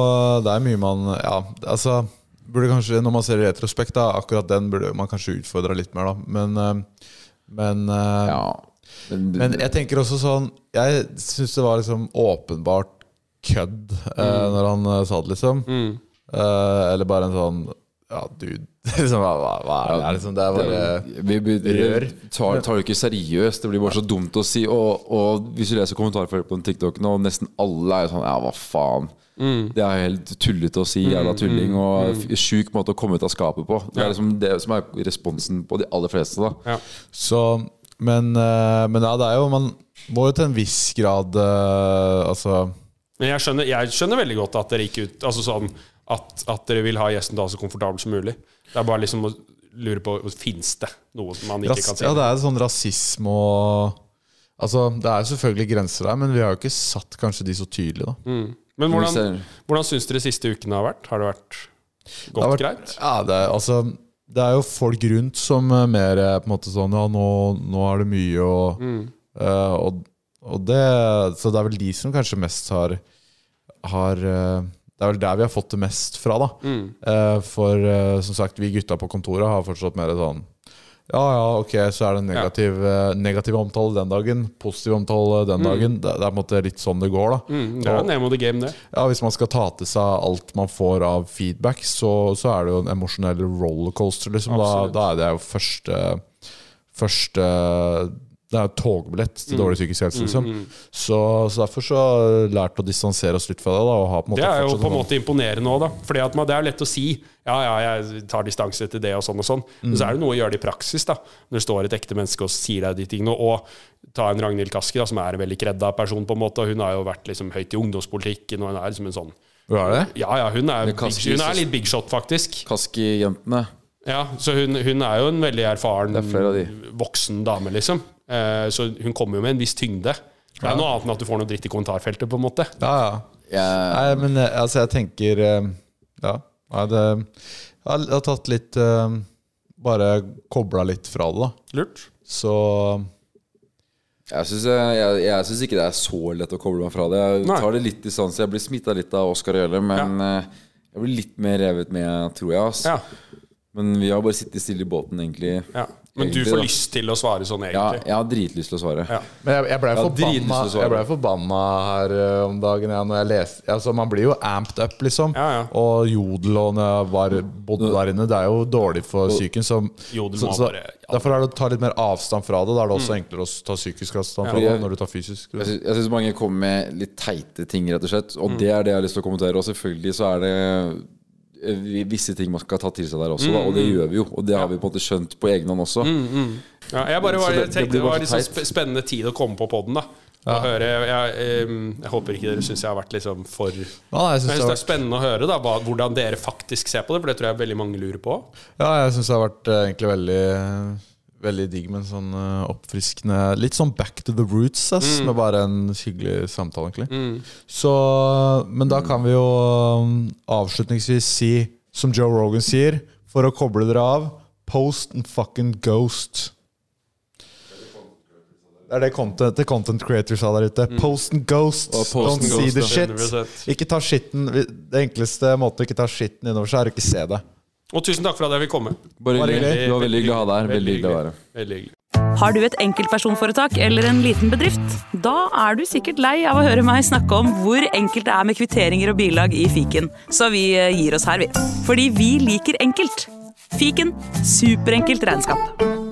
det er mye man Ja, altså burde kanskje, Når man ser i retrospekt, da, akkurat den burde man kanskje utfordra litt mer, da. Men, eh, men eh, Ja. Men, Men jeg tenker også sånn Jeg syns det var liksom åpenbart kødd eh, når han eh, sa det, liksom. Eh, eller bare en sånn Ja, dude. liksom, hva, hva, er det? liksom, det er bare vi, vi, rør. tar, tar det ikke seriøst. Det blir bare så dumt å si. Og, og hvis du leser kommentarfeltet på den TikTok nå, nesten alle er jo sånn Ja, hva faen. Det er helt tullete å si. Jævla tulling. Og f- sjuk måte å komme ut av skapet på. Det er liksom det som er responsen på de aller fleste. da Ja. Så men, eh, men ja, det er jo Man må jo til en viss grad eh, Altså Men jeg skjønner, jeg skjønner veldig godt at dere gikk ut Altså sånn at, at dere vil ha gjesten til å ha så komfortabelt som mulig. Det er bare liksom å lure på Fins det noe som man ikke ras, kan si? Ja, det er sånn rasisme og Altså, Det er selvfølgelig grenser der, men vi har jo ikke satt kanskje de så tydelig. da Men hvordan, hvordan syns dere siste ukene har vært? Har det vært Det har vært- greit? Ja, det er, altså, det er jo folk rundt som eh, mer eh, på en måte sånn Ja, nå, nå er det mye, og, Mm. uh, og, og det Så det er vel de som kanskje mest har, har eh, Det er vel der vi har fått det mest fra, da. Mm. Eh, For eh, som sagt, vi gutta på kontoret har fortsatt mer sånn ja, ja, ok, så er det negativ, eh, negativ omtale den dagen, positiv omtale den dagen. Det, det er på en måte litt sånn det går, da. Mm, det er jo name of the game, det. Ja, Hvis man skal ta til seg alt man får av feedback, så, så er det jo en emosjonell rollercoaster. Liksom. Da, da er det jo første, første Det er jo togbillett til dårlig psykisk helse. Liksom. Så, så derfor så lært å distansere oss litt fra det. Da, og ha på en måte Det er jo på en sånn- måte imponerende òg, da. Fordi at man, det er lett å si ja, ja, jeg tar distanse til det og sånn og sånn. Men så er det noe å gjøre det i praksis, da. Når det står et ekte menneske og sier deg de tingene. Og ta en Ragnhild Kaski, da, som er en veldig kredda person, på en måte. Hun har jo vært liksom høyt i ungdomspolitikken, og hun er liksom en sånn er? Ja, ja, hun er, Kaski, big, hun er litt big shot, faktisk. Kaski-jentene. Ja, Så hun, hun er jo en veldig erfaren, er voksen dame, liksom. Eh, så hun kommer jo med en viss tyngde. Det er noe annet enn at du får noe dritt i kommentarfeltet, på en måte. Ja, ja. Nei, men eh, altså, jeg tenker eh, Ja. Det, jeg har- tatt litt Bare kobla litt fra det, da. Lurt. Så Jeg syns, jeg, jeg, jeg synes ikke det er så lett å koble meg fra det. Jeg Nei. tar det litt distanse. Jeg blir smitta litt av Oskar Øhle, men ja. jeg blir litt mer revet med, tror jeg. Altså. Ja. Men vi har bare sittet stille i båten, egentlig. ja. Men du får da. lyst til å svare sånn, Ja, egentlig. jeg har dritlyst til å svare. Ja. Men jeg, jeg blei forbanna, jeg ble forbanna her eh, om dagen. Ja, når jeg leste, altså, man blir jo amped up, liksom. Ja, ja. Og jodel og når jeg var, bodde der inne, det er jo dårlig for psyken. Så, så, så, derfor er det å ta litt mer avstand fra det. Da er det også enklere å ta psykisk avstand fra Ja. det når du tar fysisk. Jeg synes, jeg syns mange kommer med litt teite ting, rett og slett. Mm. Og det er det jeg har lyst til å kommentere. Og selvfølgelig så er det visse ting man skal ta til seg der også, da, og Mm, det gjør vi jo. Og det har vi på en måte skjønt på egen hånd også. Ja, jeg bare var, det- jeg det tenkte det var litt sånn spennende tid å komme på poden, da. Å høre, jeg, jeg, jeg håper ikke dere syns jeg har vært liksom for Jeg synes, jeg synes det er spennende å høre da, hva, hvordan dere faktisk ser på det, for det tror jeg veldig mange lurer på. ja, jeg synes det har vært eh, egentlig veldig Veldig digg med en sånn eh, oppfriskende Litt sånn back to the roots, ass, med bare en hyggelig samtale, egentlig. Så, men da kan vi jo um, avslutningsvis si, som Joe Rogan sier, for å koble dere av Post and fucking ghost. Det er det content, det content creators sa der ute. Post and ghost. Og post Don't and see ghost, the shit. 100%. Ikke ta skitten Det enkleste måten å ikke ta skitten innover seg, er å ikke se det. Og tusen takk for at jeg fikk komme. Bare hyggelig. Det var veldig hyggelig å ha deg her. Veldig hyggelig å være her. Har du et enkeltpersonforetak eller en liten bedrift? Da er du sikkert lei av å høre meg snakke om hvor enkelt det er med kvitteringer og bilag i fiken, så vi eh, gir oss her, vi. Fordi vi liker enkelt. Fiken superenkelt regnskap.